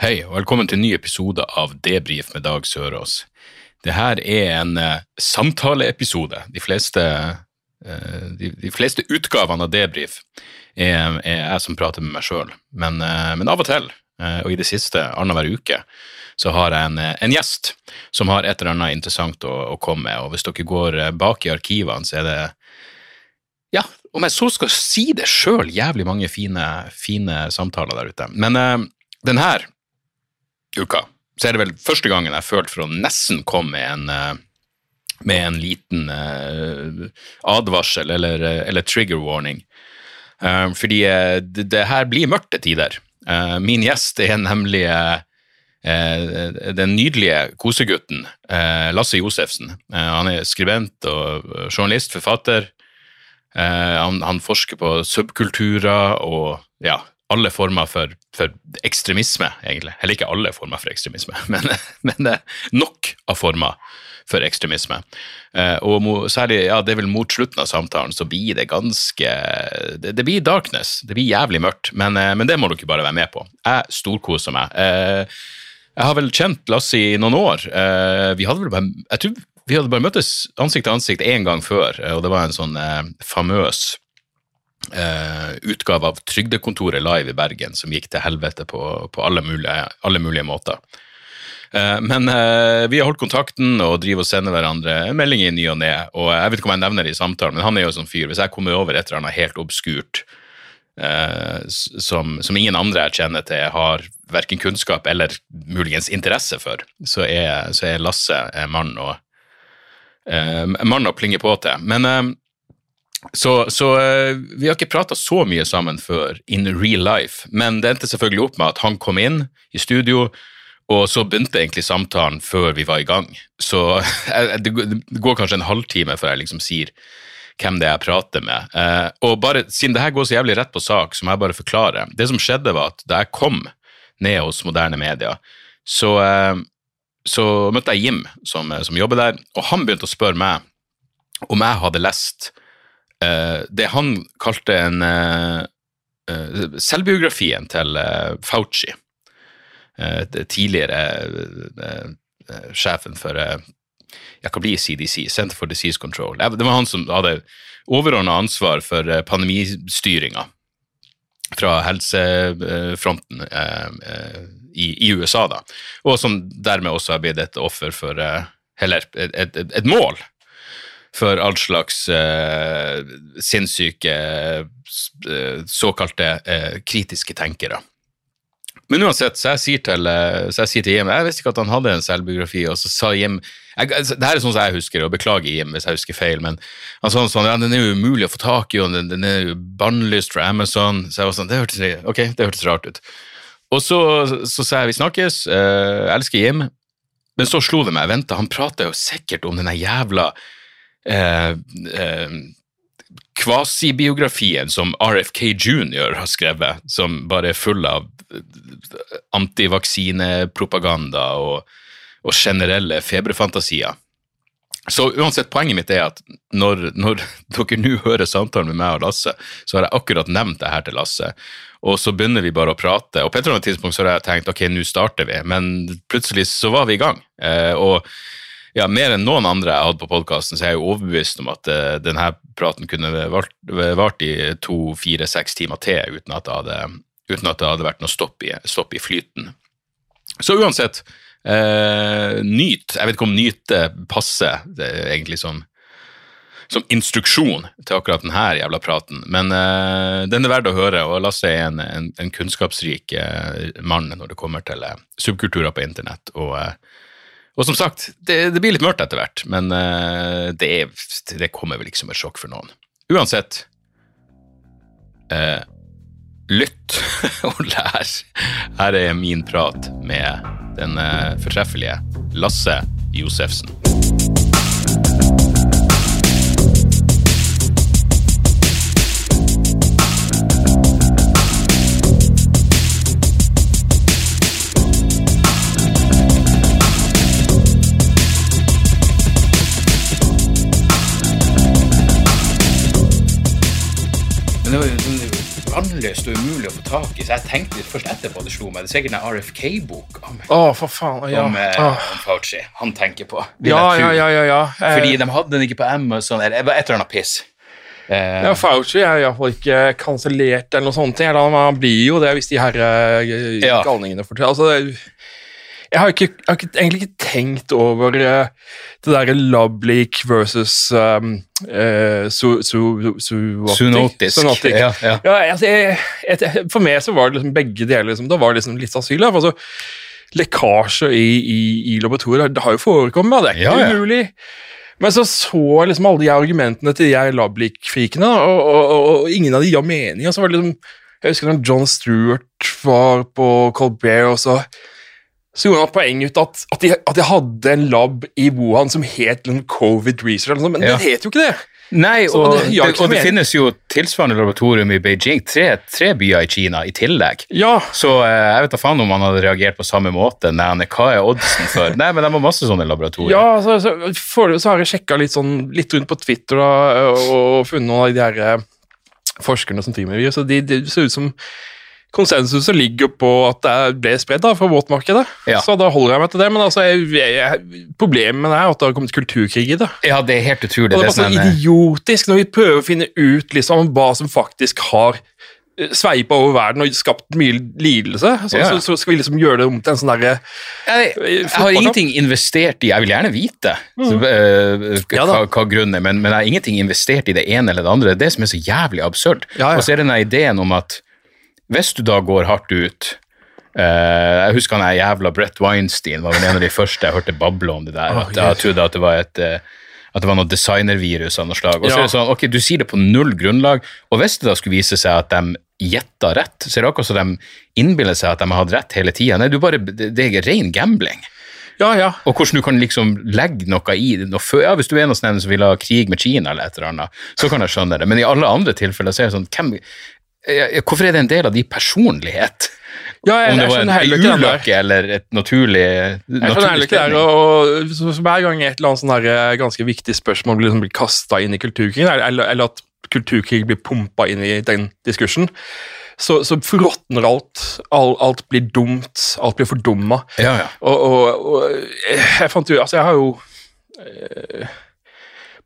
Hei, og velkommen til en ny episode av Debrif med Dag Sørås. Det her er en uh, samtaleepisode. De fleste, uh, de, de fleste utgavene av Debrif er, er jeg som prater med meg sjøl, men, uh, men av og til, og i det siste annenhver uke, så har jeg en, en gjest som har et eller annet interessant å, å komme med. Og hvis dere går bak i arkivene, så er det ja, om jeg så skal si det sjøl, jævlig mange fine, fine samtaler der ute. Men den her uka så er det vel første gangen jeg følte for å nesten komme med en, eh, med en liten eh, advarsel eller, eh, eller trigger warning. Fordi det, det her blir mørke tider. Min gjest er nemlig den nydelige kosegutten Lasse Josefsen. Han er skribent og journalist, forfatter. Han, han forsker på subkulturer og ja, alle former for, for ekstremisme, egentlig. Eller ikke alle former for ekstremisme, men, men er nok av former for ekstremisme. Eh, og særlig, ja, det er vel mot slutten av samtalen, så blir det ganske Det, det blir darkness. Det blir jævlig mørkt, men, eh, men det må dere bare være med på. Jeg storkoser meg. Eh, jeg har vel kjent Lasse i noen år. Eh, vi hadde vel bare Jeg tror vi hadde bare møttes ansikt til ansikt én gang før, eh, og det var en sånn eh, famøs eh, utgave av Trygdekontoret live i Bergen som gikk til helvete på, på alle, mulige, alle mulige måter. Eh, men eh, vi har holdt kontakten og driver og sender hverandre meldinger i ny og ne. Og jeg vet ikke om jeg nevner det i samtalen, men han er jo sånn fyr. Hvis jeg kommer over et eller annet helt obskurt eh, som, som ingen andre jeg kjenner til, har verken kunnskap eller muligens interesse for, så er, så er Lasse mann å eh, mann å plinge på til. Men eh, så, så eh, vi har ikke prata så mye sammen før in real life, men det endte selvfølgelig opp med at han kom inn i studio, og så begynte egentlig samtalen før vi var i gang. Så eh, det går- kanskje en halvtime før jeg liksom sier hvem det er jeg prater med. Eh, og bare, Siden det her går så jævlig rett på sak, så må jeg bare forklare. Det som skjedde, var at da jeg kom ned hos moderne media, så, så møtte jeg Jim, som, som jobber der, og han begynte å spørre meg om jeg hadde lest det han kalte en eh, eh, selvbiografien til eh, Fauci, eh, tidligere eh, eh, sjefen for jeg kan bli CDC, Center for Disease Control. Det var han som hadde overordna ansvar for eh, pandemistyringa fra helsefronten eh, eh, i, USA, da, og som dermed også har blitt et offer for eh, Eller et, et, et mål for all slags eh, sinnssyke eh, såkalte eh, kritiske tenkere. Men uansett, så jeg sier til, eh, så jeg sier til Jim Jeg visste ikke at han hadde en selvbiografi, og så sa Jim jeg, altså, Det her er sånn som jeg husker, og beklager Jim hvis jeg husker feil, men han sa sånn ja, den er jo umulig å få tak i, og den, den er jo bannlyst fra Amazon. Så jeg var sånn, det hørtes, ok, det hørtes rart ut. Og så, sa jeg vi snakkes, eh, jeg elsker Jim, men så slo det meg, vent, han prater jo sikkert om den jævla eh, eh, kvasibiografien som RFK Jr. har skrevet, som bare er full av eh, antivaksinepropaganda og, og generelle feberfantasier. Så uansett, poenget mitt er at når, når dere nå hører samtalen med meg og Lasse, så har jeg akkurat nevnt det her til Lasse, og så begynner vi bare å prate. Og på et eller annet tidspunkt så har jeg tenkt ok, nå starter vi, men plutselig så var vi i gang. Eh, og ja, mer enn noen andre jeg hadde på podkasten, så er jeg jo overbevist om at uh, denne praten kunne vart, vart i to, fire, seks timer til uten at hadde, uten at det hadde vært noe stopp i, stopp i flyten. Så uansett, uh, nyt. Jeg vet ikke om nyte passer det er egentlig som, som instruksjon til akkurat denne jævla praten, men uh, den er verdt å høre, og Lasse er en, en, en kunnskapsrik mann når det kommer til subkulturer på internett. og og som sagt, det, det blir litt mørkt etter hvert, men uh, det, det kommer vel ikke som et sjokk for noen. Uansett, uh, lytt og lær. Her er min prat med den uh, fortreffelige Lasse Josefsen. Men det var jo vannløst og umulig å få tak i, så jeg tenkte litt først etterpå det slo meg. Det er sikkert en RFK-bok oh, for faen. Ja. om, eh, oh. om Fauci han tenker på. ja, ja, ja, ja, ja. Eh, Fordi de hadde den ikke på Amazon, eller et eller annet piss. Eh, ja, Fauci er iallfall ikke kansellert eller noe sånt. Han- blir jo det hvis de her eh, galningene forteller. Altså, jeg har, ikke, jeg har egentlig ikke tenkt over uh, det derre Lubleak versus um, uh, su, su, su, Zoonotisk. Zoonotic. Ja, ja. Ja, altså, jeg, jeg, for meg så var det liksom begge deler. Liksom, da var det liksom litt da, Altså, lekkasje i, i, i laboratoriet det har jo forekommet, det er ikke Ja, umulig. Men så så jeg liksom alle de argumentene til de Lablik-frikene, og, og, og, og ingen av de ga mening. Og så var det liksom, Jeg husker da John Stewart var på Colbert, og så, så gjorde han poeng ut at, at, de, at de hadde en lab i Wuhan som het liksom, Covid Research, men Ja. det het jo ikke det. Nei, Så og det det, og det finnes jo tilsvarende laboratorium i Beijing. Tre, tre byer i Kina i tillegg. Ja, Så eh, jeg vet da faen om han hadde reagert på samme måte. Nei, hva er oddsen for? Nei, men det var masse sånne laboratorier. Ja, så, så, for, så har jeg sjekka litt, sånn, litt rundt på Twitter da, og funnet noen av de her eh, forskerne som driver med virus. og de, Det ser ut som konsensuset ligger på at det ble spredd da, fra våtmarkedet. Ja. Så da holder jeg meg til det. Men altså, jeg, jeg, problemet er at det har kommet kulturkrig i det. Ja, det er helt utrolig. Og det er bare så sånn, eh, idiotisk når vi prøver å finne ut liksom, hva som faktisk har eh, sveipa over verden og skapt mye lidelse. Så, Ja. så, så skal vi liksom gjøre det om til en sånn derre jeg, jeg har ingenting investert i Jeg vil gjerne vite så, eh, Ja hva, hva grunnen er, men, men jeg har ingenting investert i det ene eller det andre. Det er det som er så jævlig absurd. Ja, ja. Og så er det den ideen om at hvis du da går hardt ut Uh, Jeg husker han der jævla Brett Weinstein var vel en av de første jeg hørte bable om det der. Oh, at jeg trodde at det var et eh, at det var noe designervirus av noe slag. Og så Ja. er det sånn, ok, Du sier det på null grunnlag, og hvis det da skulle vise seg at de gjetta rett, så er det akkurat som de innbiller seg at de har hatt rett hele tida. Nei, du bare, det, er ren gambling. Ja, ja. Og hvordan du kan liksom legge noe i det. Noe før, ja, hvis du er en av dem som vil ha krig med Kina eller et eller annet, så kan jeg skjønne det. Men i alle andre tilfeller så er det sånn hvem, Hvorfor er det en del av de personlighet? ja jeg, Om det var en ulykke eller et naturlig, Jeg skjønner naturlig. Og, så, så hver gang et eller annet sånn her, eh, ganske viktig spørsmål blir, liksom, blir kasta inn i kulturkrigen, eller, eller, at kulturkrig blir pumpa inn i den diskursen, så, så forråtner alt. Alt, alt blir dumt. Alt blir fordumma. Ja, ja. Og, og, og jeg fant jo Altså, jeg har jo eh,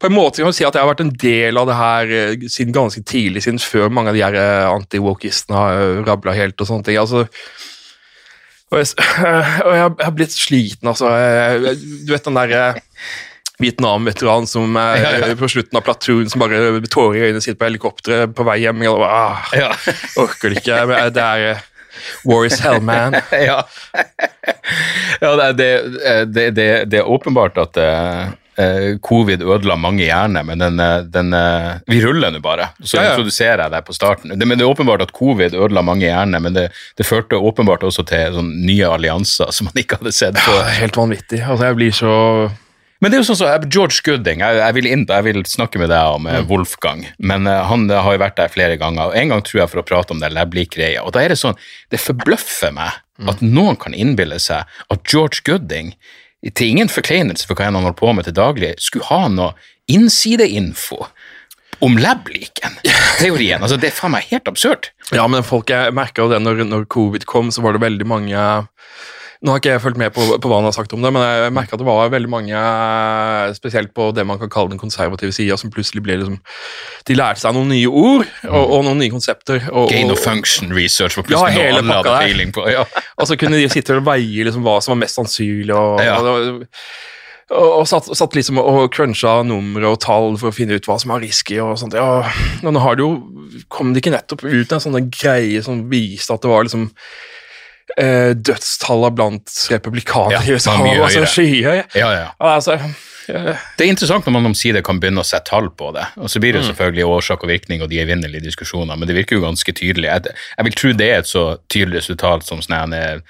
På en måte kan man si at jeg har vært en del av det her eh, siden ganske tidlig, siden før mange av de her eh, anti-wokistene har uh, rabla helt og sånne ting. altså og jeg, og jeg, har- blitt sliten, altså. Jeg, du vet den derre Vietnam-veteran som er, Ja, ja. på slutten av platoon som bare med tårer i øynene sitter på helikopteret på vei hjem. Jeg, bare, ah, Ja. orker det ikke. men Det er eh, War is hell, man. ja. ja det, det, det, det, er åpenbart at eh, eh, covid ødela mange hjerner, men den, eh, den eh, Vi ruller nå bare, så Ja, ja. introduserer jeg deg på starten. Det, men det er åpenbart at covid ødela mange hjerner, men det, det førte åpenbart også til sånn, nye allianser som man ikke hadde sett Ja, før. er helt vanvittig. Altså, jeg blir så Men det er jo sånn som George Gooding, jeg, jeg, vil inn, jeg vil snakke med deg om mm. Wolfgang, men eh, han eh, har jo vært der flere ganger, og en gang tror jeg for å prate om det Lablik-greia, og da er det sånn, det forbløffer meg at noen kan innbille seg at George Gooding, til ingen forkleinelse for hva han holder på med til daglig, skulle ha noe innsideinfo om Lab-liken. Teorien. Altså, det er faen meg helt absurd. Ja, men folk, jeg merka jo det når, når covid kom, så var det veldig mange Nå har ikke jeg fulgt med på, på hva han har sagt om det, men jeg merka at det var veldig mange, spesielt på det man kan kalle den konservative sida, som plutselig ble liksom De lærte seg noen nye ord og, og noen nye konsepter. Og, Gain of function research var Ja, plutselig noe hele alle hadde peiling på. Ja. og så kunne de sitte og veie liksom hva som var mest sannsynlig. og, Ja. og, og, satt, satt liksom og cruncha numre og tall for å finne ut hva som var risky. og sånt. Ja, og nå har det jo, kom det ikke nettopp ut en sånn greie som viste at det var liksom eh, Dødstallene blant republikanere Ja, i USA var mye var så høyere. skyhøye. Ja, ja. Altså, Det er interessant når man omsider kan begynne å sette tall på det. Og så blir det Mm. selvfølgelig årsak og virkning og de evinnelige diskusjoner, men det virker jo ganske tydelig. Jeg, jeg vil tro det er et så tydelig resultat som sånn eh,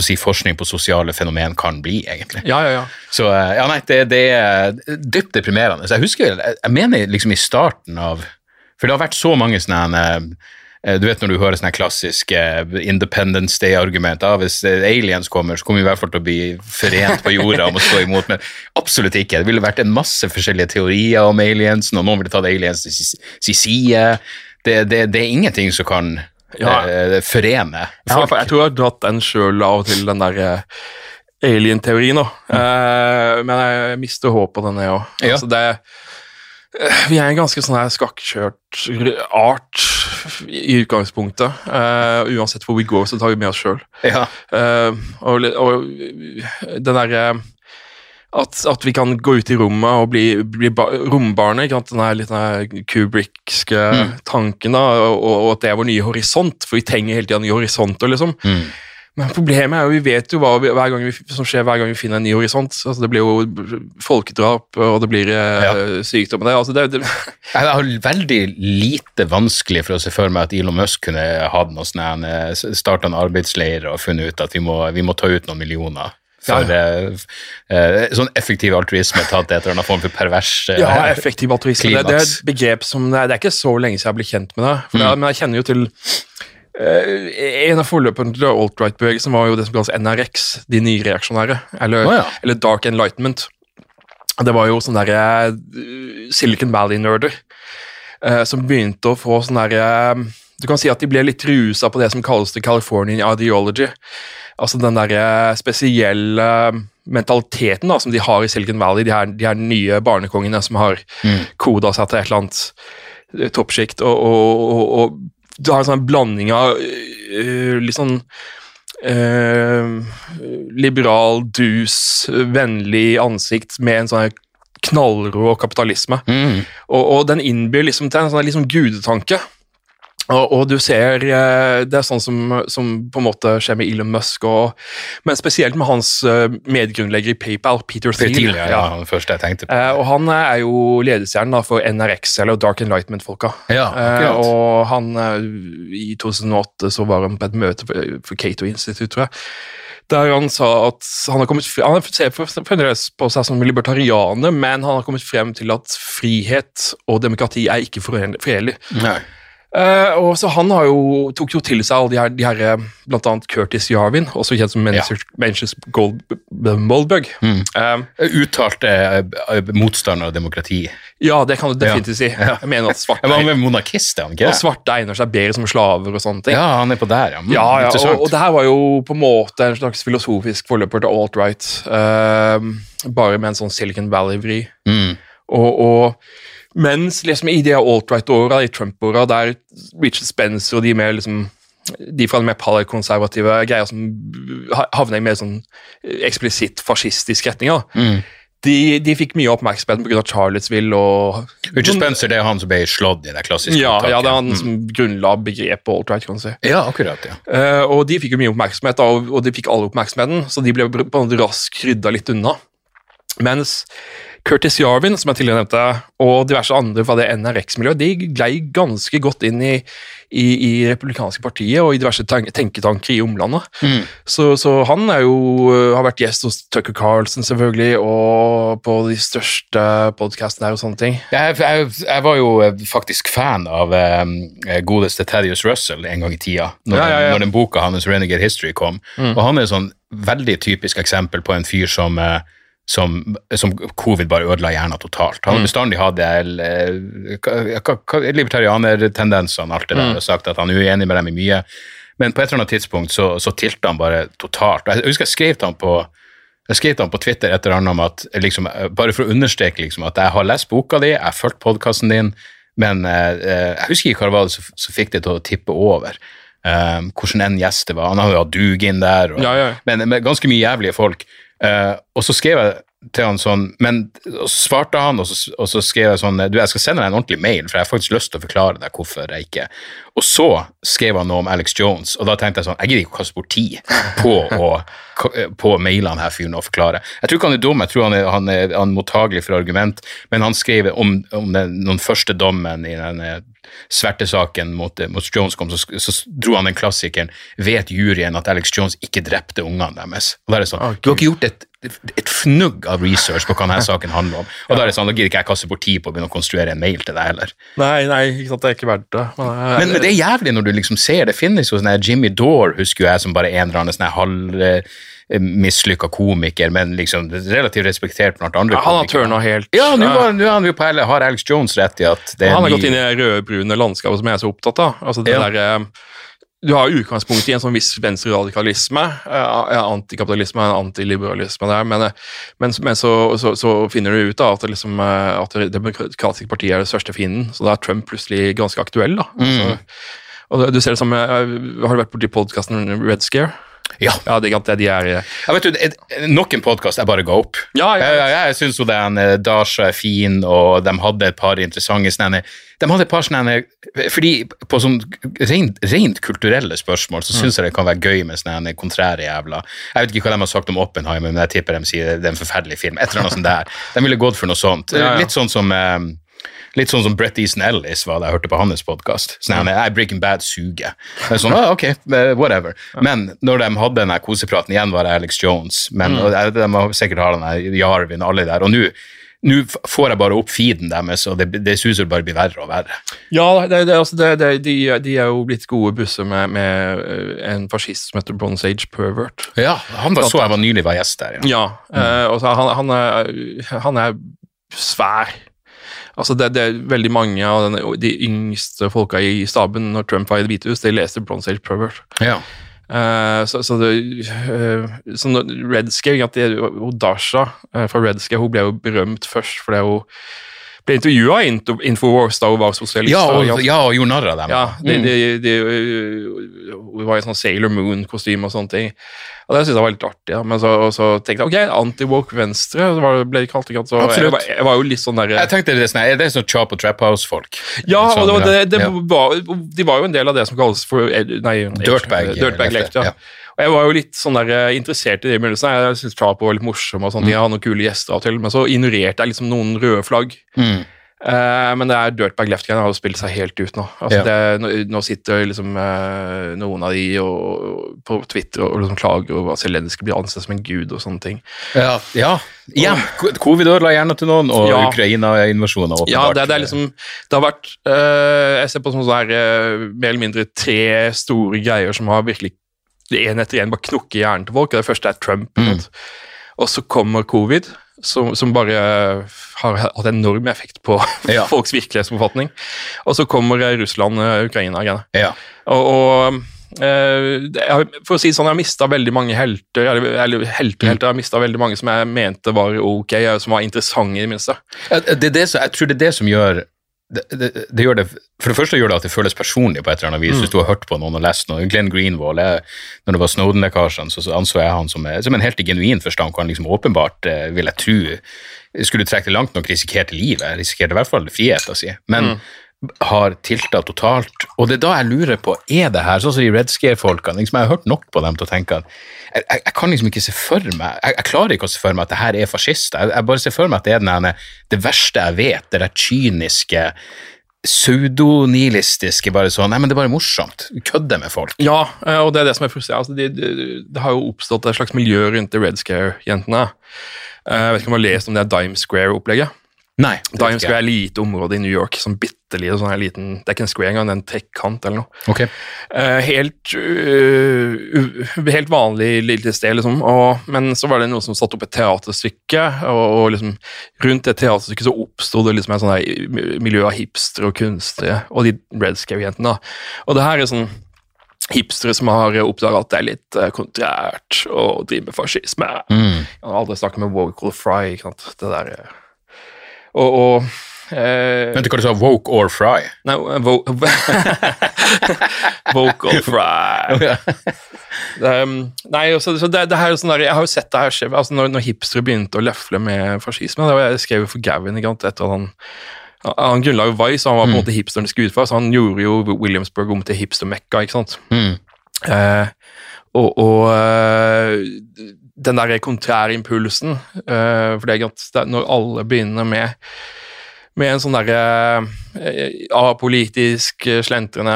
si, forskning på sosiale fenomen kan bli, egentlig. Ja, ja, ja. Så eh, ja, nei, det, det er dypt deprimerende. Så jeg husker, jeg, jeg mener liksom i starten av For det har vært så mange sånne eh, du vet når du hører sånne klassiske Independence Day-argumenter. ah, Hvis eh, aliens kommer, så kommer vi i hvert fall til å bli forent på jorda om å stå imot. Men absolutt ikke. Det ville vært en masse forskjellige teorier om aliens, og noen ville tatt aliens til sin side. Det, det, det er ingenting som kan Ja. eh, forene Ja, folk. for jeg tror jeg har dratt den sjøl av og til, den der eh, alien-teorien. mm. Eh, men jeg mister håpet, på den, jeg òg. Ja. Altså, det, eh, vi er en ganske sånn her skakkjørt art i utgangspunktet. Uh, uansett hvor vi går, så tar vi med oss sjøl. Ja. Uh, og, og den derre at, at vi kan gå ut i rommet og bli, bli rombarnet. Den her litt her Kubrickske tanken, da, og, og at det er vår nye horisont. For vi trenger hele tida nye horisonter, liksom. Mm. Men problemet er jo, vi vet jo hva vi, som skjer hver gang vi finner en ny horisont. Altså, det blir jo folkedrap, og det blir eh, Ja. sykdom. Det, altså, det, det, Jeg har veldig lite vanskelig for å se for meg at Elon Musk kunne hatt noe sånn starta en arbeidsleir og funnet ut at vi må, vi må ta ut noen millioner. For ja, eh, sånn effektiv altruisme tatt etter en form for pervers eh, Ja, effektiv altruisme. Det, det er et begrep som det er, ikke så lenge siden jeg ble kjent med det. For det, men jeg kjenner jo til eh, En av forløperne til alt-right-bevegelsen var jo det som kalles NRX, de nyreaksjonære. Eller, oh, ja. eller Dark Enlightenment. Det var jo sånne der, eh, Silicon Valley-nerder eh, som begynte å få sånn derre Du kan si at de ble litt rusa på det som kalles the Californian ideology. Altså den derre spesielle mentaliteten da, som de har i Silicon Valley, de her, de her nye barnekongene som har koda seg til et eller annet eh, toppsjikt. Og, og, og, og du har en sånn blanding av uh, litt sånn uh, liberal dus, vennlig ansikt med en sånn knallrå kapitalisme. Mm. Og, og den innbyr liksom til en sånn liksom gudetanke. Og, og du ser eh, Det er sånn som, som på en måte skjer med Elon Musk, og, men spesielt med hans eh, medgrunnlegger i PayPal, Peter Thiel. Thiel, ja, ja, det første jeg tenkte på. Eh, og han er jo ledestjernen for NRX, eller Dark Enlightenment-folka. Ja, akkurat. og han I 2008 så var han på et møte for, Cato Institute, tror jeg. Der han sa at han har kommet frem, Han ser fremdeles på seg som libertarianer, men han har kommet frem til at frihet og demokrati er ikke foren- forenlig. Eh, og så Han har jo, tok jo til seg alle de her, de her eh, annet Curtis Jarvin, også kjent som Manchester Menchus Gold, Moldbug. Mm. Uh, Uttalte uh, motstander av demokrati. ja, det kan du definitivt si. Ja. Jeg mener at svarte, monarkist, han ikke og svarte egner seg bedre som slaver og sånne ting. Ja, han er på der, ja. Mm, Ja, ja og, og det her var jo på en måte en slags filosofisk forløper til alt-right, eh, bare med en sånn Silicon Valley-vri. Mm. Og, og mens liksom i de alt-right-åra, i Trump-åra, der Richard Spencer og de mer liksom de fra den mer konservative greia som havner i mer sånn eksplisitt fascistisk retning, Mm. de, de fikk mye oppmerksomhet pga. Charlottesville og Richard Spencer det er han som ble slått i det klassiske ja, uttaket. ja, det er han Mm. som grunnla begrepet alt-right, kan du si. Ja, akkurat, ja. Uh, og de fikk jo mye oppmerksomhet, og, og de fikk alle oppmerksomheten, så de ble på en måte raskt rydda litt unna. Mens Curtis Yarvin, som jeg tidligere nevnte, og diverse andre fra det NRX-miljøet, de glei ganske godt inn i, i, i republikanske partiet og i diverse tenketanker i omlandet. Mm. Så, så han er jo, øh, har vært gjest hos Tucker Carlson, selvfølgelig, og på de største podkastene her og sånne ting. Jeg, jeg, jeg var jo eh, faktisk fan av um, godeste Thaddeus Russell en gang i tida, når, Ja, ja, ja. når den boka hans Renegade History kom. Og han er et sånn veldig typisk eksempel på en fyr som, eh, som, som covid bare ødela hjernen totalt. Han har bestandig hatt eh, libertarianertendensene, alt det der, og sagt at han er uenig med dem i mye. Men på et eller annet tidspunkt så, så tilta han bare totalt. Jeg husker jeg skrev til han på jeg skrev til han på Twitter et eller annet om at liksom, bare for å understreke liksom, at jeg har lest boka di, jeg har fulgt podkasten din, men eh, eh, jeg husker ikke hva det var som som fikk det til å tippe over. Eh, hvordan en gjest det var. Han hadde jo hatt Dugin der, og, Ja, ja. Men med ganske mye jævlige folk. Eh, og så skrev jeg til han sånn, men og så svarte han, og så, og så skrev jeg sånn Du, jeg skal sende deg en ordentlig mail, for jeg har faktisk lyst til å forklare deg hvorfor jeg ikke Og så skrev han noe om Alex Jones, og da tenkte jeg sånn Jeg gidder ikke å kaste bort tid på på mailene her fyren og forklare. Jeg tror ikke han er dum, jeg tror han er, han er, han er mottagelig for argument, men han skrev om, om den, den første dommen i den svertesaken mot, mot Jones kom, så, så, dro han den klassikeren Vet juryen at Alex Jones ikke drepte ungene deres? Og da er det sånn, Du har ikke gjort et, et fnugg av research på hva denne saken handler om. Og da er det sånn, da gidder ikke jeg kaste bort tid på å begynne å konstruere en mail til deg heller. Nei, nei, ikke sant, det er ikke verdt det. Men, men, men, det er jævlig når du liksom ser det finnes jo sånn Jimmy Dore, husker jeg, som bare en eller annen sånn halv mislykka komiker, men liksom relativt respektert blant andre ja, Han har tørna helt. Ja, nå Har Alex Jones rett i at det er Han har gått inn i det røde-brune landskapet som jeg er så opptatt av. Altså det ja. der, eh, du har utgangspunkt i en sånn viss venstreradikalisme, ja, antikapitalisme, og antiliberalisme der, men, eh, men, men så, så, så, finner du ut da, at, liksom, at Det demokratiske partiet er det største fienden, så da er Trump plutselig ganske aktuell. da. Mm. Så, og du ser det som, Har du vært borti podkasten Red Scare? Ja. ja det, det, de er ja, vet du, Nok en podkast jeg bare ga opp. Ja, ja, ja. Jeg, jeg syns den eh, Dasha er fin, og de hadde et par interessante sånne De hadde et par sånne fordi På sånn rent, rent kulturelle spørsmål så syns mm. jeg det kan være gøy med sånne kontrære jævla Jeg vet ikke hva de har sagt om Oppenheimer, men jeg tipper de sier det er en forferdelig film. Et eller annet sånt der. De ville gått for noe sånt. Litt sånn som um, Litt sånn som Brett Easton Ellis var det jeg hørte på hans podkast. Sånn, jeg Breaking Bad suger. Sånn, ah, ok, eh, whatever. Men når de hadde den kosepraten, igjen var det Alex Jones, men mm. og de må sikkert ha den Jarvin og alle der. og nå nå får jeg bare opp feeden deres, og det, det suser bare blir verre og verre. Ja, det, det, altså de, de, er jo blitt gode busser med, med, eh, en fascist som heter Bronze Age Pervert. Ja, han var, så jeg var nylig var gjest der. Ja, ja mm. uh, og han, han, er, han er svær. Altså det, det, er veldig mange av denne, de yngste folka i staben når Trump var i Det hvite hus, de leste Bronze Age Pervert. Ja. Uh, så, så, det, uh, så Red Scare, at det, Dasha uh, fra Red Scare hun ble jo berømt først fordi hun ble intervjua i Infowars da hun var sosialist. Ja, og, ja, og gjorde narr av dem. Ja, de, mm. de, de, hun var i sånn Sailor Moon-kostyme og sånne ting. Og Det syntes jeg var litt artig. Ja. Men så, så tenkte jeg ok, anti-woke venstre så var ble det kalt. Ikke, så jeg, var, jeg var jo litt sånn der Jeg tenkte det, sånn, Er sånn Chop og Trap House-folk? Ja, sånn, og det, det, det ja. Var, de var jo en del av det som kalles for eh, nei, Dirtbag. Dirtbag left, ja. Og Jeg var jo litt sånn der, eh, interessert i det i begynnelsen. Jeg syntes Trap var litt morsom, og sånt. Mm. de hadde noen kule gjester av og til, men så ignorerte jeg liksom noen røde flagg. Mm. Uh, men det er Dirtbag Left-greiene har jo spilt seg helt ut nå. Altså, ja. det, nå sitter liksom uh, noen av de og, på Twitter og, og liksom klager over at Zelenskyj blir ansett som en gud og sånne ting. Ja, ja. ja. Covid ødela gjerne til noen, og ja. Ukraina-invasjonen. Ja, det, det, er liksom Det har vært uh, Jeg ser på sånn her mer eller mindre tre store greier som har virkelig én etter én bare knukker hjernen til folk. Det første er Trump. Mm. Og så kommer covid som, som, bare har hatt enorm effekt på ja. folks virkelighetsoppfatning. Og så kommer Russland og Ukraina. Ja. Og, og uh, for å si det sånn, jeg har mista veldig mange helter, eller, eller helter, mm. helter, jeg har mista veldig mange som jeg mente var ok, som var interessante, i det minste. Det det jeg tror det er det som gjør det, det, det, gjør det, For det første gjør det at det føles personlig på et eller annet vis. Mm. Hvis du har hørt på noen og lest noe. Glenn Greenwald, jeg, når det var Snowden-lekkasjene, så, så, anså jeg han som, som en helt i genuin forstand hvor han liksom åpenbart, eh, vil jeg tro, skulle trekke det langt nok, risikerte livet. Risikerte i hvert fall friheten sin. Men mm. Har tilta totalt. Og det er da jeg lurer på, er det her, sånn som de Red Scare-folkene liksom, Jeg har hørt nok på dem til å tenke at jeg, jeg, jeg, kan liksom ikke se for meg jeg, jeg, klarer ikke å se for meg at det her er fascister. Jeg, bare ser for meg at det er den, det verste jeg vet, det der kyniske pseudonihilistiske, bare sånn Nei, men det er bare morsomt. Kødde med folk. Ja, eh, og det er det som er frustrerende. Altså, det, de, de har jo oppstått et slags miljø rundt de Red Scare-jentene. Eh, jeg vet ikke om du har lest om det Dime Square-opplegget? Nei. Times Square er et lite område i New York. sånn bitte lite, sånn liten, Det er ikke en square engang, det er en trekkant eller noe. Okay. Uh, helt, uh, helt vanlig lite sted, liksom. Og, men så var det noen som satte opp et teaterstykke, og, og liksom, rundt det teaterstykket så oppsto det liksom et sånn miljø av hipstere og kunstnere, og de Red Scare-jentene. Og det her er sånn hipstere som har oppdaga at det er litt uh, kontrært å drive med fascisme. Mm. Jeg har aldri snakket med Vocal Fry, ikke sant. Det der og, og Uh, Vent, hva du sa? Woke or fry? Nei, woke or fry. Um, nei, også, så det, det her er sånn der, Jeg har jo sett det her skje altså, når, når hipstere begynte å løfle med fascisme. Det var, jeg skrev for Gavin ikke sant, etter at han han grunnla jo Vice, og han var på en måte hipsteren skulle utføre, så han gjorde jo Williamsburg om til hipster-mekka. ikke sant? Mm. Uh, og og eh, den der kontrære impulsen Uh, For det er at når alle begynner med med en sånn derre eh, apolitisk, eh, slentrende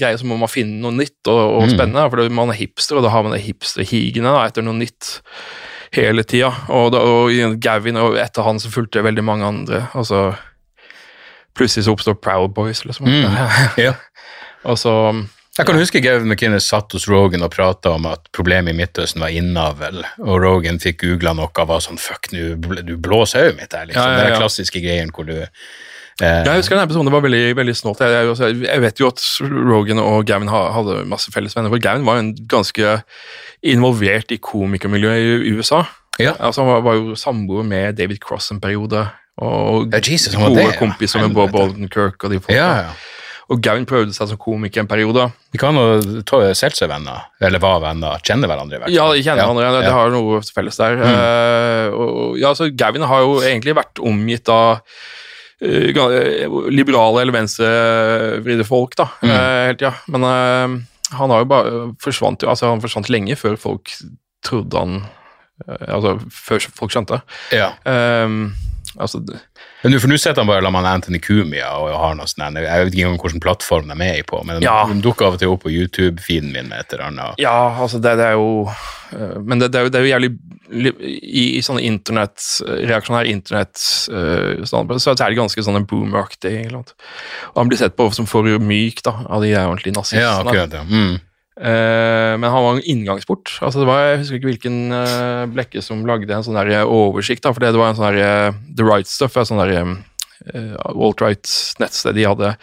greie, så må man finne noe nytt og, og Mm. spennende. For det- man er hipster, og da har man det hipsterhigene etter noe nytt hele tida. Og, da- og Gavin, og etter han så fulgte veldig mange andre. Altså Plutselig så oppstår Proud Boys, liksom. Mm. Ja. og så Jeg kan huske Gavin McInnes satt hos Rogan og prata om at problemet i Midtøsten var innavl, og Rogan fikk googla noe og var sånn fuck, nu du blåser øyet mitt her, liksom. Ja, ja, Det er klassiske greien hvor du eh, Jeg husker den episoden, det var veldig, veldig snålt. Jeg, jeg, jeg vet jo at Rogan og Gavin hadde masse felles venner, for Gavin var jo en ganske involvert i komikermiljøet i USA. Ja. Altså, han var, var jo samboer med David Cross en periode, og Ja, Jesus, gode ja. kompiser med Bob Oldenkirk og de folka. Ja, ja. Og Gavin prøvde seg som komiker en periode. Vi kan jo ta Seltzer-venner, eller var venner, kjenner hverandre i hvert fall. Ja, de kjenner hverandre, det har noe felles der. Eh, og, ja, så Gavin har jo egentlig vært omgitt av uh, liberale eller venstrevridde folk, da, Mm. uh, hele tida. Men han har jo bare forsvant jo, altså han forsvant lenge før folk trodde han Altså før folk skjønte. Ja. Um, altså, Men for nå sitter han bare sammen med Anthony Cumia og har noe sånn, jeg vet ikke engang hvilken plattform de er i på, men Ja. de dukker av og til opp på YouTube-feeden min med et eller annet. Ja, altså det, det er jo øh, Men det, det, er jo, det er jo jævlig I, i sånne internett, reaksjonære internett uh, så er det ganske sånn boomer-aktig. ikke sant? Og han blir sett på som for myk da, av de ordentlige nazistene. Ja, akkurat, ja. Mm. Eh, men han var en inngangsport. Altså det var, Jeg husker ikke hvilken uh, blekke som lagde en sånn der eh, oversikt. da, for det var en sånn der eh, The Right Stuff, en sånn der uh, alt-right-nettsted. De hadde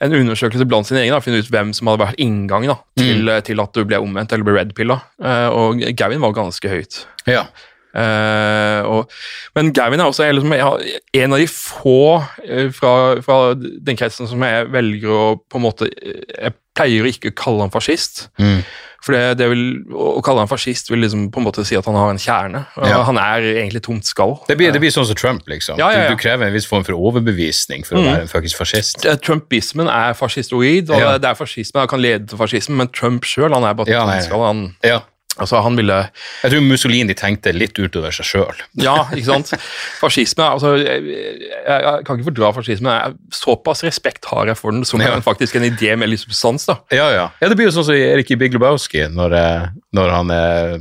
en undersøkelse blant sine egne, da, finne ut hvem som hadde vært inngang da, til, mm. til at du ble omvendt eller ble red-pilla. Eh, og Gavin var ganske høyt. ja. Eh, og, men Gavin er også liksom, jeg en av de få uh, fra, fra den kretsen som jeg velger å på en måte eh, Jeg pleier å ikke kalle han fascist. Mm. For det, det vil, å kalle han fascist vil liksom på en måte si at han har en kjerne. Ja. Han er egentlig tomt skall. Det blir, det blir sånn som Trump, liksom. Ja, ja. Du, du krever en viss form for overbevisning for å Mm. være en fuckings fascist. Trumpismen er fascistoid, og det er fascisme, han kan lede til fascisme, men Trump sjøl er bare tomt skall. Han, Ja. Altså, han ville Jeg tror Mussolini tenkte litt utover seg sjøl. Ja, ikke sant? Fascisme altså, jeg, jeg, jeg kan ikke fordra fascisme. Jeg, såpass respekt har jeg for den som Ja. en, faktisk en idé med litt substans. da. Ja, ja. ja, det blir jo sånn som Erik Big Lebowski, når, eh, når han eh,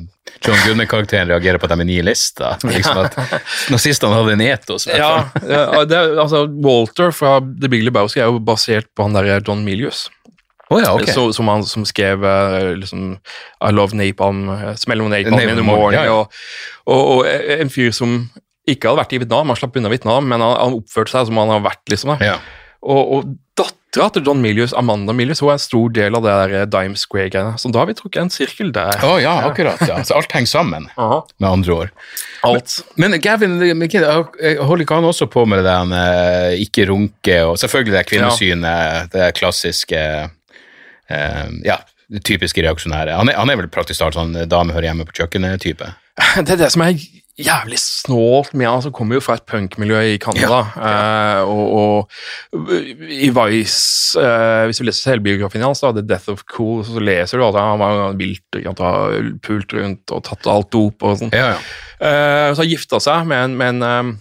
John Goodman-karakteren reagerer på at de er nihilister. Liksom at nazistene hadde en etos. Ja, ja, det, altså, Walter fra The Big Lebowski er jo basert på han der John Milius. Å ja, okay. Så, som han som skrev eh, liksom, I love napalm, eh, smell om napalm in the morning, ja. Og, og, og en fyr som ikke hadde vært i Vietnam, han slapp unna Vietnam, men han, han oppførte seg som han har vært. liksom. Ja. Og, og dattera til John Milius, Amanda Milius, hun er en stor del av det der eh, Dime Square-greiene. Så da har vi trukket en sirkel der. Å ja, akkurat. ja. Så alt henger sammen, med andre ord. Alt. Men Gavin McKidd, holder ikke han også på med det der eh, ikke runke, og selvfølgelig det kvinnesynet, det klassiske eh, Ja, typiske reaksjonære. Han er, han er vel praktisk talt sånn dame hører hjemme på kjøkkenet-type. Det er det som er jævlig snålt med han som kommer jo fra et punkmiljø i Canada. eh, og, og i Vice, eh, hvis du leser selvbiografien hans, da, The Death of Cool, så leser du at han var vilt, og pult rundt og tatt alt dop og sånn. Ja, ja. Eh, så har gifta seg med en, med en eh,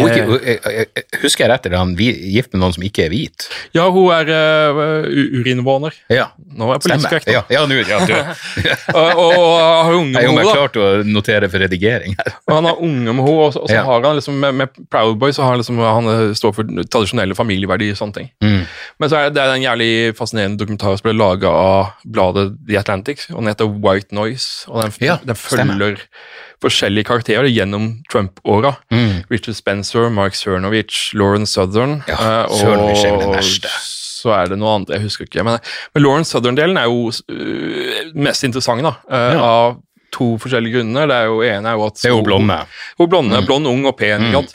Og ikke, og, eh, eh, husker jeg rett, eller er han vi- gift med noen som ikke er hvit? Ja, hun er uh, urinvåner. Ja, Nå er jeg politisk korrekt. Ja, ja, ja, du. Og, og, og har unge med henne. jeg da. å notere for redigering her. Og han har unge med henne, og så, Ja. har han liksom med, med Proud Boy så har han liksom, han eh, står for tradisjonelle familieverdier og sånne ting. Mm. Men så er det, det er en jævlig fascinerende dokumentar som ble laga av bladet The Atlantic, og den heter White Noise. og Den, Ja, den stemmer. Forskjellige karakterer gjennom Trump-åra. Mm. Richard Spencer, Mark Cernovich, Lauren Southern. Ja, eh, Cernovich er den verste. så er det noe annet, jeg husker ikke. Men, men Lauren Southern-delen er jo uh, mest interessant, da. Uh, Ja. Av to forskjellige grunner. Det er jo ene er jo at Det er jo blonde. Hun blonde, blond, ung og pen. Mm.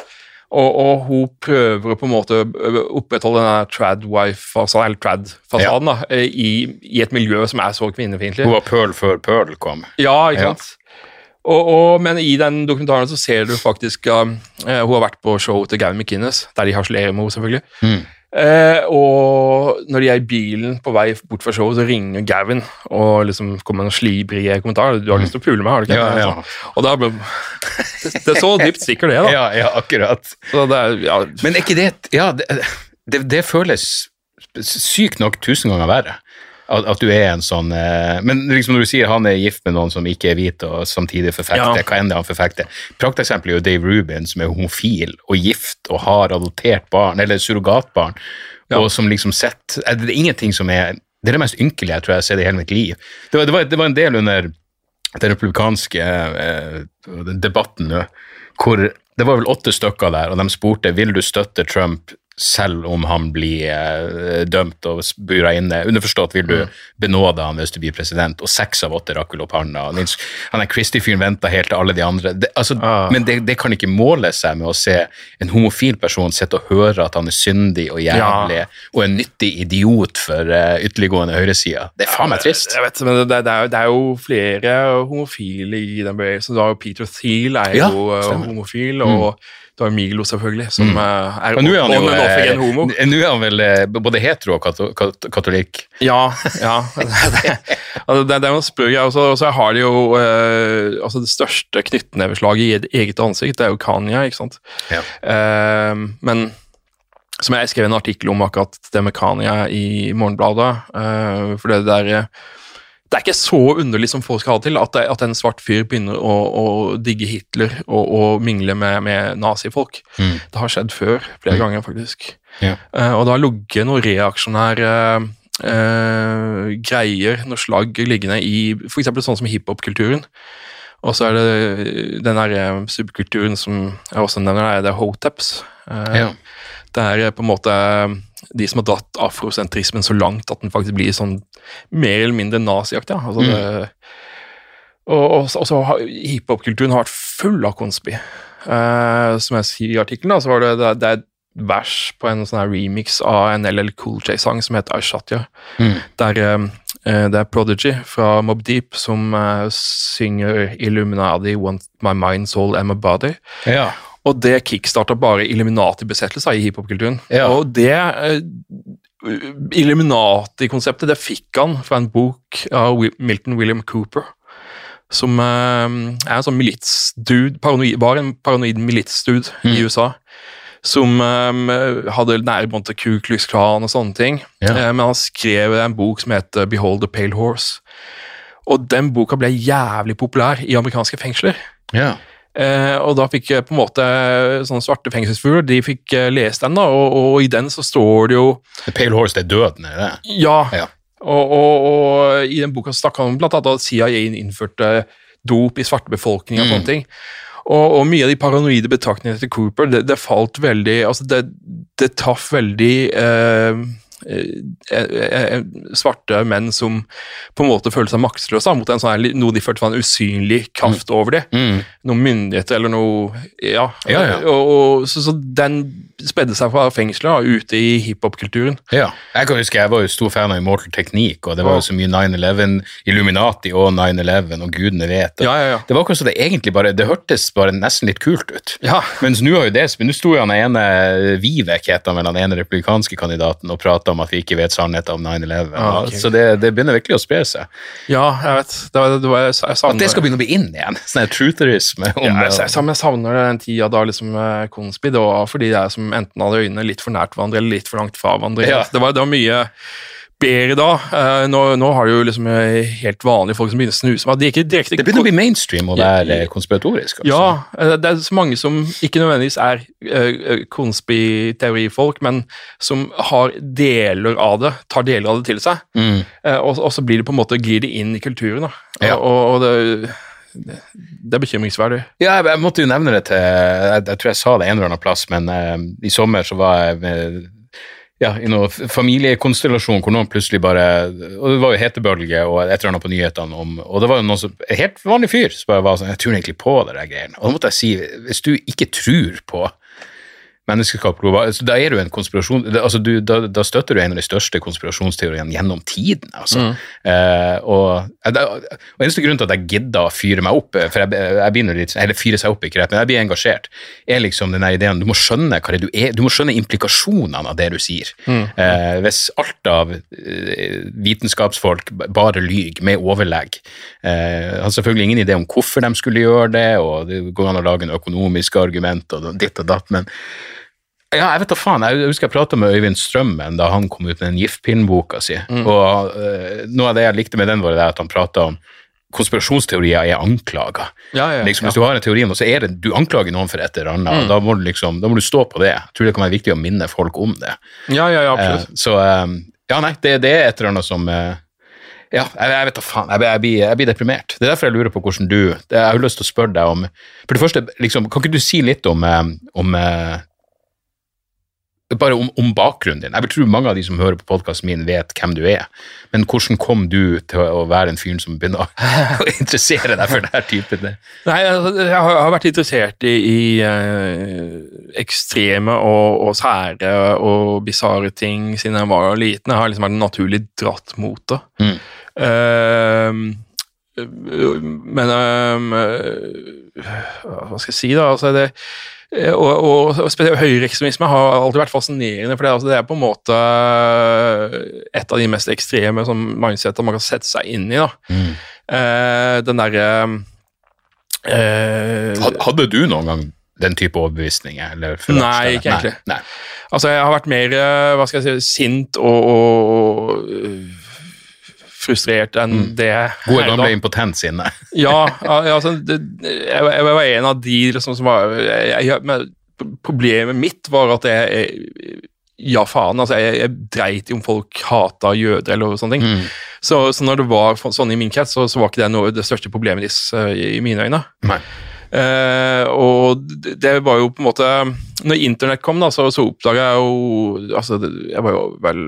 Og, og hun prøver på en måte å opprettholde den trad-wife-fasaden, eller trad-fasaden, da, i, i et miljø som er så kvinnefiendtlig. Hun var pøl før pøl kom. Ja, ikke Ja. Og, og, men i den dokumentaren så ser du faktisk uh, Hun har vært på show til Gavin McInnes, der de harselerer med henne, selvfølgelig. Mm. Uh, og når de er i bilen på vei bort fra showet, så ringer Gavin og liksom kommer med noen slibrige kommentarer. 'Du har lyst til å pule meg, har du ikke?' Ja, ja. Sånn. Og da ble det, er så dypt stikker det, da. Ja, ja, akkurat. Så det er, ja, Men er ikke det Ja, det, det, det føles sykt nok tusen ganger verre. At, at du er en sånn eh, Men liksom når du sier han er gift med noen som ikke er hvit, og samtidig forfekter Ja. hva enn det han forfekter Prakteksempelet er jo Dave Rubin, som er homofil og gift og har adoptert barn, eller surrogatbarn, Ja. og som liksom sett eh, Det er ingenting som er Det er det mest ynkelige jeg tror jeg har sett i hele mitt liv. Det var, det var, det var en del under den republikanske eh, debatten nå, hvor det var vel åtte stykker der, og de spurte vil du støtte Trump selv om han blir eh, dømt og bura inne. Underforstått vil du benåde han hvis du blir president, og seks av åtte rakk opp hånda. Han er Christie-fyren venta helt til alle de andre. Det, altså, Ah. Men det, det kan ikke måle seg med å se en homofil person sitte og høre at han er syndig og jævlig og en nyttig idiot for uh, ytterliggående høyresida. Det er faen meg trist. Jeg vet, men det, det, er, det er jo flere homofile i den bevegelsen. Peter Thiel er jo ja. Mm. homofil, og du har Miglo, selvfølgelig, som mm. er Og nå er han jo off again homo. eh, Nå er han vel eh, både hetero og kat kat, katolikk. Ja, ja. det, altså, det, det er jo sprø greie. og så- har de jo eh, altså Det største knyttneveslaget i eget ansikt, det er jo Kanya, ikke sant. Ja. Eh, men som jeg skrev en artikkel om akkurat det med Kanya i Morgenbladet. eh, for det der eh, det er ikke så underlig som folk skal ha det til, at, det, at en svart fyr begynner å, å digge Hitler og, og mingle med, med nazifolk. Mm. Det har skjedd før, flere ganger faktisk. Ja. Uh, og det har ligget noen reaksjonære eh, greier, noen slagg liggende i f.eks. sånn som hiphop-kulturen. Og så er det den der eh, subkulturen som jeg også nevner, det er hoteps. Ja. Det er på en måte de som har dratt afrosentrismen så langt at den faktisk blir sånn mer eller mindre naziaktig. ja. Altså mm. og, og, så- og så har hiphop-kulturen vært full av konspi. Uh, som jeg sier i artikkelen, så var det, det, det er vers på en sånn her remix av en LL Cool J-sang som heter I Shot Mm. Der eh, det er Prodigy fra Mob Deep som uh, synger Illuminati Want My Mind, Soul and My Body. Ja. Og det kickstarta bare Illuminati-besettelser i hiphop-kulturen. Ja. Og det Illuminati-konseptet det fikk han fra en bok av Milton William Cooper. Som eh, er en sånn militsdude, paranoid, var en paranoid militsdude i USA. Som eh, hadde nære bånd til Ku Klux Klan og sånne ting. Ja. Eh, men han skrev en bok som heter Behold the Pale Horse. Og den boka ble jævlig populær i amerikanske fengsler. ja. Eh, og da fikk på en måte sånne svarte fengselsfugler, de fikk eh, lest den, da, og, og i den så står det jo The Pale Horse, det er døden, er det det? Ja. Ja. Og, og, og i den boka snakka han annet at CIA innførte dop i svarte befolkninger og Mm. sånne ting. Og, og mye av de paranoide betraktningene til Cooper, det, det falt veldig Altså, det, det traff veldig eh, eh, eh, svarte menn som på en måte følte seg maktesløse mot en sånn noe de følte var en usynlig kraft over dem Mm. noen myndigheter eller noe Ja. Ja, ja. Og, og, så, så den spredde seg fra fengselet og ute i hiphop-kulturen. Ja. Jeg kan huske jeg var jo stor fan av Immortal Technique, og det var jo så mye 9-11, Illuminati og 9-11, og gudene vet. Ja, ja, ja. Det var akkurat så det egentlig bare Det hørtes bare nesten litt kult ut. Ja. Mens nå har jo det Nå sto jo han ene Vivek, het han vel, den ene republikanske kandidaten, og prata om at vi ikke vet sannheten om 9-11. Ah, ok. Så det, det begynner virkelig å spre seg. Ja, jeg vet. Det var, det var, jeg, jeg At det skal begynne å bli inn igjen. Sånn her trutherisme. Om, ja, jeg, jeg, jeg, jeg savner den tida da liksom konspid, og fordi det er som enten hadde øynene litt for nært hverandre eller litt for langt fra hverandre. Ja. Det, var, det var mye bedre da. Eh, nå, nå har du jo liksom eh, helt vanlige folk som begynner å snuse. De er ikke direkte det begynner å bli mainstream å være konspiratorisk. Altså. Ja, eh, det er så mange som ikke nødvendigvis er konspiteorifolk, men som har deler av det, tar deler av det til seg. Mm. Og, og så blir det på en måte glir det inn i kulturen. Da. Ja. Og, og det, det, er bekymringsverdig. Ja, jeg, jeg måtte jo nevne det til Jeg, jeg tror jeg sa det en eller annen plass, men uh, i sommer så var jeg med, ja, i noen familiekonstellasjon hvor noen plutselig bare Og det var jo hetebølge og et eller annet på nyhetene om Og det var jo noen som, en helt vanlig fyr som bare var sånn Jeg tror egentlig på det der greiene. Og da måtte jeg si, hvis du ikke tror på menneskeskapt global så Da er du en konspirasjon altså du, da, da støtter du en av de største konspirasjonsteoriene gjennom tiden. Altså. Eh, og, eh, og eneste grunn til at jeg gidder å fyre meg opp, eh, for jeg, jeg begynner litt, eller fyre seg opp, ikke rett, men jeg blir engasjert, er liksom denne ideen du må skjønne hva det du er, du må skjønne implikasjonene av det du sier. Eh, hvis alt av eh, vitenskapsfolk bare lyver med overlegg, eh, har selvfølgelig ingen idé om hvorfor de skulle gjøre det, og det går an å lage en økonomisk argument og ditt og datt, men ja, jeg vet da faen. Jeg husker jeg prata med Øyvind Strømmen da han kom ut med den Giftpinnboka si. Og uh, noe av det jeg likte med den, var det at han prata om konspirasjonsteorier er anklager. Ja, ja, liksom, ja. Hvis du har en teori så er det du anklager noen for et eller annet. Mm. Da må, du liksom, da må du stå på det. Jeg tror det kan være viktig å minne folk om det. Ja, ja, ja, absolutt. Uh, så eh, ja, nei, det, det er et eller annet som uh, ja, jeg, jeg vet da faen. Jeg, jeg, blir, jeg blir deprimert. Det er derfor jeg lurer på hvordan du Jeg har lyst til å spørre deg om For det første, liksom, kan ikke du si litt om, om bare om, om bakgrunnen din. Jeg vil tro mange av de som hører på podkasten min, vet hvem du er. Men hvordan kom du til å være en fyr som begynner å, interessere deg for denne typen? Nei, altså, jeg har, vært interessert i, i eh, ekstreme og, og sære og bisarre ting siden jeg var liten. Jeg har liksom vært naturlig dratt mot det. Mm. Uh, men eh, Hva skal jeg si, da? Altså, det, og, og, og spesielt høyreekstremisme har alltid vært fascinerende, for det, altså, det er på en måte et av de mest ekstreme sånn, mindsetter man kan sette seg inn i. da. Mm. Eh, den derre eh, Had- Hadde du noen gang den type overbevisninger? Eller? Nei, ikke egentlig. Nei, nei. Altså, jeg har vært mer eh, hva skal jeg si, sint og, og frustrert enn det Mm. Gode her, da. gamle impotent sinne. Ja, ja, altså, det, jeg, jeg var en av de liksom, som var jeg, jeg, Problemet mitt var at jeg, Ja, faen. altså Jeg, jeg dreit i om folk hata jøder eller sånne ting. Mm. Så, så når det var sånn i min krets, så, så var ikke det noe, det største problemet deres uh, i, mine øyne. Nei. Uh, og det det var jo på en måte Når internett kom, da, så, så oppdaga jeg jo altså, Jeg var jo vel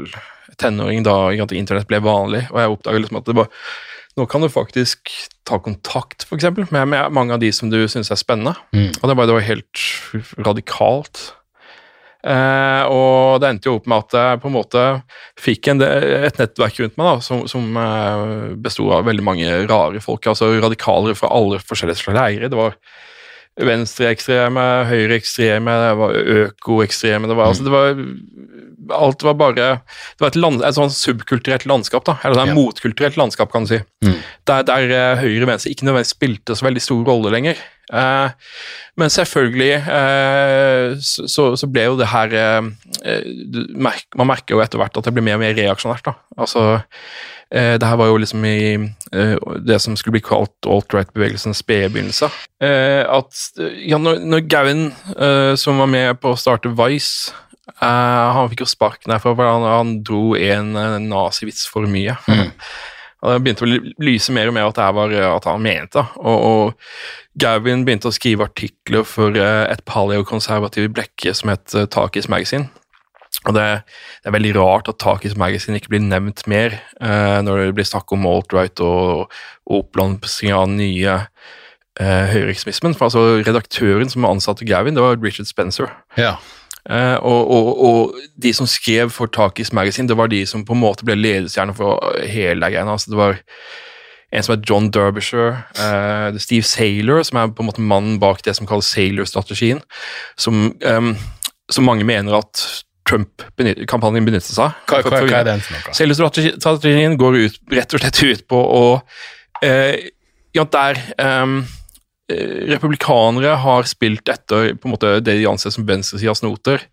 tenåring da at internett ble vanlig, og jeg oppdaga liksom at det var nå kan du faktisk ta kontakt for eksempel, med, med mange av de som du syns er spennende. Mm. Og det var, det var helt radikalt. Eh, og det endte jo opp med at jeg på en måte fikk en, et nettverk rundt meg da, som, som eh, besto av veldig mange rare folk. altså Radikalere fra alle forskjellige slags leirer. Det var venstreekstreme, høyreekstreme, det økoekstreme det var, altså det var Alt var bare Det var et, land, et sånn subkulturelt landskap, da, eller et Ja. motkulturelt landskap, kan du si. Mm. Der, der eh, høyre og venstre ikke nødvendigvis spilte så veldig stor rolle lenger. Eh, men selvfølgelig eh, så, ble jo det her eh, Man merker jo etter hvert at det blir mer og mer reaksjonært. da. Altså, det her var jo liksom i det som skulle bli kalt alt-right-bevegelsens spede begynnelse. At ja, når, eh, som var med på å starte Vice Han fikk jo sparken derfra for han, han dro en nazivits for mye. Og det begynte å lyse mer og mer at, det var, eh, at han mente. Og, og Gavin begynte å skrive artikler for eh, et paleokonservativt blekke som het uh, Takis Magazine. Og det, det er veldig rart at Takis Magazine ikke blir nevnt mer eh, når det blir snakk om alt-right og, og oppblomstring av nye eh, høyreekstremismen. For altså, redaktøren som ansatte Gavin, det var Richard Spencer. Ja. Eh, og, og, og de som skrev for Takis Magazine, det var de som på en måte ble ledestjerner for hele greia. Altså, det var en som het John Derbyshire, uh, Steve Saylor, som er på en måte mannen bak det som kalles Saylor-strategien, som, um, som mange mener at Trump-kampanjen benyttet seg av. Saylor-strategien går ut, rett og slett ut på å uh, ja, Der eh, republikanere har spilt etter på en måte det de anser som venstresidas noter,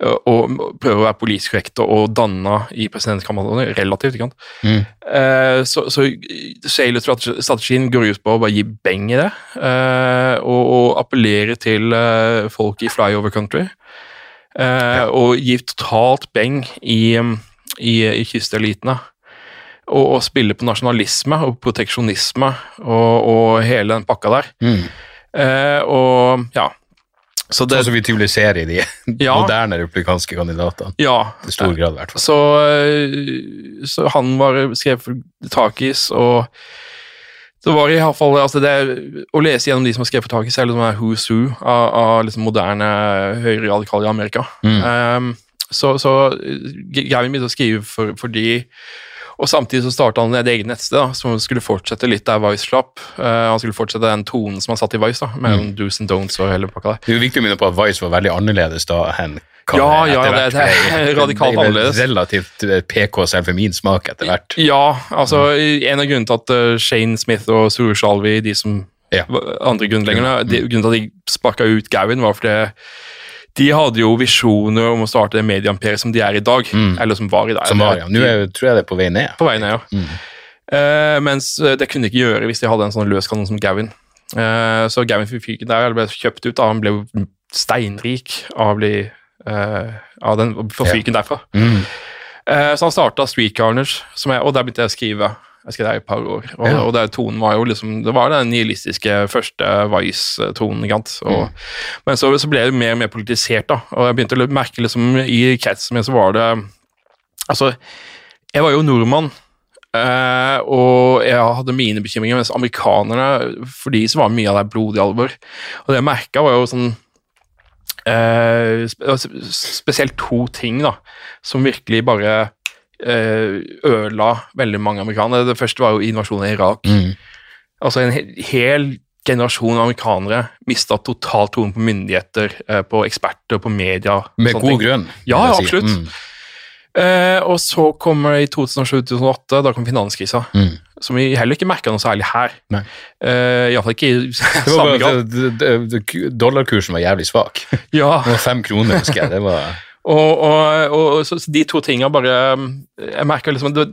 eh, og prøver å være politisk korrekte og danna i presidentkampanjen relativt. ikke sant? Mm. Eh, så så Sailor-strategien går ut på å bare gi beng i det, eh, og, og appellere til eh, folk i flyover country. eh, Og gi totalt beng i, i, i kystelitene. Og, og spille på nasjonalisme og proteksjonisme og, og hele den pakka der. Mm. Eh, og ja. Så det Sånn som vi tyviliserer i de Ja. moderne republikanske kandidatene. Ja. til stor grad, i hvert fall. Så, eh, så han var skrev for Takis, og det var i hvert fall, altså det, Å lese gjennom de som har skrevet for Takis, er liksom som er Who's Who av, av liksom moderne høyreradikale i Amerika. Um, så, så Gavin begynte å skrive for, for de, og samtidig så starta han et eget nettsted da, som skulle fortsette litt der Vice slapp. Uh, han skulle fortsette den tonen som han satt i Vice, da, med do's and don'ts og hele pakka der. Det er jo viktig å minne på at Vice var veldig annerledes da enn Ja, ja, det- det er radikalt annerledes. Relativt eh, PK selv for min smak etter hvert. Ja, altså en av grunnene til at uh, Shane Smith og Suru Shalvi, de som Ja. andre grunnleggerne, mm. grunnen til at de sparka ut Gavin, var fordi de hadde jo visjoner om å starte det medieimperiet som de er i dag. Eller som var i dag. Som var, ja. Nå er, tror jeg det er på vei ned. På vei ned, ja. Eh, mens eh, det kunne de ikke gjøre hvis de hadde en sånn løs kanon som Gavin. Uh, så Gavin fikk der, ble kjøpt ut. Da. Han ble steinrik av bli uh, av den, forfyken Ja. derfra. Mm. Så han starta Street Carnage, som jeg, og der begynte jeg å skrive. Jeg husker det i et par år. Og, Ja. og der tonen var jo liksom Det var den nihilistiske første Vice-tonen. Og, Men så, så ble det mer og mer politisert, da. Og jeg begynte å merke liksom i kretsen min så var det Altså, jeg var jo nordmann. Uh, og jeg hadde mine bekymringer, mens amerikanerne, for de så var mye av det blodig alvor. Og det jeg merka, var jo sånn uh, spe- Spesielt to ting da, som virkelig bare ødela veldig mange amerikanere. Det første var jo invasjonen i Irak. Mm. Altså En hel generasjon amerikanere mista totalt troen på myndigheter, eh, på eksperter, på media. Med god ting. grunn. Ja, si. absolutt. Mm. Eh, og så kommer det i 2007-2008, da kom finanskrisa. Mm. Som vi heller ikke merka noe særlig her. Uh, Iallfall ikke i samme grad. det, dollarkursen var jævlig svak. Det var fem kroner, husker jeg. Det var og, og, og så, så de to tinga bare Jeg merka liksom det,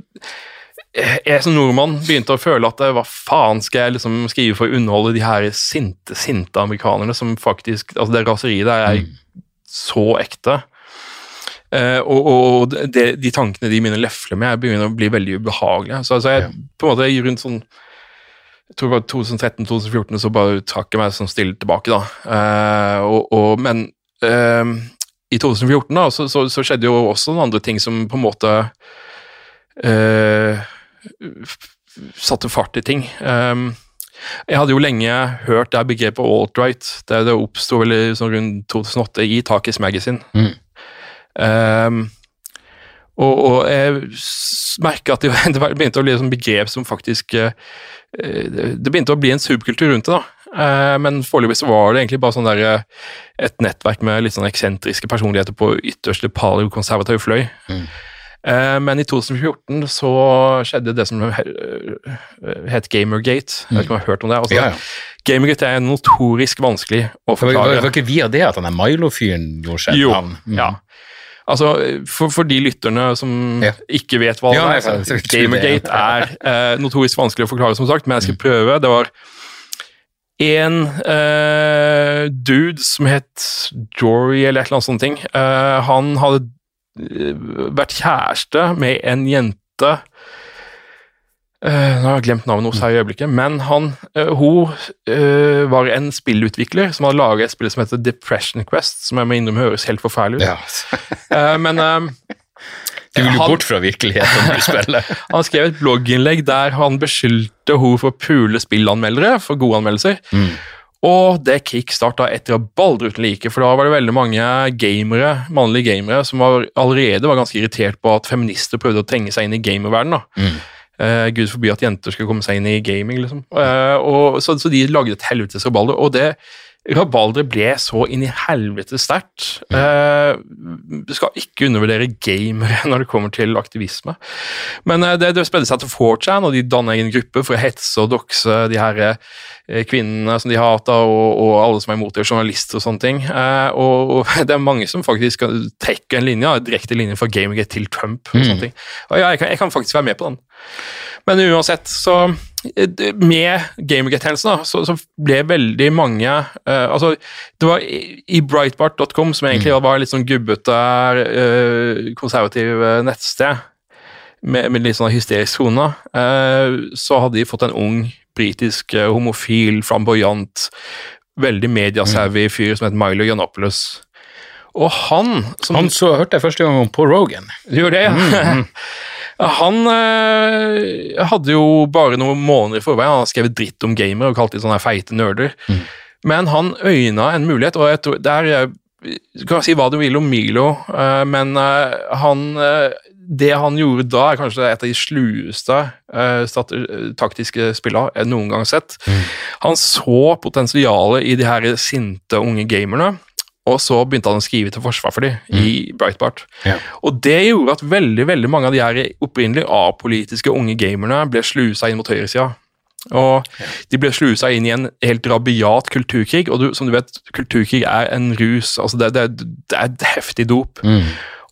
Jeg som nordmann begynte å føle at hva faen skal jeg liksom skrive for å underholde de her sinte, sinte amerikanerne som faktisk Altså, det raseriet der er så ekte. Eh, og og de, de tankene de begynner å lefle med, begynner å bli veldig ubehagelige. Så, altså, jeg Ja. på en måte rundt sånn jeg tror det var 2013-2014 så bare trakk jeg meg sånn stille tilbake, da. Eh, og, og, men eh, i 2014 da, så, så, så skjedde jo også noen andre ting som på en måte eh, satte fart i ting. Um, jeg hadde jo lenge hørt det begrepet alt-right. Det, det oppsto vel sånn rundt 2008 i Takis Magazine. Mm. Um, og, og jeg merka at det, det begynte å bli et begrep som faktisk eh, eh, Det begynte å bli en subkultur rundt det, da. Eh, men foreløpig så var det egentlig bare sånn der, eh, et nettverk med litt sånn eksentriske personligheter på ytterste paleokonservativ fløy. Mm. Eh, men i 2014 så skjedde det som he- het Gamergate. Jeg vet ikke om jeg har hørt om det? Altså, Ja, ja. Gamergate er notorisk vanskelig å Det var, forklare. ikke via det at han er Milo-fyren gjorde seg Jo? Mm. ja. Altså, for, for de lytterne som Ja. ikke vet hva det er. Gamergate er eh, notorisk vanskelig å forklare, som sagt, men jeg skal Mm. prøve. Det var en uh, dude som het Jory, eller et eller annet sånt ting. Uh, han hadde eh, vært kjæreste med en jente uh, nå har jeg glemt navnet hennes her i øyeblikket, men han, hun var en spillutvikler som hadde laget et spill som heter Depression Quest, som jeg må innrømme høres helt forferdelig ut. Ja. Men Du vil jo bort fra virkeligheten når du spiller. han skrev et blogginnlegg der han beskyldte henne for å pule spillanmeldere for gode anmeldelser. Mm. Og det kickstarta etter å baldre uten like, for da var det veldig mange gamere, mannlige gamere som var, allerede var ganske irritert på at feminister prøvde å trenge seg inn i gamerverdenen. Mm. Eh, Gud forby at jenter skulle komme seg inn i gaming, liksom. Eh, og, så, så de lagde et helvetes rabalder, og det rabalderet ble så inn i helvete sterkt. Eh, skal ikke undervurdere gamere når det kommer til aktivisme. Men eh, det, det spredde seg til 4chan, og de dannet egen gruppe for å hetse og dokse de her eh, kvinnene som de hata, og, og alle som er imot det, journalister og sånne ting. Eh, og, og det er mange som faktisk trekker en linje, en direkte linje fra Gamergate til Trump. og sånne ting. Og ja, jeg kan, jeg kan faktisk være med på den. Men uansett, så Med gamerget-hendelsen så, så ble veldig mange uh, Altså, det var i, i Breitbart.com, som egentlig var litt sånn gubbete, uh, konservativ eh, nettsted, med, med litt sånn hysterisk tone, uh, så hadde de fått en ung britisk eh, homofil, flamboyant, veldig mediasavvy fyr som het Milo Yiannopoulos. Og han som Han så hørte jeg første gang om Paul Rogan. Du gjorde det, ja. Han eh, hadde jo bare noen måneder i forveien han hadde skrevet dritt om gamere og kalt de sånne feite nerder. Men han øyna en mulighet, og jeg tror, der er Du kan si hva du vil om Milo, eh, men eh, han eh, det han gjorde da, er kanskje et av de slueste uh, taktiske spillene jeg noen gang sett. Han så potensialet i de her sinte unge gamerne, og så begynte han å skrive til forsvar for dem i Breitbart. Ja. Og det gjorde at veldig veldig mange av de her opprinnelig apolitiske unge gamerne ble slusa inn mot høyresida. Og de ble slusa inn i en helt rabiat kulturkrig, og du, som du vet, kulturkrig er en rus. altså Det, det, det er et heftig dop.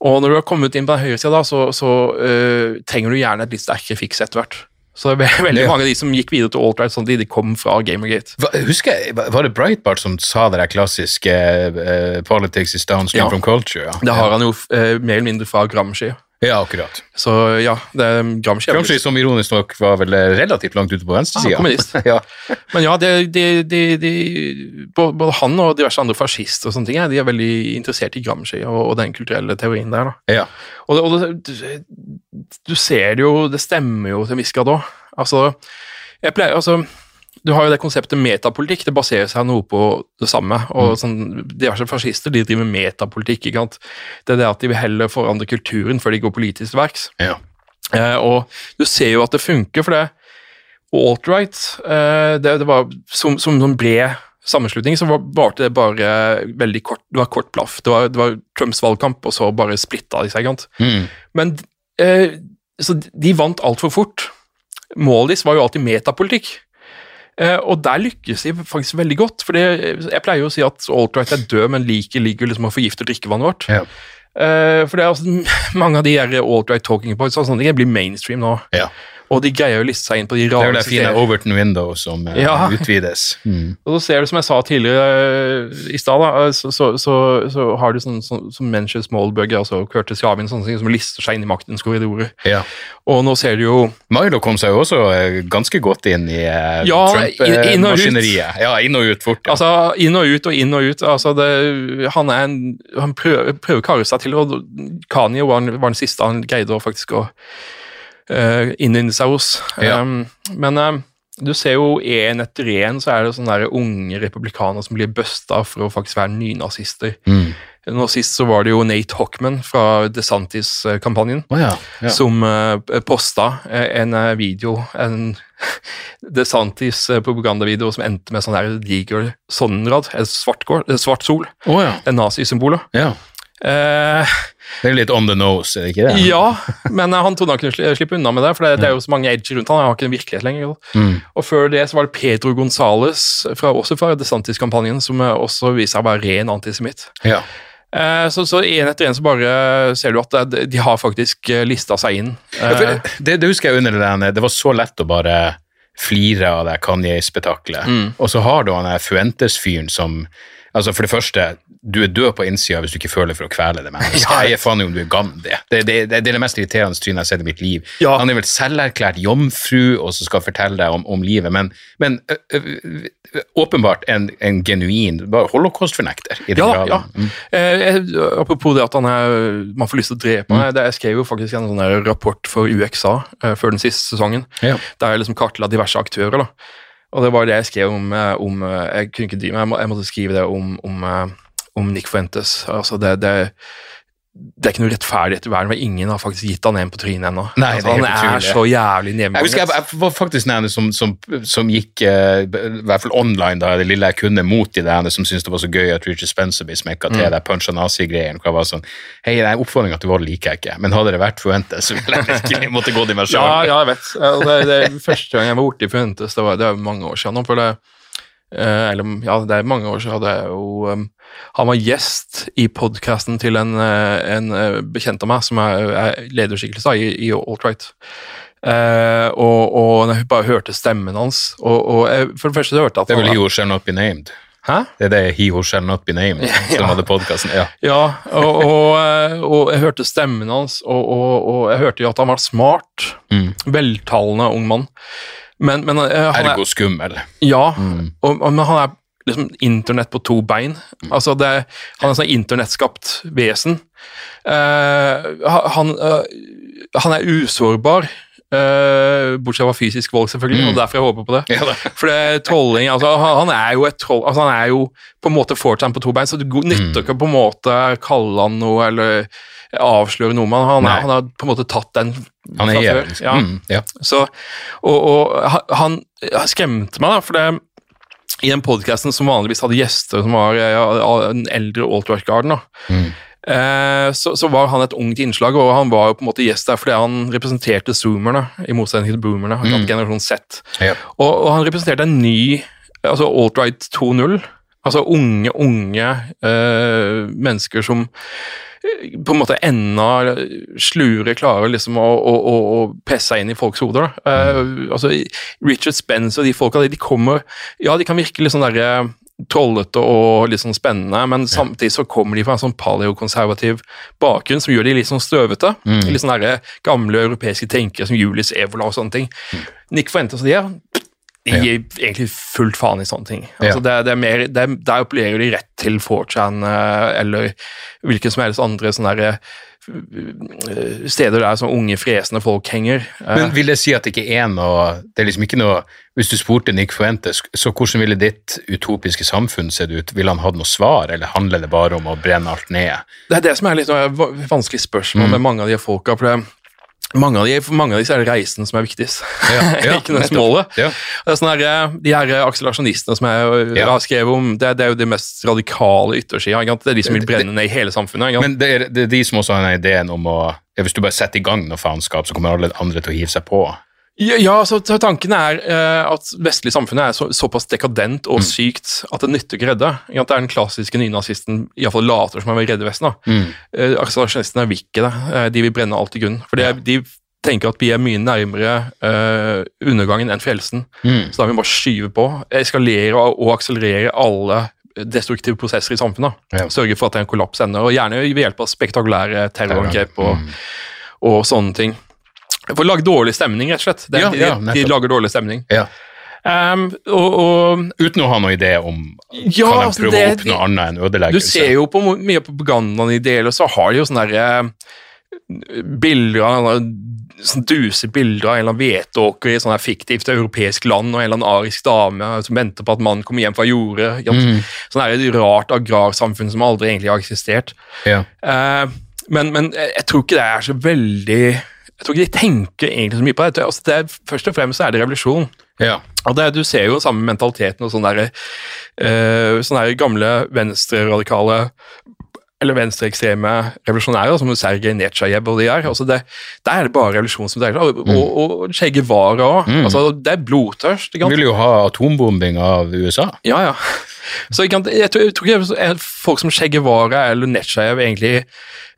Og når du har kommet inn på den høyresida, så, så øh, trenger du gjerne et litt sterkere fiks etter hvert. Så det er veldig Ja. mange av de som gikk videre til alt-right, sånn, de, de kom fra Gamergate. Hva, husker jeg, Var det Breitbart som sa det der klassiske uh, 'politics is downstream Ja. from culture'? Ja, Det har han jo uh, mer eller mindre fra Gramsci. Ja akkurat. Så ja, det er Gramsci. Gramsci, som ironisk nok var vel relativt langt ute på venstresida. Ah, kommunist. ja. Men ja, de, de, de, både han og diverse andre fascister og sånne ting, de er veldig interessert i Gramsci og, og den kulturelle teorien der. da. ja. Og, det, og det, du, du ser det jo, det stemmer jo til en viss grad òg. Altså, jeg pleier, altså, du har jo det konseptet metapolitikk, det baserer seg noe på det samme. og sånn, Diverse fascister de driver metapolitikk. ikke sant? Det er det at de vil heller forandre kulturen før de går politisk til verks. ja. Eh, og du ser jo at det funker, for det alt-right eh, det, det var som, som en bred sammenslutning, så var- det bare veldig kort Det var kort blaff. Det var, det var Trumps valgkamp, og så bare splitta de seg. ikke sant? Mm. Men eh, så de vant altfor fort. Målet deres var jo alltid metapolitikk. Eh, og der lykkes de faktisk veldig godt. For jeg pleier jo å si at alt-right er død, men liket ligger liksom å forgifte drikkevannet vårt. Ja. Eh, for det er altså, mange av de alt-right talking points og sånne ting blir mainstream nå. ja. Og de greier å liste seg inn på de Det er jo det fine. Overton window som eh, Ja. utvides. Mm. Og så ser du, som jeg sa tidligere eh, i stad, så, så, så, så har du sånn sånn- så, Menchers Smallbugger, altså Curtis Javin, sånne ting som lister seg inn i maktens korridorer. Ja. Og nå ser du jo Milo kom seg jo også eh, ganske godt inn i eh, Ja. Trump-maskineriet. Ja, inn og ut fort. Ja. Altså, inn og ut og inn og ut. Altså, det, han en, han prøver, prøver å karre seg til, og Kanye var, var den siste han greide å faktisk å uh, seg hos. Ja. Um, men uh, du ser jo en etter en så er det sånne der unge republikanere som blir busta for å faktisk være nynazister. Mm. Nå sist så var det jo Nate Hockman fra DeSantis-kampanjen. oh, ja. ja. som uh, posta eh, en eh, video, en DeSantis eh, propagandavideo som endte med sånn der diger sonnenrad, en svart, eh, svart sol, oh, ja. en nazisymbolet. ja. Eh, Det er litt on the nose, er det ikke det? ja, men eh, han trodde han kunne slippe unna med det, for det, det er jo så mange edger rundt han, han har ikke en virkelighet lenger. Mm. Og før det så var det Pedro Gonzales, fra, også fra DeSantis-kampanjen, som eh, også viser seg å være ren antisemitt. Ja. Eh, så, så en etter en så bare ser du at det, de har faktisk lista seg inn. Ja, det, det husker jeg under det der, det var så lett å bare flire av det Kanye-spetakkelet. Mm. Og så har du han der Fuentes-fyren som Altså For det første, du er død på innsida hvis du ikke føler for å kvele det mennesket. Ja. Jeg faen om du er gammel, det. Det, det, det, det er det mest irriterende trynet jeg har sett i mitt liv. Ja. Han er vel selverklært jomfru og som skal fortelle deg om, om livet, men, men ø, ø, ø, åpenbart en, en genuin holocaust-fornekter. i den Ja, graden. ja. Mm. Eh, apropos det at han er, man får lyst til å drepe meg. Mm. jeg skrev jo faktisk en sånn rapport for UXA eh, før den siste sesongen, Ja. der jeg liksom kartla diverse aktører. da. Og det var det jeg skrev om, eh, om eh, Jeg kunne ikke dy meg, jeg, måtte skrive det om, om, eh, om Nick Fuentes. Altså det, det, det er ikke noe rettferdighet i verden, for ingen har faktisk gitt han en på trynet ennå. Altså, han er utrolig. så jævlig Jeg husker jeg, jeg var faktisk den som, som, som gikk, uh, i hvert fall online, da, det lille jeg kunne, mot de der som syntes det var så gøy at Richard Spencer ble smekka til Mm. der punch and nazi-greien. hvor jeg var sånn, hei, den oppfordringa til vold liker jeg ikke, men hadde det vært Fuentes, så ville jeg virkelig måtte gå selv. Ja, ja, jeg vet. Det, det, første gang jeg var borti Fuentes, det var det er mange år siden nå. For det, uh, eller, ja, det er mange år siden. hadde jeg jo, um, han var gjest i podkasten til en, eh, en eh, bekjent av meg som er, er lederskikkelse i, i Alt-Right. Eh, og, og jeg bare hørte stemmen hans og, og jeg, For det første jeg hørte at Det er vel He Who Shall Not Be Named. Hæ? Det er det He Who Shall Not Be Named som Ja. hadde podkasten. Ja. Ja, og, og, jeg hørte stemmen hans, og, jeg hørte jo at han var smart. Mm. Veltalende ung mann. Men, men uh, er, Ergo skummel. Ja, og, og, men han er liksom internett på to bein. Altså det, han er sånn internettskapt vesen. Uh, han, uh, han er usårbar. Uh, bortsett fra fysisk vold, selvfølgelig, og derfor jeg håper på det. Ja det. For det trolling, altså, han, han er jo et troll altså, Han er jo på en måte fortsatt på to bein, så det go- nytter ikke på en måte kalle han noe eller avsløre noe, men han, han har på en måte tatt den Han fra før. Ja. Mm, ja. Så, og, og han, han skremte meg, da, for det i den podkasten som vanligvis hadde gjester som var ja, den eldre alt-right-garden, da, Mm. eh, så, så var han et ungt innslag, og han var jo på en måte gjest der fordi han representerte zoomerne, i motsetning til boomerne, mm. generasjon Z. Ja. Og, og han representerte en ny altså alt-right 2.0. Altså unge, unge eh, mennesker som eh, på en måte enda slure klarer liksom å, å, å, presse inn i folks hoder. Eh, altså Richard Spence og de folka, de kommer Ja, de kan virke litt sånn derre trollete og litt sånn spennende, men samtidig så kommer de fra en sånn paleokonservativ bakgrunn som gjør de litt sånn støvete. Litt sånn gamle europeiske tenkere som Julius Evola og sånne ting. Nick Fuentes og de her, de gir egentlig fullt faen i sånne ting. Altså, Ja. det, det er mer, det er, der appellerer de rett til 4chan eh, eller hvilken som helst andre sånne der, eh, steder der som unge, fresende folk henger. Eh, Men vil det si at det ikke er noe Det er liksom ikke noe Hvis du spurte Nick Fuentes, så hvordan ville ditt utopiske samfunn sett ut? Ville han hatt noe svar, eller handler det bare om å brenne alt ned? Det er det som er litt vanskelig spørsmål Mm. med mange av de folka. for det mange av, de, mange av disse er det reisen som er viktigst, ja, ikke nødvendigvis nettopp. målet. Ja. Det er sånne her, de her akselerasjonistene som jeg Ja. har skrevet om, det, det er jo det mest radikale yttersida. ikke? Det er de som vil brenne ned hele samfunnet. ikke? Men det er, det er de som også har den ideen om å ja, Hvis du bare setter i gang noe faenskap, så kommer alle andre til å hive seg på. Ja, så, tanken er eh, at vestlig samfunnet er så, såpass dekadent Mm. og sykt at det nytter ikke å redde. At? Det er den klassiske nynazisten iallfall later som han vil redde Vesten. da. Mm. Eh, Akselerasjonistene vil ikke det. Eh, de vil brenne alt i grunnen. For ja. de tenker at vi er mye nærmere uh, undergangen enn frelsen. Mm. Så da vil vi bare skyve på, eskalere og, og akselerere alle destruktive prosesser i samfunnet. Ja. Sørge for at det er en kollaps ender, og gjerne ved hjelp av spektakulære terrorangrep og, Mm. og sånne ting. For å lage dårlig stemning, rett og slett. Det, Ja, de, ja, de lager dårlig stemning. Ja. Um, og, og Uten å ha noen idé om Ja, kan de altså, prøve det- å oppnå annet enn ødeleggelse. Du ser jo på mye av propagandaen i og så har de jo sånne der, eh, bilder av sånn duse bilder av en eller annen hvetåker i sånn fiktivt europeisk land, og en eller annen arisk dame som venter på at mannen kommer hjem fra jordet. Mm. Sånn her et rart agrarsamfunn som aldri egentlig har eksistert. Ja. Uh, men, men jeg jeg tror ikke det er så veldig Jeg tror ikke de tenker egentlig så mye på det. Jeg Altså, det er, først og fremst er det revolusjon. Ja. Og det, Du ser jo samme mentaliteten og sånne, der, uh, sånne der gamle venstreradikale eller venstreekstreme revolusjonære, som Sergej Netsjajev og de der. Altså det, der er det bare revolusjon som dreier seg. Og, og, og Che Guevara òg. Altså, det er blodtørst. ikke sant? Vil jo ha atombombing av USA. Ja, ja. Så sant, jeg, tror, jeg tror ikke er folk som Che Guevara eller Netsjajev egentlig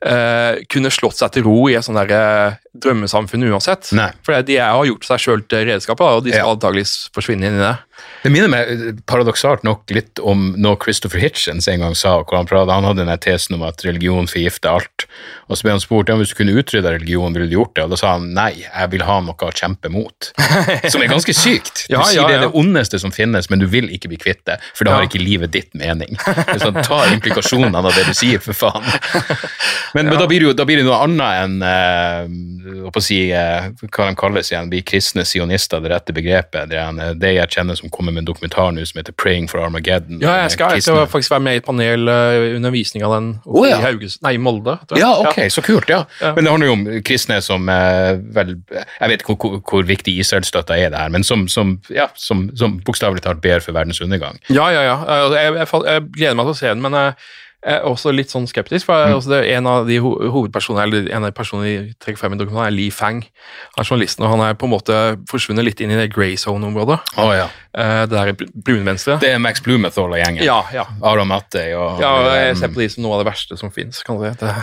eh, kunne slått seg til ro i et sånt der, eh, drømmesamfunn uansett. Nei. For de er, har gjort seg sjøl til redskaper, og de skal Ja. antakeligvis forsvinne inn i det. Det minner meg eh, paradoksalt nok litt om noe Christopher Hitchens en gang sa. hvor Han, pratet, han hadde den tesen om at religion forgifter alt. Og så ble han spurt ja, hvis du kunne utrydda religion, ville du gjort det? Og da sa han nei, jeg vil ha noe å kjempe mot. Som er ganske sykt. Du Ja, sier ja, det er det ondeste som finnes, men du vil ikke bli kvitt det, for da har ikke livet ditt mening. Så ta implikasjonene av det du sier, for faen. Men, men da, blir jo, da blir det noe annet enn eh, å si, eh, hva de kalles igjen, bli kristne sionister, det rette begrepet. Det er en, det jeg kjenner som kommer med en dokumentar nå som heter Praying for Armageddon. Ja, jeg skal, jeg faktisk være med i et panel uh, under visning av den oh, ja. i Hauges, nei, Molde. tror jeg. Ja, ok, så kult, ja. Ja. Men det handler jo om kristne som uh, vel Jeg vet ikke hvor, hvor, viktig Israel-støtta er det her, men som, som, ja, som, som bokstavelig talt ber for verdens undergang. Ja, ja, ja. Eh, Jeg, jeg, fall- jeg gleder meg til å se den, men eh, jeg er også litt sånn skeptisk. for er En av de hovedpersonene eller en av de personene trekker frem i dokumentaren, er Lee Fang. Han er journalisten, og han er på en måte forsvunnet litt inn i det grey zone-området. Oh, ja. Eh, Det der brunvenstre. Det er Max Blumenthal og gjengen. Ja, ja. Aron Mattei og ja, jeg um, ser på de som noe av det verste som fins.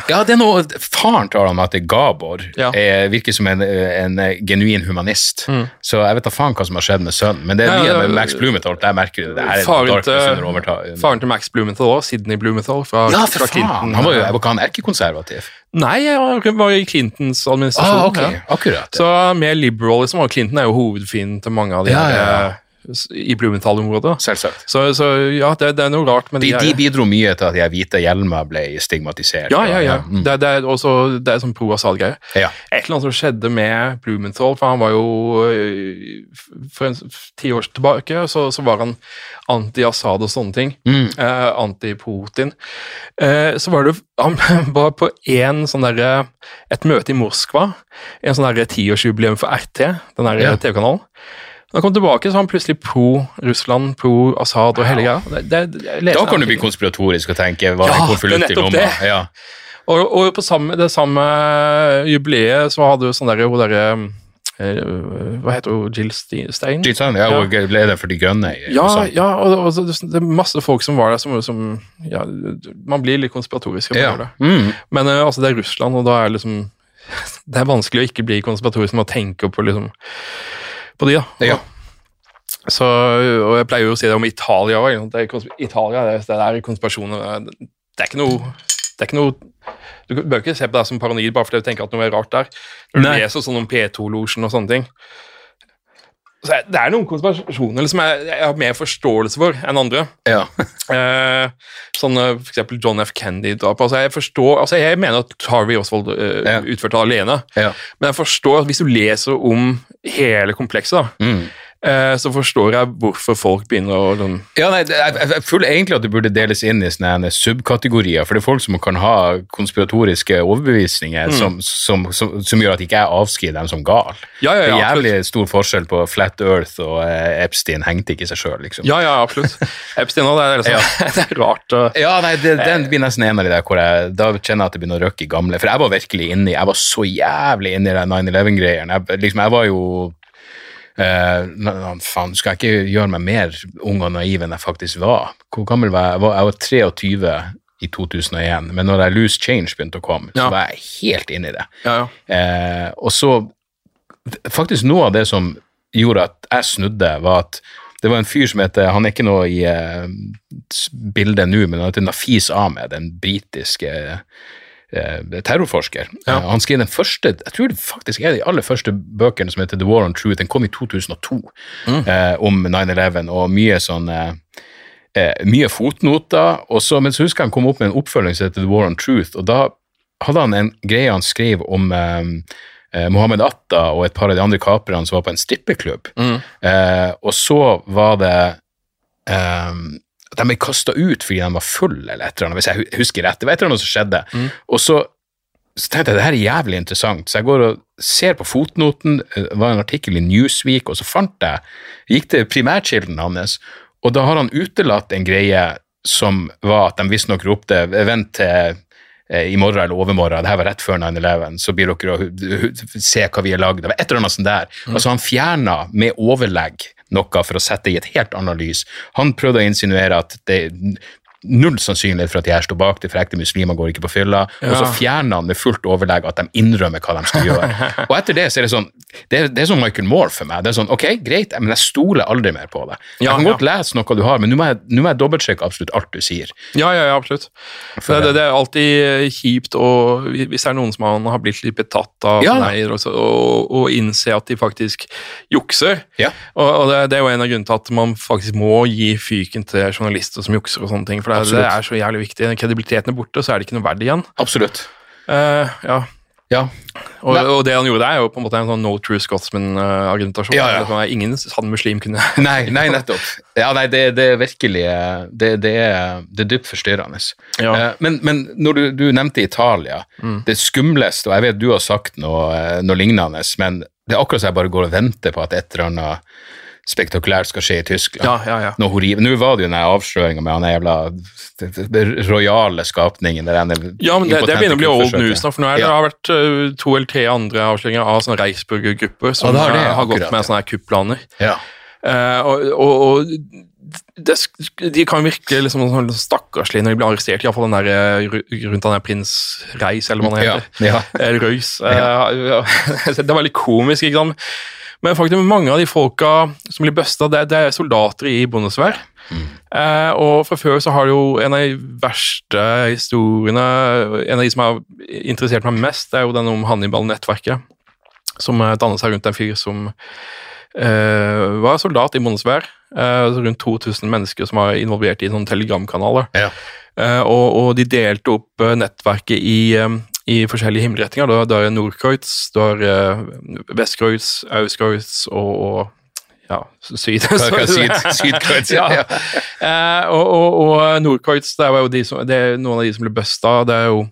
Ja, det er noe Faren til Aron Mattei, Gabor, Ja. er, virker som en, en genuin humanist. Så jeg vet da faen hva som har skjedd med sønnen, men det er Mm. Mye med Max Blumenthal. Der merker du det. Her er Faren til-. Faren til Max Blumenthal òg, Sidney Blumenthal fra, Ja, fra for faen! Han var jo var han erkekonservativ? Nei, han var i Clintons administrasjon. Ah, ok, ja. akkurat. Så mer liberal, liksom. Og Clinton er jo hovedfienden til mange av de Ja, her, eh, i Blumenthal-området. Selvsagt. Så, så ja, det, det er noe rart med De, de, de bidro mye til at de hvite hjelmer ble stigmatisert. Ja, ja, ja. Mm. Det, det er også det er sånn pro-Assad-greie. Ja. Et eller annet som skjedde med Blumenthal, for han var jo øh, For en, ti år tilbake så, så var han anti-Assad og sånne ting. Mm. Eh, Anti-Putin. Eh, så var det Han var på en sånn derre Et møte i Moskva. En sånn derre tiårsjubileum for RT, den der. TV-kanalen. Da han kom tilbake, så var han plutselig pro Russland, pro Assad og hele greia. Da kan du bli konspiratorisk og tenke hva Ja, det konvolutt i lomma? Ja. Og, og på samme, det samme jubileet så hadde jo sånn derre hun derre eh, Hva heter hun? Jill Stein? Jill Stein, ja, Ja. og leder for De grønne Ja, ja og, og så- det er masse folk som var der som, som ja, Man blir litt konspiratorisk. av Ja. det. Mm. Men eh, altså, det er Russland, og da er liksom Det er vanskelig å ikke bli konspiratorisk med å tenke på liksom på de, da. Ja. Så, og jeg pleier jo å si det om Italia òg. Italia det, det er konspirasjoner. Det er ikke noe det er ikke noe Du bør ikke se på deg som paranoid bare fordi du tenker at noe er rart der. Når du leser sånn om P2-losjen og sånne ting. Det er noen konspirasjoner som jeg, jeg har mer forståelse for enn andre. Ja. Eh, sånn f.eks. for eksempel John F. Kennedy-drapet. Altså, jeg forstår, altså, jeg mener at Harvey Oswald eh, Ja. utførte det alene. Ja. Men jeg forstår at hvis du leser om hele komplekset, da, Mm. Eh, så forstår jeg hvorfor folk begynner å den... Ja, nei, jeg, føler egentlig at det burde deles inn i sånne subkategorier, for det er folk som kan ha konspiratoriske overbevisninger Mm. som, som, som, som gjør at ikke jeg avskriver dem som gal. Ja, ja, det er er absolutt. jævlig stor forskjell på Flat Earth og eh, Epstein hengte ikke seg sjøl, liksom. Ja, ja, absolutt. Epstein òg, det, liksom, det er rart. Og... Ja, nei, det, den blir nesten en av de der hvor jeg da kjenner jeg at det begynner å røkke i gamle. For jeg var virkelig inni Jeg var så jævlig inni den 9-11-greien. Jeg, liksom, jeg var jo na- Faen, skal jeg ikke gjøre meg mer ung og naiv enn jeg faktisk var? Hvor gammel var jeg? Jeg var, 23 i 2001, men når jeg Loose Change begynte å komme, Ja. så var jeg helt inne i det. Ja, ja. Uh, og så Faktisk noe av det som gjorde at jeg snudde, var at det var en fyr som heter Han er ikke noe i uh, bildet nå, men han heter Nafis Ahmed, den britiske eh, terrorforsker. Ja. Eh, han skrev den første Jeg tror det faktisk er de aller første bøkene som heter The War on Truth. Den kom i 2002, eh, om 9-11, og mye sånn eh, eh, mye fotnoter. Og så, men så husker han kom opp med en oppfølging som heter The War on Truth, og da hadde han en greie han skrev om eh, eh, Mohammed Atta og et par av de andre kaperne som var på en strippeklubb. Eh, og så var det eh, De ble kasta ut fordi de var fulle, eller et eller annet, hvis jeg husker rett. Det var et eller annet som skjedde. Og så, så tenkte jeg det her er jævlig interessant, så jeg går og ser på fotnoten. eh, Det var en artikkel i Newsweek, og så fant jeg Gikk til primærkilden hans, og da har han utelatt en greie som var at de visstnok ropte 'vent til eh, i morgen eller overmorgen, det her var rett før 9-11, så blir dere å se hva vi har lagd. Det var et eller annet sånt der. Altså Han fjerna med overlegg noe for å sette i et helt annet lys. Han prøvde å insinuere at det null sannsynlighet for at de her står bak det, for ekte muslimer går ikke på fylla, og så fjerner han med fullt overlegg at de innrømmer hva de skal gjøre. og etter det så er det sånn, det er, det er sånn Michael Moore for meg. Det er sånn, ok, greit, men jeg stoler aldri mer på det. Ja, jeg kan ja. godt lese noe du har, men nå må jeg, nå må jeg dobbeltsjekke absolutt alt du sier. Ja, ja, ja, absolutt. Det, det, det er alltid kjipt og hvis det er noen som har blitt litt betatt av, Ja. Neier, og, og, og innse at de faktisk jukser. Ja. Og, og det, det er jo en av grunnene til at man faktisk må gi fyken til journalister som jukser og sånne ting, for det, det er så jævlig viktig. Kredibiliteten er borte, så er det ikke noe verdt igjen. Absolutt. Uh, ja. Ja. Og, og det han gjorde, det er jo på en måte en sånn no true Scotsman-argumentasjon. Ja, ja. Sånn, Ingen sann muslim kunne Nei, nei, nettopp. Ja, nei, det, det er virkelig Det, det, er, det er dypt forstyrrende. Ja. Uh, Men, men når du, du nevnte Italia, det skumleste, og jeg vet du har sagt noe, eh, noe lignende, men det er akkurat så jeg bare går og venter på at et eller annet spektakulært skal skje i Tyskland. Ja, ja, ja. Nå. Nå var det jo den avsløringa med han jævla det- det rojale skapningen der er Ja, men det, det begynner å bli old news for nå er det, Ja. det har vært uh, to eller tre andre avsløringer av sånne Reichsburger-grupper som Ja, det har det, uh, har gått akkurat, med sånne her kupplaner. Ja. Uh, og og, og det, de kan virke liksom sånn stakkarslige når de blir arrestert, iallfall den der eh, rundt den der prins Reis, eller hva han heter. ja. ja. Røys. Eh, ja. det var veldig komisk, ikke sant. Men faktisk mange av de folka som blir busta, det, det er soldater i bondesvær. Eh, og fra før så har det jo en av de verste historiene En av de som har interessert meg mest, det er jo den om Hannibal-nettverket. Som danna dannet seg rundt en fyr som eh, var soldat i bondesvær. Eh, rundt 2000 mennesker som var involvert i sånne telegramkanaler. Ja. Eh, og, og de delte opp eh, nettverket i, eh, i forskjellige himmelretninger. Da, da er Nordkreutz, da er eh, Vestkreutz, Auskreutz og, og ja, Syd. Syd, Sydkreutz, ja. ja. Eh, og, og, og Nordkreutz, det er jo de som, det er noen av de som ble busta. Det er jo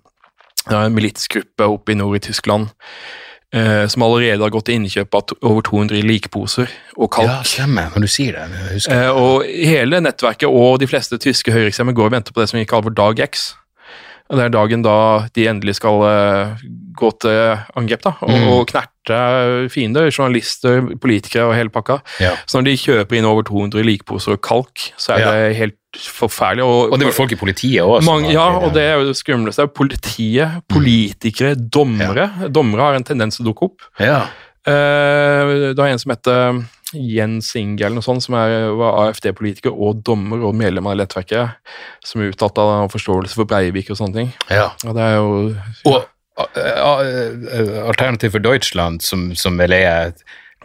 det er en militsgruppe oppe i nord i Tyskland eh, som allerede har gått til innkjøp av over 200 likposer og kalk. ja, stemmer. Når du sier det. Eh, og hele nettverket og de fleste tyske høyreekstremer går og venter på det som vi kaller for dag X. Og Det er dagen da de endelig skal eh, gå til angrep da, og, Mm. og knerte fiender, journalister, politikere og hele pakka. Ja. Så når de kjøper inn over 200 likposer og kalk, så er Ja. det helt forferdelig. Og, Og det var folk i politiet òg. ja, og det er jo det skumleste. Politiet, politikere, dommere. Dommere har en tendens til å dukke opp. Ja. Uh, det var en som heter Jens Inge eller noe sånt, som er, var AFD-politiker og dommer og medlem av nettverket, som uttalte at av forståelse for Breivik og sånne ting. ja. Og det er jo Og uh, uh, Alternativ for Deutschland, som, som vel er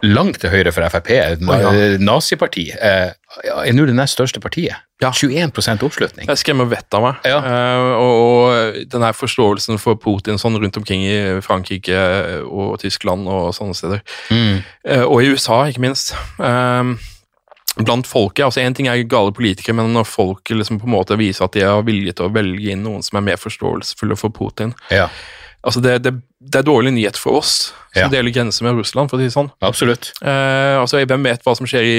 langt til høyre for Frp, et oh, ja. naziparti, eh, er nå det nest største partiet. Ja. 21 oppslutning. Jeg skremmer vettet av meg. Ja. Eh, og, og denne forståelsen for Putin sånn rundt omkring i Frankrike og Tyskland og sånne steder. Mm. Eh, og i USA, ikke minst. Eh, blant folket. altså Én ting er gale politikere, men når folk liksom på en måte viser at de har vilje til å velge inn noen som er mer forståelsesfulle for Putin Ja, altså det, det, det er dårlig nyhet for oss som Ja. deler grenser med Russland, for å si det sånn. absolutt. Eh, altså Hvem vet hva som skjer i,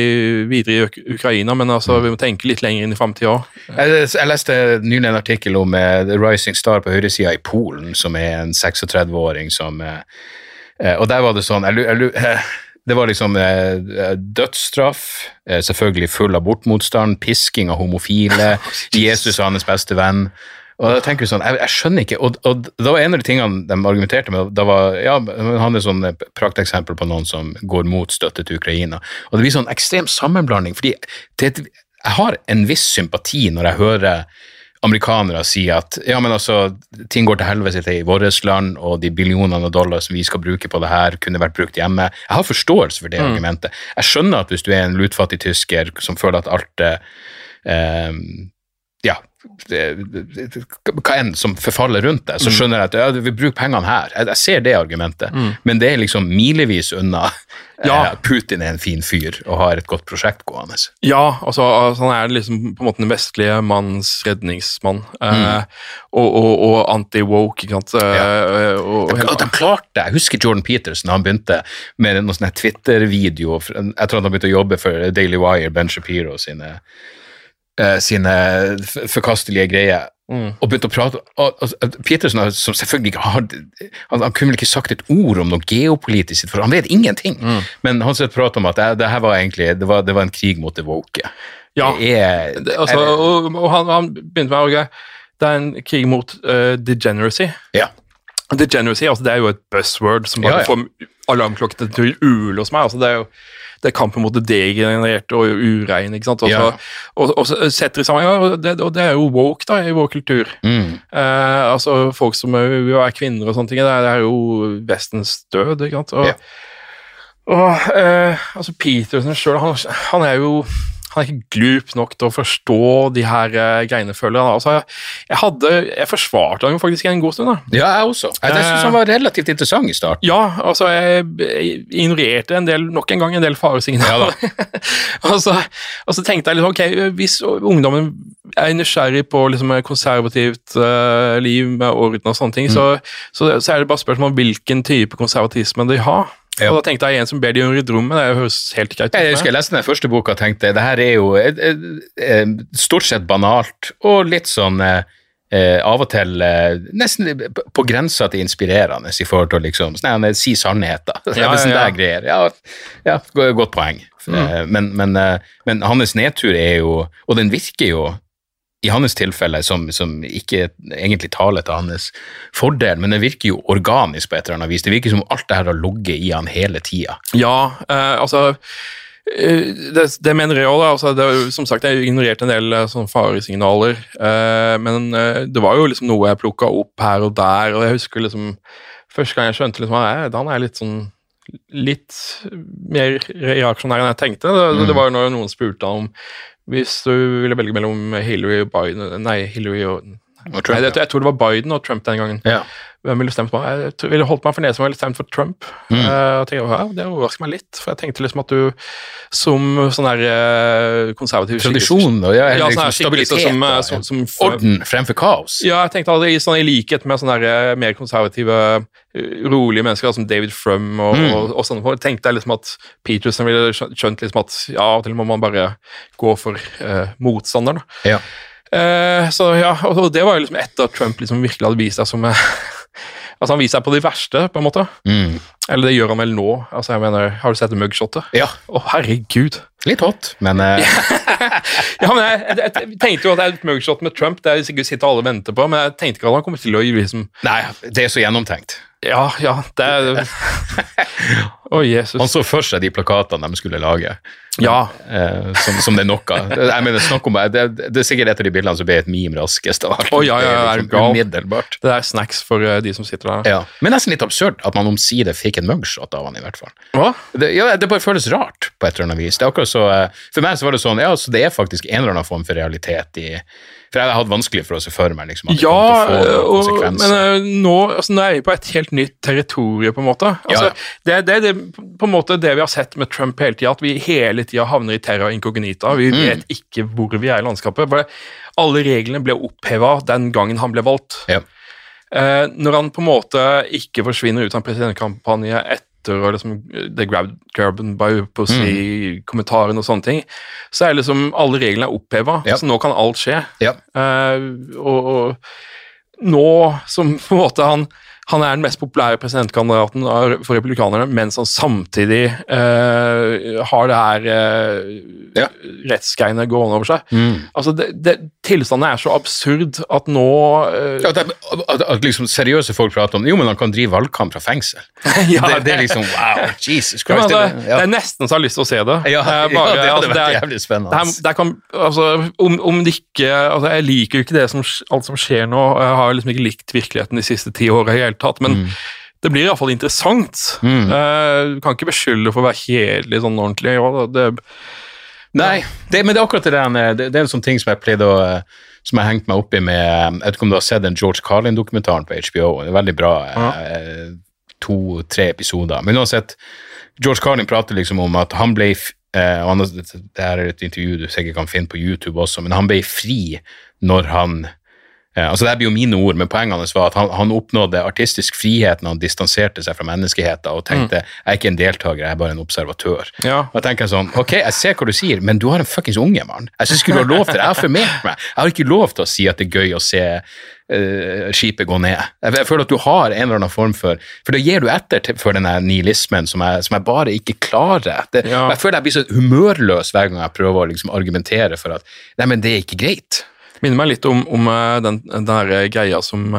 videre i Uk Ukraina, men altså Mm. vi må tenke litt lenger inn i framtida òg. Jeg, jeg leste nylig en artikkel om eh, The Rising Star på høyresida i Polen, som er en 36-åring som eh, eh, Og der var det sånn jeg, jeg, eh, Det var liksom eh, dødsstraff, eh, selvfølgelig full abortmotstand, pisking av homofile, Jesus og hans beste venn. Og da tenker du sånn, jeg, jeg skjønner ikke, og, og da var en av de tingene de argumenterte med, da var, ja, han er sånn eh, prakteksempel på noen som går mot støtte til Ukraina, og det blir sånn ekstrem sammenblanding, fordi det, jeg har en viss sympati når jeg hører amerikanere si at ja, men altså, ting går til helvete i vårt land, og de billionene av dollar som vi skal bruke på det her, kunne vært brukt hjemme. Jeg har forståelse for det argumentet. Jeg skjønner at hvis du er en lutfattig tysker som føler at alt eh, eh, ja, det, det, det, hva enn som forfaller rundt deg, så skjønner jeg at ja, vi bruker pengene her. Jeg, jeg ser det argumentet, men det er liksom milevis unna Ja. eh, Putin er en fin fyr og har et godt prosjekt gående. Ja, altså, altså han er liksom på en måte den vestlige manns redningsmann. eh, og og, og anti-woke, ikke sant. Eh, og, og, Og de klarte, Jeg husker Jordan Peterson, han begynte med noen Twitter-video. Jeg tror han begynte å jobbe for Daily Wire, Ben Shapiro sine, eh, sine forkastelige greier. Mm. Og begynte å prate Peterson, har- som selvfølgelig ikke har han, han kunne vel ikke sagt et ord om noe geopolitisk, for han vet ingenting. Mm. Men han satt prat om at det, det her var egentlig det var, det var en krig mot det woke. Ja. Det er, Det- altså, og, og han, han begynte med å Det er en krig mot uh, degeneracy. ja. Degeneracy altså det er jo et buzzword som bare Ja, ja. får alarmklokkene til å ule hos meg. altså Det er jo det er kampen mot det degenererte og ureine. ikke sant? Og så, Ja. og, og så setter de sammen ja, og det, og det er jo woke da, i vår kultur. Mm. Eh, altså Folk som er, er kvinner og sånne ting. Det er, det er jo Vestens død. ikke sant? Og, Ja. og eh, altså Peterson sjøl, han, han er jo han er ikke glup nok til å forstå de her eh, greiene, føler han. Altså, jeg, jeg hadde, jeg forsvarte han jo faktisk en god stund. da. ja, jeg også. Jeg, jeg synes han var relativt interessant i starten. Ja, altså, jeg, jeg ignorerte en del, nok en gang en del faresignaler. og, så, og så tenkte jeg liksom, ok, hvis ungdommen er nysgjerrig på liksom, konservativt uh, liv med orden og sånne ting, så, så, så er det bare spørsmål om hvilken type konservatisme de har. Ja. Og da tenkte jeg en som ber de å rydde rommet, det høres helt greit ut. Jeg husker jeg leste den første boka og tenkte det her er jo eh, eh, stort sett banalt og litt sånn eh, eh, av og til eh, nesten på- grensa til inspirerende i forhold til å liksom sånn, eh, si sannheter. Ja, Ja, ja, ja. Ja, godt poeng. Mm. Men, men, eh, men hans nedtur er jo Og den virker jo i hans tilfelle, som, som ikke egentlig taler til hans fordel, men det virker jo organisk på et eller annet vis. Det virker som alt det her har ligget i han hele tida. Ja, eh, altså eh, det, det mener jeg òg. Altså, det som sagt, jeg ignorerte en del sånn, faresignaler. eh, men eh, det var jo liksom noe jeg plukka opp her og der. Og jeg husker liksom Første gang jeg skjønte liksom, er, han er litt sånn litt mer reaksjonær enn jeg tenkte. Det, Mm. det var når noen spurte han om hvis du ville velge mellom Hillary og Biden Nei, Hillary og Og Trump, nei, jeg, jeg tror det var Biden og Trump den gangen. ja. Hvem ville stemt på? Jeg tror- ville holdt meg for nesen jeg ville stemt for Trump. Mm. Uh, og tenkte, ja, det overrasker meg litt, for jeg tenkte liksom at du som sånn her eh, konservativ Tradisjon og ja, ja, liksom, sånn her stabilitet som, eh, og som, som får- orden fremfor kaos. Ja, jeg tenkte at i, sånn, i likhet med sånne eh, mer konservative, eh, rolige mennesker som David Frum og, Mm. og, og sånne folk, tenkte jeg liksom at Peterson ville skjønt liksom at ja, av og til må man bare gå for uh, motstanderen. Ja. Uh, så ja, og det var jo liksom etter at Trump liksom virkelig hadde vist seg som eh, Altså Han viser seg på de verste, på en måte. Mm. Eller det gjør han vel nå. Altså jeg mener, Har du sett mugshotet? ja. Å, herregud. Litt hot, men uh... Ja, men jeg, jeg, jeg tenkte jo at det er et mugshot med Trump, det er sikkert sitter alle og venter på, men jeg tenkte ikke at han kommer til å gi liksom Nei, det er så gjennomtenkt. Ja, ja, det er Å, Jesus. Han så for seg de plakatene de skulle lage, Ja. eh, som, som det er. Jeg mener, snakk om, det, det er sikkert et av de bildene som ble et meme raskest av alt. Å, ja, ja, ja, Det er gal? Umiddelbart. Det er snacks for uh, de som sitter der. Ja. Men nesten litt absurd at man omsider fikk en mugshot av han, i hvert fall. Hva? Det, ja, det bare føles rart, på et eller annet vis. Det er akkurat så, eh, for meg så var det sånn, ja, så det er faktisk en eller annen form for realitet i For jeg hadde hatt vanskelig for å se for meg liksom, at det Ja, kom til å få og, men eh, nå, altså, nå er vi på et helt nytt territorium, på en måte. Altså, Ja, Det, er det, på en måte det vi har sett med Trump hele tida, at vi hele tida havner i terra incognita. Vi Mm. vet ikke hvor vi er i landskapet. For alle reglene ble oppheva den gangen han ble valgt. Ja. Eh, når han på en måte ikke forsvinner ut av en presidentkampanje etter og liksom, det grab, grabben by på å si Mm. kommentaren og sånne ting, så er liksom alle reglene oppheva, Ja. så nå kan alt skje. Ja. Uh, og, og nå som på en måte han han er den mest populære presidentkandidaten for republikanerne, mens han samtidig eh, har det her eh, Ja. rettsgreiene gående over seg. Mm. Altså, det, det, Tilstanden er så absurd at nå eh, Ja, At, at, at liksom seriøse folk prater om jo, men han kan drive valgkamp fra fengsel. ja, det, det er liksom wow, Jesus Ja, Christ. altså, det- det er nesten så jeg har lyst til å se det. Ja, ja, bare, det hadde altså, vært er- jævlig spennende. det her, det kan, altså, om, om det ikke altså, Jeg liker jo ikke det som, alt som skjer nå. Jeg har liksom ikke likt virkeligheten de siste ti åra det hele tatt, men det blir iallfall interessant. Mm. Eh, du kan ikke beskylde for å være kjedelig sånn ordentlig. Ja, det, Nei, det, men det er akkurat det der, det, det er en sånn ting som jeg pleide å som jeg har hengt meg opp i med Jeg vet ikke om du har sett den George Carlin-dokumentaren på HBO. Det er veldig bra. eh, To-tre episoder. Men uansett, George Carlin prater liksom om at han ble eh, og han, Det her er et intervju du sikkert kan finne på YouTube også, men han ble fri når han eh, altså Det blir jo mine ord, men poenget hans var at han, han oppnådde artistisk frihet når han distanserte seg fra menneskeheten og tenkte jeg er ikke en deltaker, jeg er bare en observatør. ja. Og jeg tenker sånn, ok, jeg ser hva du sier, men du har en fuckings unge, mann. Jeg synes ikke du har lov til det. Jeg har formert meg. Jeg har ikke lov til å si at det er gøy å se uh, skipet gå ned. Jeg, jeg føler at du har en eller annen form for For da gir du etter til, for den nihilismen som jeg, som jeg bare ikke klarer. Det, Ja. Jeg føler jeg blir så humørløs hver gang jeg prøver å liksom argumentere for at nei, men det er ikke greit. Minner meg litt om, om eh, den, den der greia som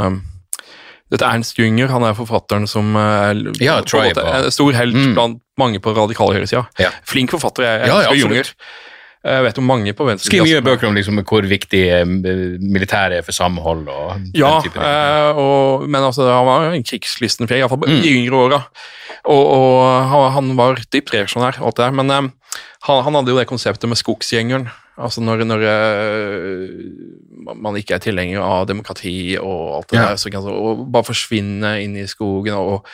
dette er Ernst Jünger, han er forfatteren som eh, er Ja, en måte er stor helt Mm. blant mange på radikalhøyresida. Ja. Flink forfatter, jeg, jeg Ja, ja, Junger. Jeg vet om mange på venstre. Skriv mye bøker om liksom, hvor viktig eh, militæret er for samhold og Ja, den type eh, og, men altså, han var en krigslisten fyr, iallfall Mm. i yngre åra. Og, og han, han var dypt reaksjonær, alt det der. Men eh, han, han hadde jo det konseptet med skogsgjengeren. Altså når, når eh, man ikke er tilhenger av demokrati og alt det Ja. der, så kan man bare forsvinne inn i skogen og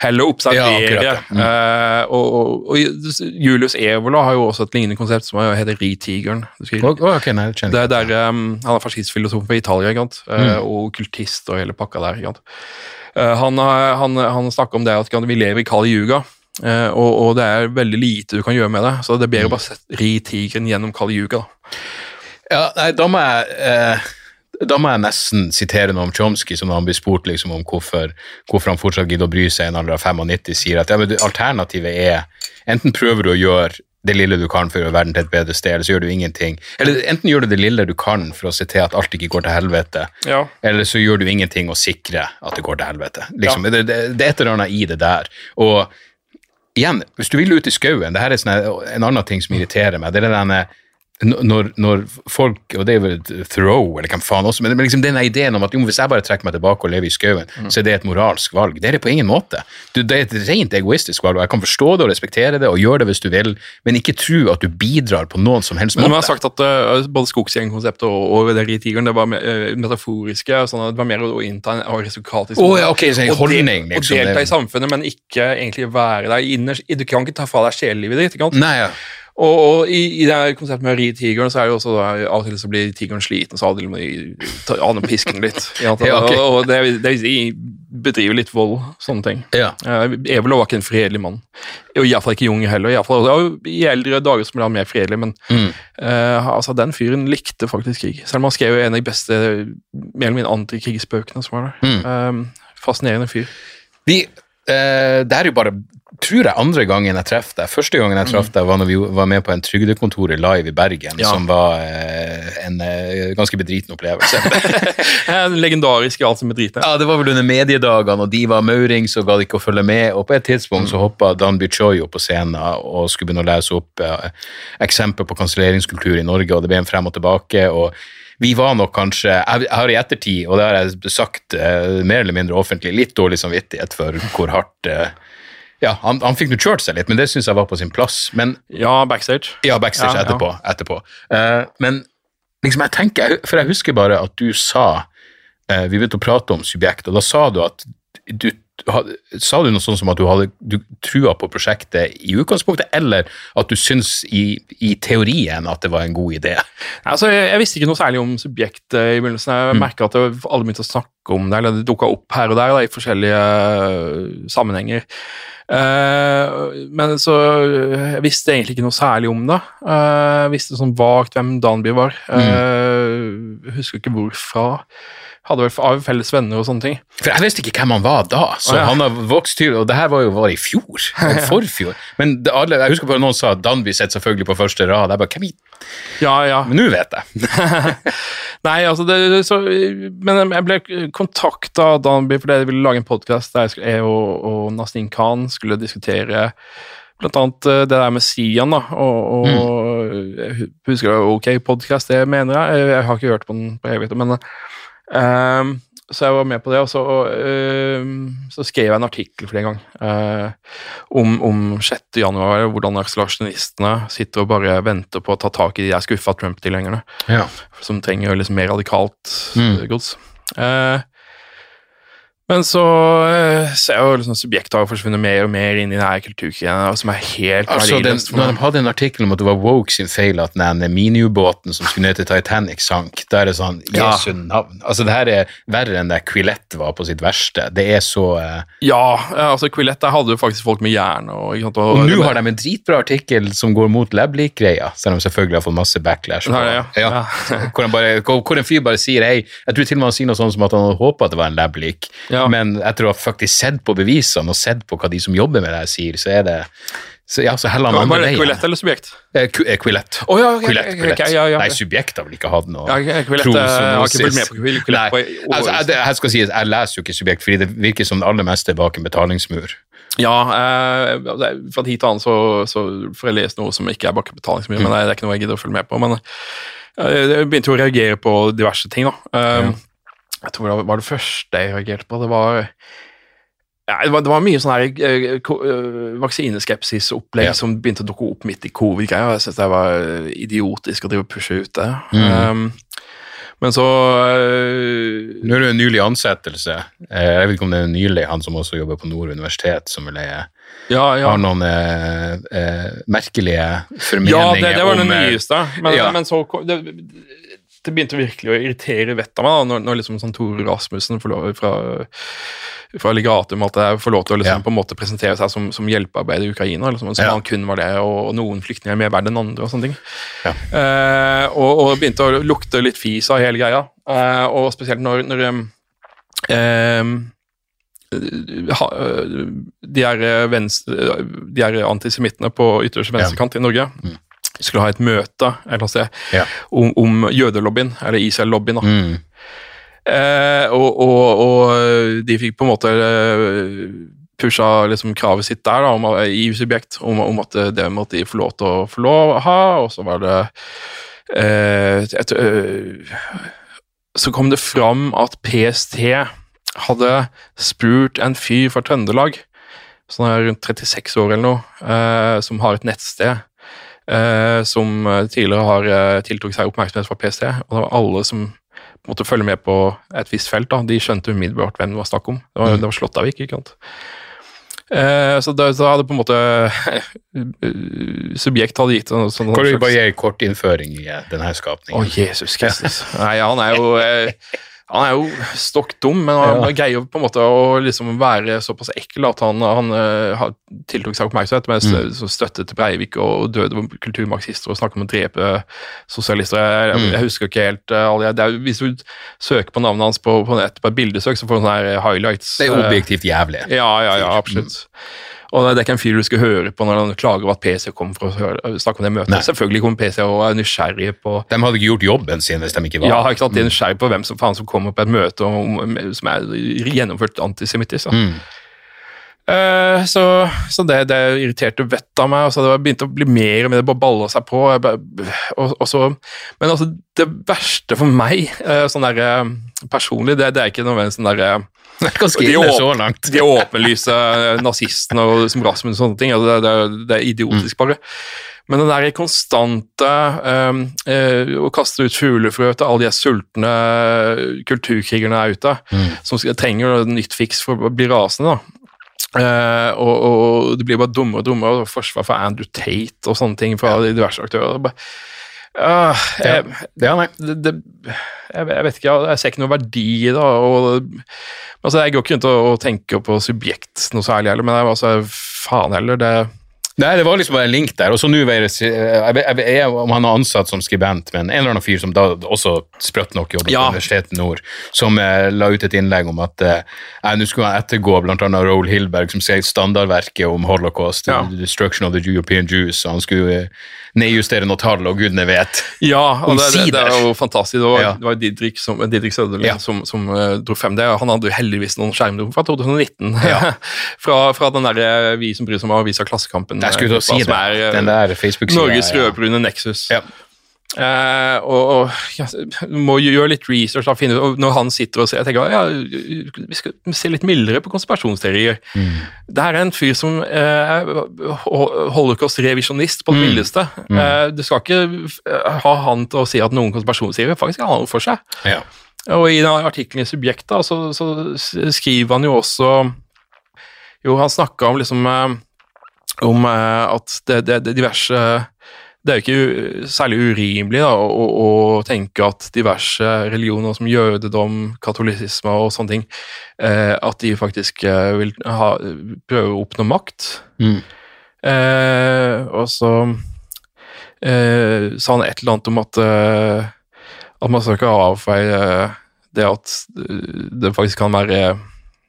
heller opp Ja, akkurat, ja. Mm. Eh, og, og, og Julius Evola har jo også et lignende konsept som heter Ritigeren. Oh, skal- Å, å, ok, nei, det det, jeg det er, um, han er fascistfilosof fra Italia, Mm. og kultist og hele pakka der. Eh, han, han, han snakker om det at vi lever i Kali Yuga, eh, og, og det er veldig lite du kan gjøre med det. Så det er bedre å bare ri tigeren gjennom Kali Yuga. Ja, nei, da må jeg eh, da må jeg nesten sitere noe om Chomsky, som når han blir spurt liksom, om hvorfor, hvorfor han fortsatt gidder å bry seg i en alder av 95, sier at ja, men alternativet er enten prøver du å gjøre det lille du kan for å gjøre verden til et bedre sted, eller så gjør du ingenting. Eller enten gjør du det lille du kan for å se til at alt ikke går til helvete, Ja. eller så gjør du ingenting og sikrer at det går til helvete. Liksom, det, det, det er et eller annet i det der. Og igjen, hvis du vil ut i skauen, det her er sånn, en annen ting som irriterer meg, det er denne Når, når folk, og det er vel throw, eller hvem faen også, men liksom denne ideen om at jo, hvis jeg bare trekker meg tilbake og lever i skauen, så er det et moralsk valg. Det er det på ingen måte. Du, det er et rent egoistisk valg, og jeg kan forstå det og respektere det, og gjøre det hvis du vil, men ikke tro at du bidrar på noen som helst Men de har sagt at uh, både skogsgjengkonseptet og, og det i tigeren det var me- uh, metaforiske. Sånn at det var mer å innta en aristokratisk Å, ja, ok, så en holdning, liksom, Og delta i samfunnet, men ikke egentlig være der innerst. Du kan ikke ta fra deg sjelelivet ditt. ikke sant? Nei, ja. Og, og i, i det konseptet med å ri tigeren, så er det jo også da, av og til så blir tigeren sliten, så av og til må de ta an pisken litt. Ja, okay. Og, og det, det, de bedriver litt vold, sånne ting. ja. Uh, Evelov var ikke en fredelig mann. Og Iallfall ikke Jung heller. I, fall, ja, I eldre dager så ble han mer fredelig, men Mm. uh, altså, den fyren likte faktisk krig. Selv om han skrev en av de beste mer eller mindre antikrigsbøkene som var der. Mm. Uh, fascinerende fyr. Vi, eh, det er jo bare, tror jeg, andre gangen jeg traff deg. Første gangen jeg traff deg var når vi var med på en Trygdekontoret live i Bergen, Ja. som var eh, en eh, ganske bedriten opplevelse. En legendarisk i alt som er dritende. ja, det var vel under mediedagene, og de var maurings og gadd ikke å følge med, og på et tidspunkt så hoppa Dan Bichoy opp på scenen og skulle begynne å lese opp eh, eksempler på kanselleringskultur i Norge, og det ble en frem og tilbake, og vi var nok kanskje Jeg har i ettertid, og det har jeg sagt mer eller mindre offentlig, litt dårlig samvittighet for hvor hardt Ja, han, han fikk nå kjørt seg litt, men det syns jeg var på sin plass. Men Ja, backstage. ja, backstage Ja, ja. etterpå. etterpå. Eh, men liksom jeg tenker, for jeg husker bare at du sa uh, Vi begynte å prate om subjekt, og da sa du at du Sa du noe sånn som at du hadde du trua på prosjektet i utgangspunktet, eller at du syns i, i teorien at det var en god idé? Altså, jeg, jeg visste ikke noe særlig om subjekt eh, i begynnelsen. Jeg Mm. at det, alle begynte å snakke om det, eller det dukka opp her og der da, i forskjellige eh, sammenhenger. Uh, men så jeg visste egentlig ikke noe særlig om det. Uh, jeg visste sånn vagt hvem Danby var. Mm. Eh, husker ikke hvorfra. Hadde vel av felles venner og sånne ting. For jeg visste ikke hvem han var da, så Å, ja. han har vokst til, og det her var jo var i fjor, og forfjor. Men det, alle, jeg husker bare noen sa at Danby sitter selvfølgelig på første rad. Jeg bare, hvem i Ja, ja. Men nå vet jeg. Nei, altså det, så, Men jeg ble kontakta av Danby fordi jeg ville lage en podkast der jeg, og, og Nastin Khan skulle diskutere blant annet eh, det der med Sian, da. Og, og jeg husker du ok podkast, det mener jeg. Jeg har ikke hørt på den på evigheter, men ehm, så jeg var med på det, og så, uh, så skrev jeg en artikkel for det en gang eh, om, om 6. januar, hvordan akselasjonistene sitter og bare venter på å ta tak i de der skuffa Trump-tilhengerne Ja. som trenger liksom mer radikalt Mm. eh, gods. Eh, men så eh, ser jeg jo liksom subjektet har forsvunnet mer og mer inn i denne kulturkrigen, som er helt Altså, den, når de hadde en artikkel om at det var Woke sin feil at den miniubåten som skulle ned til Titanic sank, da er det sånn Ja. Jesu navn. Altså, det her er verre enn det Quillette var på sitt verste. Det er så uh... Ja, ja, altså Quillette der hadde jo faktisk folk med jern. Og, sant, Og nå har de en dritbra artikkel som går mot Lablik-greia, selv om de selvfølgelig har fått masse backlash. på- Nei, ja. Ja. hvor, han bare, hvor en fyr bare sier hei, jeg tror til og med han sier noe sånt som at han hadde håpet at det var en lab-lik, Ja. Men etter å ha faktisk sett på bevisene og sett på hva de som jobber med det her sier, så er det så, ja, så heller han andre det veien. Quillette eller subjekt? Eh, Qu- Oh, Å, ja, ok, Quillette, ok, Okay, ok, ja, ja. Nei, subjekt har vel ikke hatt noe Ja, ok, Quillette, tro- jeg har ikke fulgt med på Quillette Nei, altså, jeg, skal sies, jeg leser jo ikke subjekt, fordi det virker som det aller meste er bak en betalingsmur. Ja, eh, altså, fra tid til annen så, så får jeg lese noe som ikke er bak betalingsmye, Mm. men det er, ikke noe jeg gidder å følge med på. Men eh, jeg begynte jo å reagere på diverse ting, da. Eh, Jeg tror det var- det første jeg reagerte på. Det var ja, det, var, det var mye sånn her eh, ko- eh, vaksineskepsis-opplegg Ja. som begynte å dukke opp midt i covid-greia. Jeg synes det var eh, idiotisk å drive og pushe ut det. Mm. Um, men så eh, Nå er det jo en nylig ansettelse. Eh, Jeg vet ikke om det er nylig, han som også jobber på Nord universitet, som vil leie Ja, ja. har noen eh, eh, merkelige Ja, det, det var det eh, nyeste. Men, ja. men så det, det begynte virkelig å irritere vettet av meg da, når, når liksom sånn Tore Rasmussen lov, fra, fra Legatum at jeg får lov til å liksom, Ja. på en måte presentere seg som, som hjelpearbeider i Ukraina. Liksom, som Ja. han kun var det, og, og noen flyktninger er mer verdt enn andre. og sånne ting. Ja. Eh, og, og begynte å lukte litt fis av hele greia. Eh, og spesielt når, når ha, de er, venstre, de er antisemittene på ytterste venstrekant i Norge Mm. Skulle ha et møte eller noe sted Ja. om, om jødelobbyen, eller Israel-lobbyen. da. Mm. Eh, og, og, og de fikk på en måte eh, pusha liksom kravet sitt der da, om, i subjekt om, om at det måtte de få lov til å få lov å ha, og så var det eh, et, eh, Så kom det fram at PST hadde spurt en fyr fra Trøndelag, er rundt 36 år eller noe, eh, som har et nettsted. Eh, som tidligere har uh, tiltrukket seg oppmerksomhet fra PST. Og det var alle som måtte følge med på et visst felt. da, De skjønte umiddelbart hvem det var snakk om. Det var, det var Slåttavik. ikke sant? Eh, så da, så hadde på en måte Subjekt hadde gitt en sånn Kan du bare gi en kort innføring i denne skapningen? Å, oh, Jesus Kristus. Nei, han er jo eh, han er jo stokk dum, men han Ja. greier på en måte å liksom være såpass ekkel at han, han uh, tiltok seg oppmerksomhet med Mm. stø- støtte til Breivik og døde kulturmarxister og snakker om å drepe sosialister. Jeg, Mm. jeg husker ikke helt uh, er, Hvis du søker på navnet hans på, på nett, på et bildesøk, så får du sånne her highlights. Det er Eh, objektivt jævlig. ja, ja, ja, absolutt. Og det er ikke en fyr du skal høre på når han klager over at PC kommer for å høre, snakke om det møtet. Nei. Selvfølgelig kommer PC og er nysgjerrig på De hadde ikke gjort jobben sin hvis de ikke var ja, ikke sant? De er nysgjerrig på hvem som faen som kommer på et møte om, som er gjennomført antisemittisk. Mm. Uh, så så det, det irriterte vettet av meg. og så Det begynte å bli mer og mer, det bare balla seg på. Bare- Og, og så, men altså, det verste for meg, uh, sånn der, eh, personlig, det, det er ikke nødvendigvis sånn derre er De åp- de åpenlyse nazistene og som Rasmus og sånne ting. Altså det, det, det er idiotisk, bare. Men den der konstante um, uh, å kaste ut fuglefrø til alle de sultne kulturkrigerne der ute, som trenger nytt fiks for å bli rasende. da. Uh, og, og det blir bare dummere og dummere, og forsvar for Andrew Tate og sånne ting fra de diverse aktører. Er Bare, Ah, jeg, Ja, nei. det, det, jeg, jeg vet ikke, jeg ser ikke noe verdi i det. Og, altså, jeg går ikke rundt og, og tenker på subjekt noe særlig heller, men jeg, altså, faen heller. Det, Nei, det var liksom bare en link der. Og så nå jeg, jeg, om han er ansatt som skribent, men en eller annen fyr som da også sprøtt nok jobber Ja. på Universitetet Nord, som eh, la ut et innlegg om at eh, nå skulle han ettergå annet Roel Hilberg, som skrev standardverket om holocaust, Ja. The Destruction of the European Jews, og han skulle eh, nedjustere noen tall, og gudene vet. ja, og det, det, det er jo fantastisk. Det var, Ja. det var Didrik, som, Didrik Søderlund Ja. som, som uh, dro frem det. Han hadde jo heldigvis noen skjermdom fra 2019. Ja. fra, fra den der Vi som bryr oss om avisa Klassekampen. Jeg skulle å si som er, eh, Den der Facebook-siden. Norges ja. rødbrune Nexus. Eh, og, og ja, må gjøre litt research. Da, finne, og når han sitter og ser, jeg tenker ja, vi skal se litt mildere på konspirasjonsteorier. Det her er en fyr som holder er holocaust-revisjonist på det mildeste. Uh, du skal ikke ha han til å si at noen konspirasjonsteorier faktisk har noe for seg. Ja. Og i den artikkelen i Subjekt da, så, så skriver han jo også Jo, han snakka om liksom om at det, det, det diverse Det er jo ikke særlig urimelig da, å, å, tenke at diverse religioner som jødedom, katolisisme og sånne ting, eh, at de faktisk eh, vil ha, prøve å oppnå makt. Mm. Eh, og så eh, sa han et eller annet om at eh, at man skal ikke avfeie det at eh, det faktisk kan være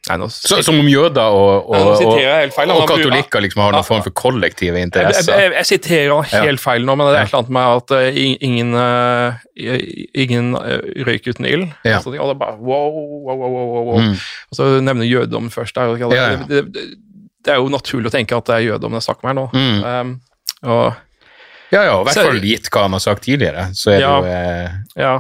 Nei, nå Så, som om jøder og, og, og, feil. og katolikker liksom har noen form for kollektive jeg, jeg, jeg, jeg siterer helt Ja. feil nå, men det er et eller annet med at uh, ingen, uh, ingen uh, røyk uten ild. Ja. Og det er bare wow, wow, wow, wow, wow. Mm. Og så nevner jødedom først der. Det, Ja, det, det, det er jo naturlig å tenke at det er jødedom det er snakk om her nå. Mm. Um, og Ja, ja, i hvert fall gitt hva han har sagt tidligere, så er det Ja. jo eh, Ja.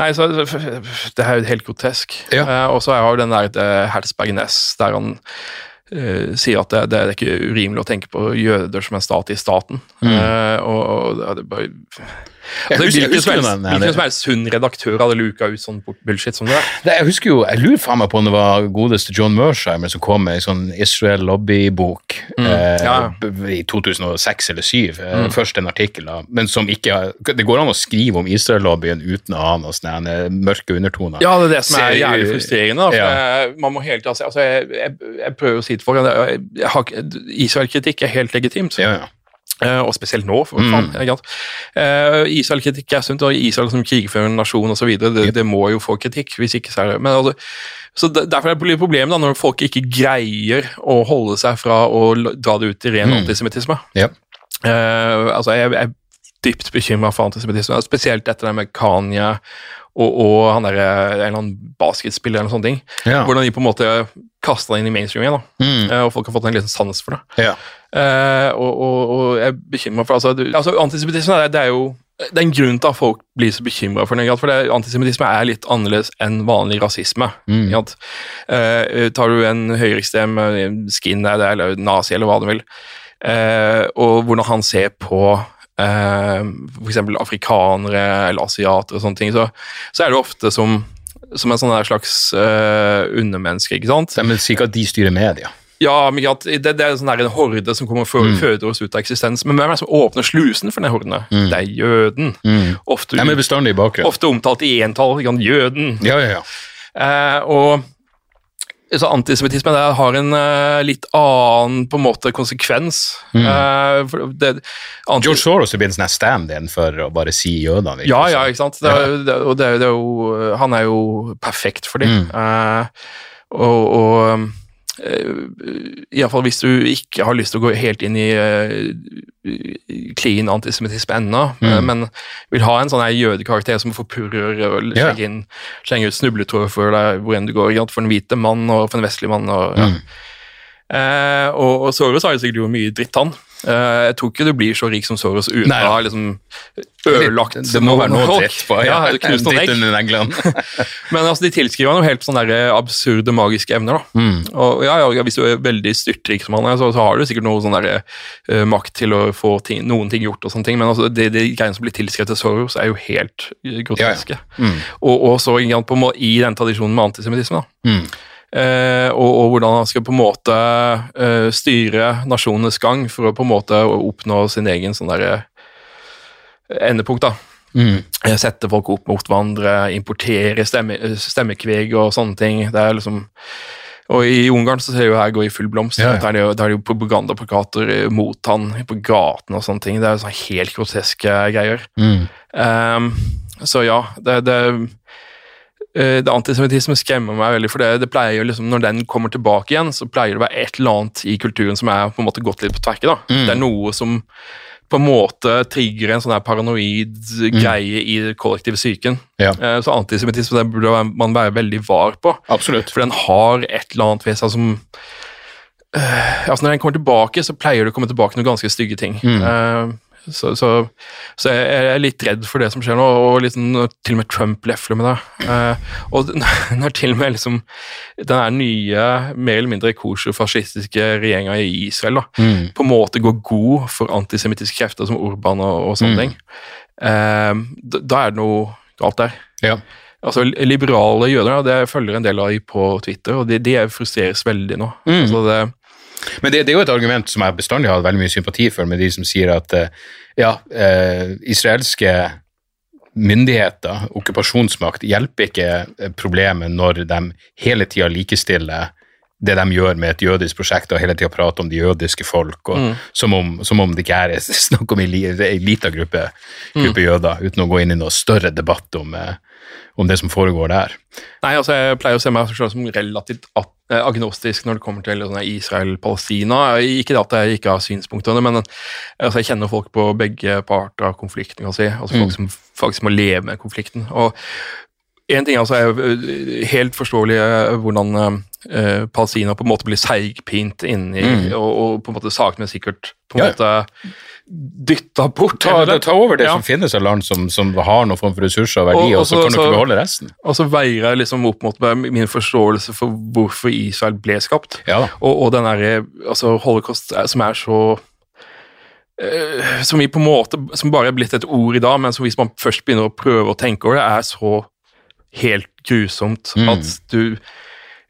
Nei, så Det er jo helt grotesk. Ja. Uh, og så har jo den der uh, Herzberg Næss, der han uh, sier at det, det er ikke urimelig å tenke på jøder som en stat i staten. Eh, og, og det er bare altså, husker- jeg husker hvilken som helst sunn redaktør hadde luka ut sånn bullshit som det der. det, Jeg husker jo, jeg lurer faen meg på om det var godeste John Mersheimer som kom med en sånn Israel Lobby-bok eh, Mm. ja. Mm. i 2006 eller 2007. Eh, Først en artikkel, da, men som ikke Det går an å skrive om Israel-lobbyen uten å ha noen sånne eh, mørke undertoner. Ja, det er det som er jævlig frustrerende. Da, for Ja. jeg, man må hele tiden altså, jeg, jeg, jeg prøver å si jeg, jeg har ikke- Israel-kritikk er helt legitimt. Ja, ja. Eh, og spesielt nå, for Mm. faen. sant? Eh, Israel-kritikk er sunt, og Israel som krigførende nasjon osv. Det, det må jo få kritikk, hvis ikke så er det Men altså, så Derfor er det et problem da, når folk ikke greier å holde seg fra å dra det ut i ren Mm. antisemittisme. Yep. Uh, altså, jeg, jeg dypt bekymra for antisemittisme, spesielt etter det med Kanye og, og han der, en eller annen basketspiller eller sånne ting. Ja. Hvordan de på en måte kasta det inn i mainstream igjen. Mm. Eh, og folk har fått en liten sans for det. ja. Eh, og, og, og jeg er meg for altså, altså Antisemittisme det, det er jo det er en grunn til at folk blir så bekymra for det. For det, antisemittisme er litt annerledes enn vanlig rasisme. Mm. Eh, tar du en høyreekstrem eh, skinhead eller nazi eller hva du vil, eh, og hvordan han ser på eh, f.eks. afrikanere eller asiater og sånne ting, så, så er det ofte som, som en sånn slags eh, undermenneske, ikke sant? Men sikkert si at de styrer media. Ja, men det, det er sånn der en horde som kommer og mm. føder oss ut av eksistens. Men hvem er det som åpner slusen for den horden? Det er jøden. Ofte, De er bestandig i bakgrunnen. ofte omtalt i entall. Jøden. Ja, ja, ja. Eh, og så antisemittisme har en uh, litt annen på en måte konsekvens. Eh, for det, George Soros er blitt en sånn stand-in for å bare si jødene. Ja, ja, ikke sant. Det, det, og det, er- jo, han er jo perfekt for det. Uh, og og Iallfall hvis du ikke har lyst til å gå helt inn i eh, clean antisemittisme ennå, mm. men vil ha en sånn jødekarakter som forpurrer og slenger, inn, slenger ut snubletråder for deg hvor enn du går. For en hvite mann og for en vestlig mann. Og, ja. Eh, og, og Soros har jo sikkert gjort mye dritt, han. Eh, jeg tror ikke du blir så rik som Soros uten å ha liksom ødelagt Det må være noe folk. dritt på. Ja, knust noen egg. Men altså, de tilskriver jo helt sånne der absurde magiske evner. da. Mm. Og ja, ja, Hvis du er veldig styrtrik som han er, så, så har du sikkert noe sånn der, eh, makt til å få ting, noen ting gjort. og sånne ting, Men altså, det, de greiene som blir tilskrevet til Soros, er jo helt eh, groteske. Mm. Og, og så på, i den tradisjonen med antisemittisme. da. Mm. Eh, og, og hvordan han skal på en måte eh, styre nasjonenes gang for å på en måte oppnå sin egen sånn der, eh, endepunkt. da. Mm. Sette folk opp mot hverandre, importere stemme, stemmekveg og sånne ting. Det er liksom og I Ungarn så ser jeg jo her gå i full blomst. Ja, ja. Der er det jo, der er det jo propagandaplakater mot han på gaten og sånne ting. Det er jo sånne helt groteske greier. Mm. Um, så ja, det, det, det antisemittisme skremmer meg veldig, for det, det pleier jo liksom, når den kommer tilbake igjen, så pleier det å være et eller annet i kulturen som er på en måte gått litt på tverke. da. Mm. Det er noe som på en måte trigger en sånn her paranoid greie i den kollektive psyken. Mm. Ja. Eh, Så antisemittisme det burde man være veldig var på. Absolutt. For den har et eller annet ved seg som øh, altså Når den kommer tilbake, så pleier det å komme tilbake noen ganske stygge ting. Mm. Så, så, så jeg er litt redd for det som skjer nå, og liksom, til og med Trump lefler med det. Eh, og når til og med liksom, den nye, mer eller mindre kosher-fascistiske regjeringa i Israel da, Mm. på en måte går god for antisemittiske krefter som Urban og, og sånne Mm. ting, eh, da, da er det noe galt der. Ja. Altså, Liberale jøder det følger en del av de på Twitter, og de, de frustreres veldig nå. Mm. Altså, det, Men det, det er jo et argument som jeg bestandig har veldig mye sympati for, med de som sier at eh, ja, eh, israelske myndigheter, okkupasjonsmakt, hjelper ikke eh, problemet når de hele tida likestiller det de gjør med et jødisk prosjekt, og hele tida prater om de jødiske folk, og Mm. som, om, som om det ikke er snakk om ei lita gruppe, gruppe, Mm. jøder, uten å gå inn i noe større debatt om, eh, om det som foregår der. nei, altså, Jeg pleier å se meg selv som relativt at- agnostisk når det kommer til Israel-Palestina. Ikke at jeg ikke har synspunkter, men altså, jeg kjenner folk på begge parter av konflikten. si. Altså Folk som faktisk må leve med konflikten. Og en ting altså er øh, helt forståelig hvordan eh, Palestina på en måte blir seigpint inni, og, og på en måte sakene sikkert på en Ja. måte dytta bort. Ta, eller? ta over det Ja. som finnes av land som, som har noen form for ressurser og verdi, Og- og, og så så- kan du så- ikke beholde resten. Og så veier jeg liksom opp mot min forståelse for hvorfor Israel ble skapt. Ja. Og, og den derre altså holocaust som er så eh, Som vi på en måte Som bare er blitt et ord i dag, men som hvis man først begynner å prøve å tenke over det, er så helt grusomt Mm. at du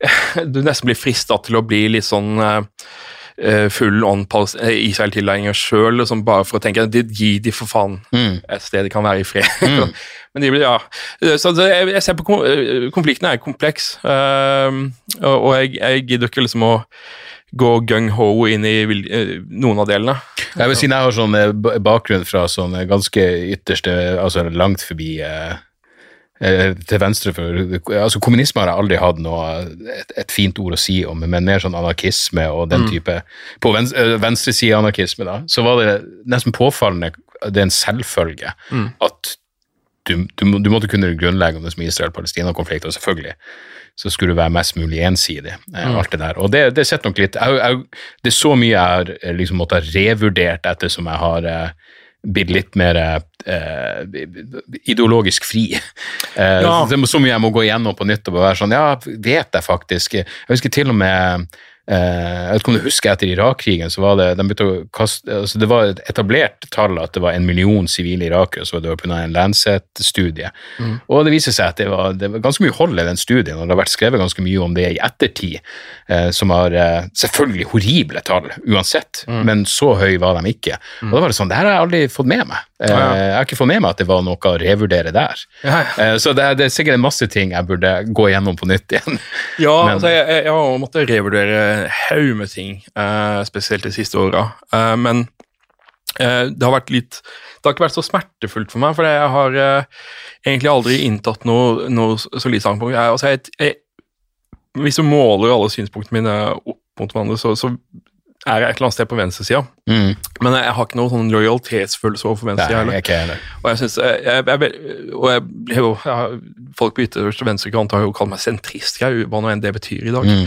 Du nesten blir frista til å bli litt sånn eh, full on eh, Israel-tilhenger sjøl, liksom bare for å tenke at Gi de for faen Mm. et sted de kan være i fred. Men de blir, ja. Så jeg, ser på eh, Konflikten er kompleks, ehm, og, jeg, jeg gidder ikke liksom å gå gung-ho inn i eh, noen av delene. Jeg vil si jeg har sånn eh, bakgrunn fra sånn eh, ganske ytterste, altså langt forbi eh, eh, til venstre for altså Kommunisme har jeg aldri hatt noe et, et fint ord å si om, men mer sånn anarkisme og den type På vens, eh, venstresideanarkisme, da, så var det nesten påfallende Det er en selvfølge at du, du, du måtte kunne grunnlegge om det som Israel-Palestina-konflikt, og selvfølgelig så skulle du være mest mulig ensidig, Mm. alt det der. Og det, det sitter nok litt jeg, jeg, Det er så mye jeg har eh, liksom måttet revurdert revurdert ettersom jeg har eh, blitt litt mer eh, ideologisk fri. Eh, Ja. mye jeg må gå igjennom på nytt og være sånn Ja, vet jeg faktisk? Jeg husker til og med eh, jeg vet ikke om du husker Etter Irak-krigen så var det de å kaste, altså det var et etablert tall at det var en million sivile irakere. så var det pga. en Lancet-studie. Og det viser seg at det var, det var ganske mye hold i den studien, og det har vært skrevet ganske mye om det i ettertid, eh, som har eh, selvfølgelig horrible tall uansett, men så høy var de ikke. Og da var det sånn, det her har jeg aldri fått med meg. Eh, Ja, ja. Jeg har ikke fått med meg at det var noe å revurdere der. Ja, Eh, Så det er, det er sikkert masse ting jeg burde gå gjennom på nytt igjen. Ja, Men- altså jeg, jeg, har måttet revurdere haug med ting, eh, spesielt de siste åra. Men det har vært litt Det har ikke vært så smertefullt for meg, for jeg har egentlig aldri inntatt noe, noe solid standpunkt. Jeg, altså jeg, hvis du måler alle synspunktene mine opp mot hverandre, så, så er jeg et eller annet sted på venstresida. Mm. Men jeg har ikke noen sånn lojalitetsfølelse overfor venstresida. heller. er ikke heller. Og jeg synes, jeg, jeg, jeg, og jeg jo, Folk på ytterste venstrekant har jo kalt meg sentrist, jeg, hva nå enn det betyr i dag. Mm.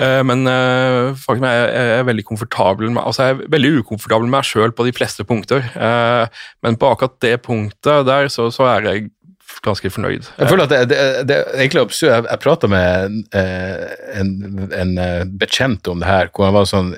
Eh, men uh, faktisk jeg, jeg er veldig komfortabel med, altså jeg er veldig ukomfortabel med meg sjøl på de fleste punkter. Uh, men på akkurat det punktet der, så, så er jeg ganske fornøyd. Jeg føler at det, det, det er egentlig absurd. Jeg, jeg prata med eh, en, en eh, bekjent om det her, hvor han var sånn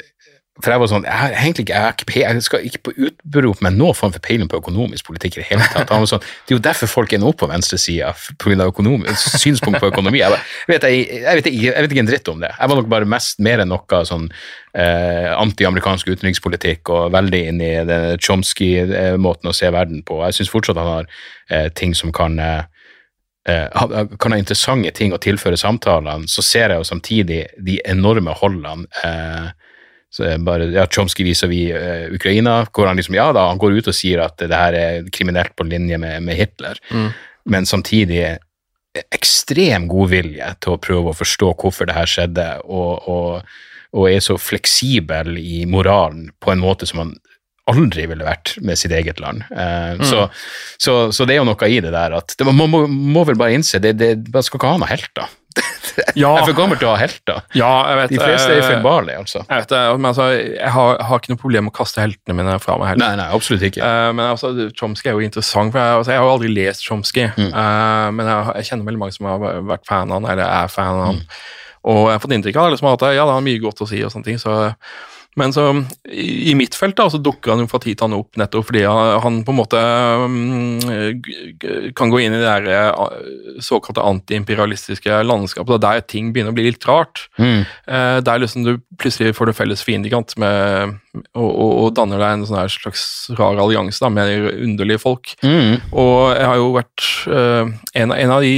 For jeg var sånn Jeg, egentlig jeg, jeg skal ikke utberope meg noen form for peiling på økonomisk politikk i det hele tatt. Han var sånn, Det er jo derfor folk er nå på venstresida, pga. synspunkt på økonomi. Jeg, vet, jeg, jeg, vet jeg vet ikke en dritt om det. Jeg var nok bare mest mer enn noe sånn eh, anti-amerikansk utenrikspolitikk og veldig inn i den Chomsky-måten å se verden på. Jeg syns fortsatt han har eh, ting som kan eh, eh, kan ha interessante ting å tilføre samtalene, så ser jeg jo samtidig de enorme holdene eh, bare, ja, Chomsky vis-à-vis eh, Ukraina, hvor han liksom, ja da, han går ut og sier at det her er kriminelt på linje med, med Hitler, men samtidig ekstrem godvilje til å prøve å forstå hvorfor det her skjedde, og, og, og er så fleksibel i moralen på en måte som han aldri ville vært med sitt eget land. Eh, så, så, så det er jo noe i det der at det, man må, må vel bare innse det, det, man skal ikke ha noe helter. Ja. Jeg er for gammel til å ha helter. Ja, jeg vet De fleste er eh, feilbarlige, altså. Jeg vet det, men altså, jeg har, har ikke noe problem med å kaste heltene mine fra meg heller. Nei, nei, absolutt ikke. Eh, men altså, Chomsky er jo interessant, for jeg, altså, jeg har jo aldri lest Chomsky. Mm. eh, men jeg, jeg kjenner veldig mange som har vært fan av han, eller er fan av han. Mm. Og jeg har fått inntrykk av liksom, at ja, det har mye godt å si, og sånne ting. så men så, i mitt felt da, så dukker han jo fra tid til annen opp nettopp fordi han, han på en måte mm, kan gå inn i det der eh, såkalte antiimperialistiske landskapet, der ting begynner å bli litt rart. Mm. Eh, der liksom du plutselig får det felles fiende og, og, og danner deg en sånn slags rar allianse da, med underlige folk. Mm. Og jeg har jo vært eh, en, av- en av de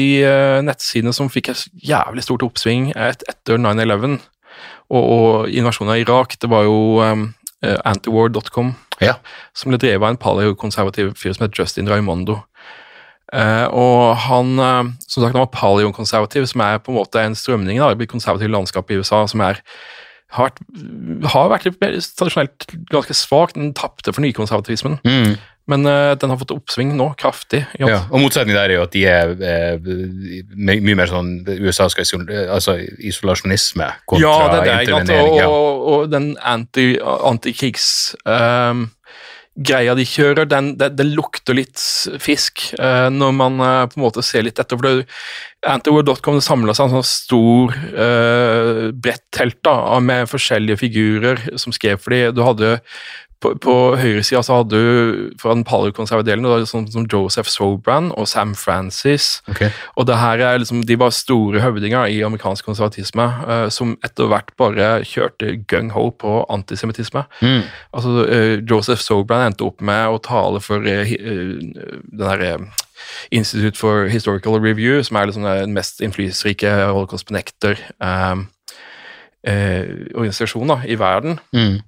nettsidene som fikk et jævlig stort oppsving et, etter 9-11 og, og invasjonen av Irak, det var jo um, antiwar.com, Ja. som ble drevet av en paleokonservativ fyr som het Justin Raimondo. Uh, og han, uh, som sagt, han var paleokonservativ, som er på en måte en strømning da, i konservativt landskap i USA, som er har vært, har vært tradisjonelt ganske svak. Den tapte for nykonservatismen. Mm. Men uh, den har fått oppsving nå, kraftig. Ja, og motsetningen der er jo at de er uh, my- mye mer sånn USA skal isol altså isolasjonisme kontra Ja, det er det. intervenering. Ja. og, og den anti- antikrigsgreia de kjører, den, det, det lukter litt fisk uh, når man uh, på en måte ser litt etter. for det Antiwar.com samla seg en sånn stor, uh, bredt telt da, med forskjellige figurer som skrev for dem. Du hadde på, på høyresida så hadde du fra den paleokonservative delen sånn som Joseph Sobran og Sam Francis. Okay. Og det her er liksom, De var store høvdinger i amerikansk konservatisme, uh, som etter hvert bare kjørte gung-ho på antisemittisme. Mm. Altså, uh, Joseph Sobran endte opp med å tale for uh, den her eh, Institute for Historical Review, som er liksom den mest innflytelsesrike holocaust benekter eh, eh, organisasjon da, i verden. Mm.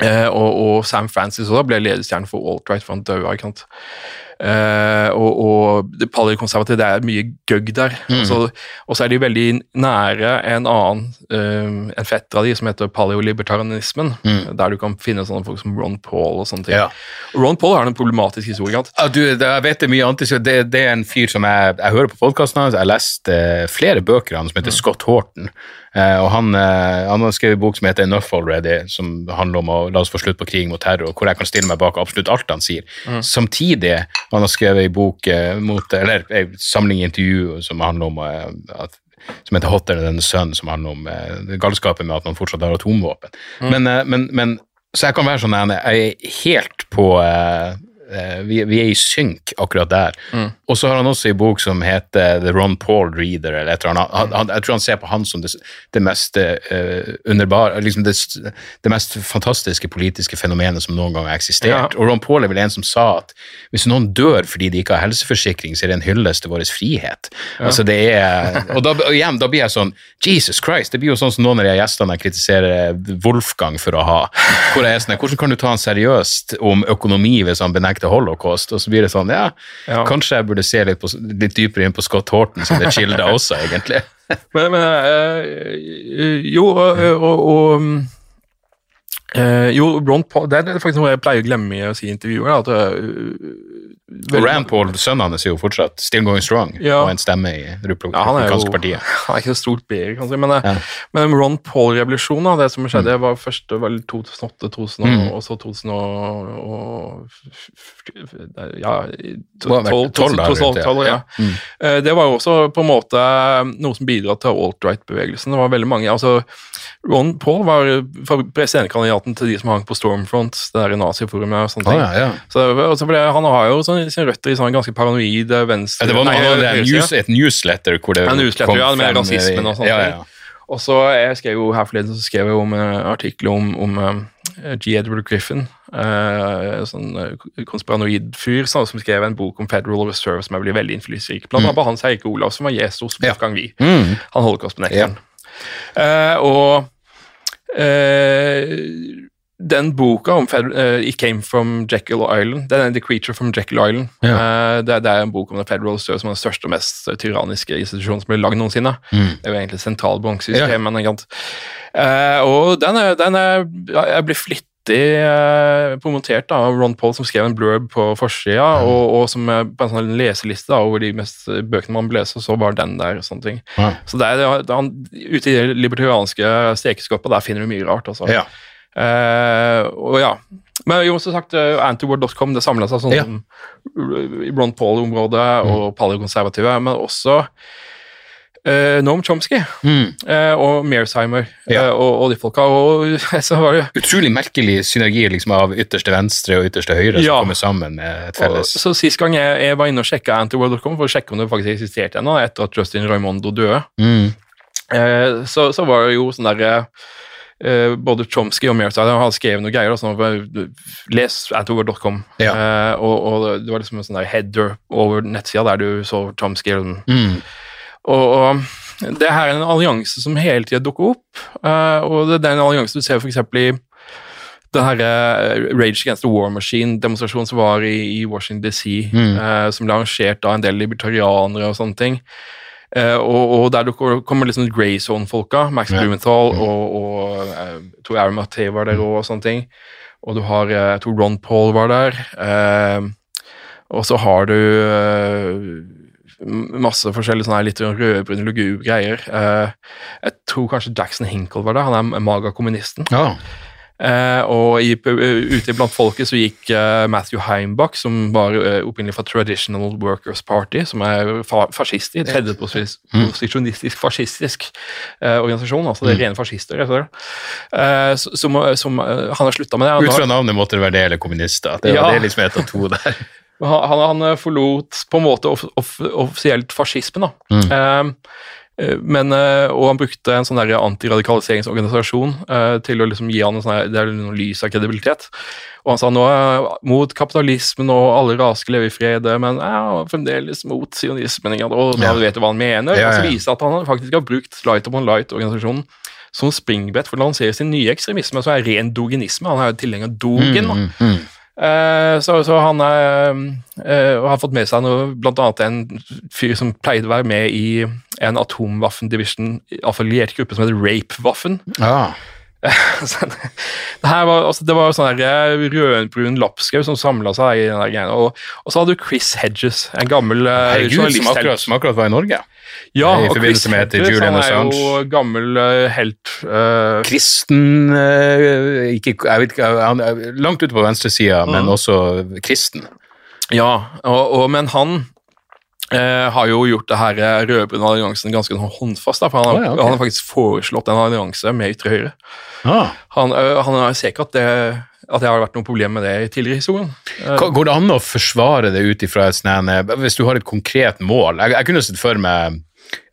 Eh, og, og Sam Francis også ble ledestjerne for alt-right, for han døde. ikke sant? Eh, og, og det paleokonservative, det er mye gøgg der. Mm. Og så- er de veldig nære en annen, um, en fetter av de, som heter paleolibertarianismen, der du kan finne sånne folk som Ron Paul og sånne ting. Mm. Ja. Ron Paul har en problematisk historie. Ja, du, jeg vet det mye annet. Det, det er en fyr som jeg, jeg hører på podkasten hans. Jeg har lest eh, flere bøker av han som heter Scott Horton. Eh, og han, eh, han har skrevet en bok som heter Enough Already, som handler om å la oss få slutt på krig mot terror, hvor jeg kan stille meg bak absolutt alt han sier. Samtidig han har skrevet en bok eh, mot, eller en samling intervju som handler om at som heter Hotter than the Sun, som handler om galskapen med at man fortsatt har atomvåpen. Men, eh, men, men, så jeg kan være sånn, jeg er helt på vi, vi er i synk akkurat der. Og så har han også en bok som heter The Ron Paul Reader, eller et eller annet. Han, han, jeg tror han ser på han som det, det mest uh, underbare, liksom det, det mest fantastiske politiske fenomenet som noen gang har eksistert. Ja. Og Ron Paul er vel en som sa at hvis noen dør fordi de ikke har helseforsikring, så er det en hyllest til vår frihet. Altså det er, og, da, og igjen, da blir jeg sånn Jesus Christ, det blir jo sånn som noen av de gjestene jeg kritiserer Wolfgang for å ha. Hvor jeg er sånn, Hvordan kan du ta han seriøst om økonomi hvis han benekter holocaust? Og så blir det sånn, ja, Ja. kanskje jeg burde se litt, på, litt dypere inn på Scott Horton som det kilder også, egentlig. Men, men øh, jo, og, og, og eh, Jo, Ron Paul Det er faktisk noe jeg pleier å glemme i å si i intervjuer. At, eh, Og Rand Paul, sønnen hans, er jo fortsatt still going strong, Ja. og en stemme i ja, er jo partiet. han er ikke så stort bedre, kan si. Men, eh, Ja. men Ron Paul-revolusjonen, det som skjedde, Mm. var først det var vel 2008, 2000, og så 2000 og, Ja, Det må ha vært 12 da, rundt det, 2012, ja. ja. Mm. Eh, Det var jo også på en måte noe som bidro til alt-right-bevegelsen. Det var veldig mange, altså Ron Paul var presidentkandidaten til de som hang på Stormfront, det der naziforumet og sånne Ah, ting. ja, ja. Så, altså, han har jo sånn, sine røtter i sånn ganske paranoid venstre... Ja, det var noe, nei, det en news, et newsletter hvor det en newsletter, kom ja, med frem, rasismen og sånt. Ja, ja. Og så jeg skrev jo her forleden så skrev jeg om en artikkel om, om eh, G. Edward Griffin, uh, sånn eh, konspiranoid fyr sånn, som skrev en bok om Federal Reserve som jeg ble veldig innflytelsesrik. Blant annet Hans Eike Olav, som var Jesus Mm. Ja. Wolfgang Wie. Mm. Han holocaustbenekteren. Eh, og eh, den boka om Fed uh, It Came From Jekyll Island, den er The Creature from Jekyll Island, eh, det, det er en bok om The Federal Reserve som er den største og mest tyranniske institusjonen som ble lagd noensinne. Det er jo egentlig sentralbanksystemet. Ja. Eh, og den er, den er Jeg blir flittig eh, promotert da, av Ron Paul, som skrev en blurb på forsida, og, og som er på en sånn leseliste da, over de mest eh, bøkene man lese, og så var den der. og sånne ting. Ja. Så det er, det er, han, ute i det libertarianske stekeskapet, der finner du mye rart. altså. Ja. Eh, og ja. Men jo, som sagt, uh, antiword.com det samla seg sånn Ja. i Ron Paul-området og paleokonservative, men også uh, Noam Chomsky Mm. uh, og Mearsheimer Ja. uh, og, og de folka. Og så var det Utrolig merkelig synergi liksom, av ytterste venstre og ytterste høyre Ja. som kommer sammen med et og, felles Så Sist gang jeg, jeg var inne og sjekka antiword.com for å sjekke om det faktisk eksisterte ennå, etter at Justin Raimondo døde, mm. eh, så, så var det jo sånn derre eh, både Chomsky og Mearsheimer har skrevet noe greier. Sånn, les antover.com. Ja. Uh, og, og det var liksom en sånn der header over nettsida der du så Chomsky. sånn. Mm. Og, og det her er en allianse som hele tida dukker opp, uh, og det er en allianse du ser f.eks. i den her eh, Rage Against the War Machine-demonstrasjonen som var i, i Washington DC, Mm. som ble arrangert av en del libertarianere og sånne ting. Eh, og, og der kommer liksom Grey Zone-folka, Max Ja. Blumenthal og, og uh, jeg tror Aaron Mathé var der òg, og sånne ting. Og du har eh, Jeg tror Ron Paul var der. eh, og så har du eh, masse forskjellige sånne litt rødbrune lugubre greier. Eh, jeg tror kanskje Jackson Hinkle var der, han er maga-kommunisten. Ja. Eh, og i, ute blant folket så gikk eh, Matthew Heimbach, som var eh, opprinnelig fra Traditional Workers Party, som er fa fascist i tredje posisjonistisk fascistisk eh, organisasjon, altså det er rene fascister. Eh, som, som, eh, han har slutta med det. Ut fra navnet måtte det være det eller kommunister. Det Ja. det liksom ett av to der. han, han, han forlot på en måte off, off, offisielt fascismen, da. Mm. eh, men, eh, og han brukte en sånn antiradikaliseringsorganisasjon eh, til å liksom gi han en sånn det er noe lys av kredibilitet. Og han sa nå eh, mot kapitalismen og alle rasker lever leve i fred, men ja, fremdeles mot sionismen. Og da Ja. vet du hva han mener. Ja, Og så viser det at han faktisk har brukt Light Upon Light-organisasjonen som springbrett for å lansere sin nye ekstremisme, som er ren dogenisme. Han er jo tilhenger av dogen. Mm, Mm, mm. Eh, så, så han er, eh, har fått med seg noe, annet en fyr som pleide å være med i en atomwaffen-division, affiliert gruppe som heter Rape-waffen. Ja. Det, her var, altså, det var sånn rødbrun lapskaus som samla seg i den der greia. Og, og så hadde du Chris Hedges, en gammel Herregud, som akkurat, som akkurat var i Norge. Ja, i forbindelse med Hedges, Julian han er jo gammel eh, helt. Uh, Kristen uh, ikke, jeg vet ikke, han er Langt ute på venstresida, Mm. men også kristen. ja, og, og, men han Uh, har jo gjort det her rødbrune alliansen ganske sånn håndfast. Da, for han, har- oh, ja, okay. han har faktisk foreslått en allianse med ytre høyre. Ah. Han, uh, han ser ikke at det, at det har vært noe problem med det i tidligere historien. Eh, Går det an å forsvare det ut ifra et sånt her- Hvis du har et konkret mål Jeg, jeg kunne sett for meg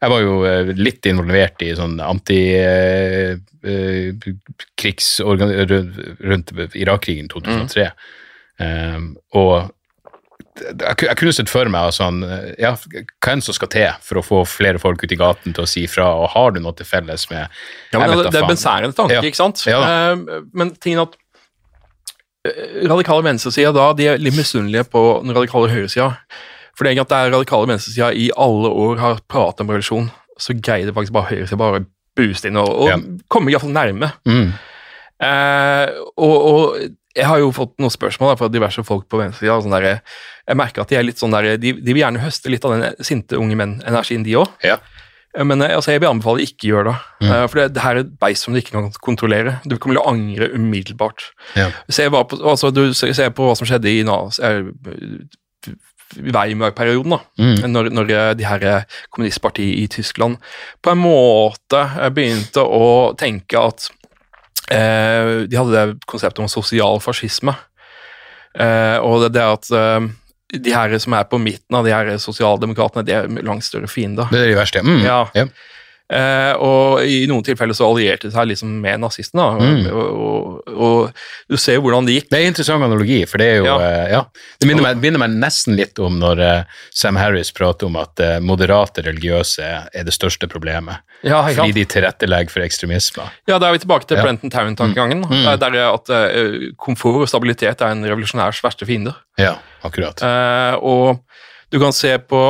Jeg var jo eh, litt involvert i sånn antikrigs rundt Irak-krigen 2003. Um, og jeg, ku- jeg kunne sett for meg sånn, ja, hva enn som skal til for å få flere folk ut i gaten til å si fra, og har du noe til felles med Ja, men det, det er bensærende tanke, Ja. ikke sant? Ja Eh, men tingen at eh, radikale venstresida da, de er litt misunnelige på den radikale høyresida. For det er at det er radikale venstresida i alle år har pratet om revolusjon, så greier det faktisk bare høyresida bare å booste inn og, og Ja. komme iallfall nærme. Mm. Eh, og, og jeg har jo fått noen spørsmål da, fra diverse folk på venstresida. Sånn der, jeg merker at de er litt sånn der, de, de vil gjerne høste litt av den sinte unge menn-energien, de òg. Ja. Men eh, altså, jeg vil anbefale ikke gjøre det. Mm. For det, det her er et beist som du ikke kan kontrollere. Du kommer til å angre umiddelbart. Ja. Se, på, altså, du ser på hva som skjedde i eh, Weimar-perioden, da. Mm. Når, når eh, de her eh, kommunistpartiet i Tyskland på en måte eh, begynte å tenke at eh, De hadde det konseptet om sosial fascisme. Eh, og det, det at eh, de her som er på midten av de her sosialdemokratene, de er langt større fiender. Det er de verste. Mm. Ja. Ja. Eh, og i noen tilfeller så allierte de seg liksom med nazistene. Mm. Og, og, og du ser jo hvordan det gikk. Det er en interessant analogi, for det er jo Ja. eh, ja. Det minner meg, minner meg nesten litt om når eh, Sam Harris prater om at eh, moderate religiøse er det største problemet. Ja? Fordi de tilrettelegger for ekstremisme. Ja, da er vi tilbake til. Brenton Town-tankegangen. Mm. eh, Der er at eh, komfort og stabilitet er en revolusjonærs verste fiender. Ja, akkurat. Eh, og du kan se på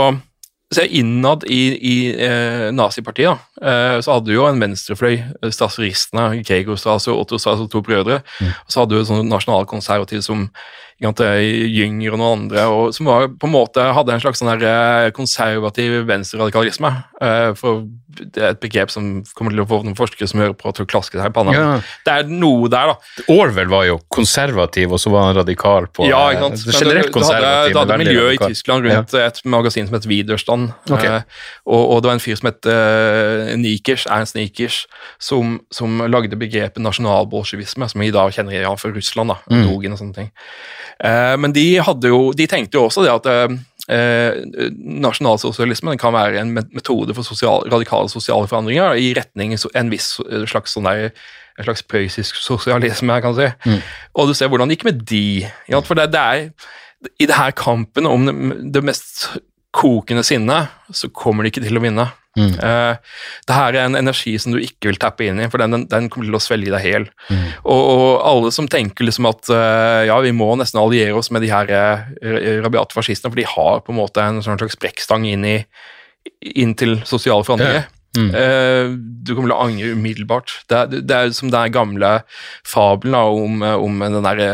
Se innad i, i eh, nazipartiet, eh, så hadde du jo en venstrefløy, eh, stasseristene, Gregor Stas og Otto Stas og to brødre. Og så hadde du sånne nasjonalkonservative som sant, eh, og noen andre, og som var, på en måte hadde en slags sånn eh, konservativ venstreradikalisme. Eh, for det er et begrep som kommer til å få noen forskere som hører på, til å klaske seg i panna. Ja. Det er noe der, da. Orwell var jo konservativ, og så var han radikal på Ja, ikke sant. det generelt konservativ. du hadde, hadde miljø i. Tyskland rundt et magasin som het Widerstand. okay. Og, og det var en fyr som het uh, Nikers, Ernst Nikers, som, som lagde begrepet nasjonalbolsjevisme, som vi da kjenner igjen fra Russland, da, Mm. Dogen og sånne ting. Eh, men de, jo, de tenkte jo også det at eh, nasjonalsosialismen nasjonalsosialisme kan være en metode for sosial, radikale sosiale forandringer i retning en viss eh, slags sånn der en slags prøyssisk sosialisme, kan si. si. Og du ser hvordan det gikk med de. Ja. For det, det er I det her kampen om det, det mest kokende sinnet, så kommer de ikke til å vinne. Eh, det her er en energi som du ikke vil tappe inn i, for den, den, den kommer til å svelge deg hel. Og, og alle som tenker liksom at uh, ja, vi må nesten alliere oss med de her uh, rabiate fascistene, for de har på en måte en sånn slags brekkstang inn, i, inn til sosiale forandringer. Eh, du kommer til å angre umiddelbart. Det, er- det er som den gamle fabelen da, om, eh, om den derre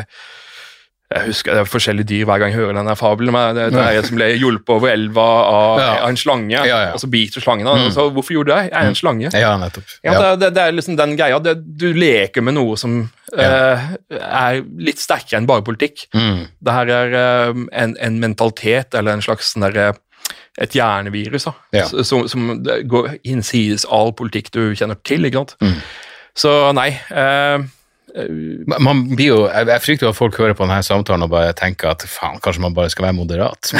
jeg husker Det er forskjellige dyr hver gang jeg hører denne fabelen. men Det, det er en som ble hjulpet over elva av, Ja. av en slange, Ja, ja. og så biter slangen. da. Så hvorfor gjorde du det? Jeg er en slange. Ja, nettopp. Det, det, er liksom den greia. Du leker med noe som eh, er litt sterkere enn bare politikk. Mm. Det her er eh, en, en mentalitet eller en slags sånn derre et hjernevirus da, som, som går innsides all politikk du kjenner til. ikke sant? Mm. Så nei eh, Man- blir jo, jeg, frykter at folk hører på denne samtalen og bare tenker at faen, kanskje man bare skal være moderat.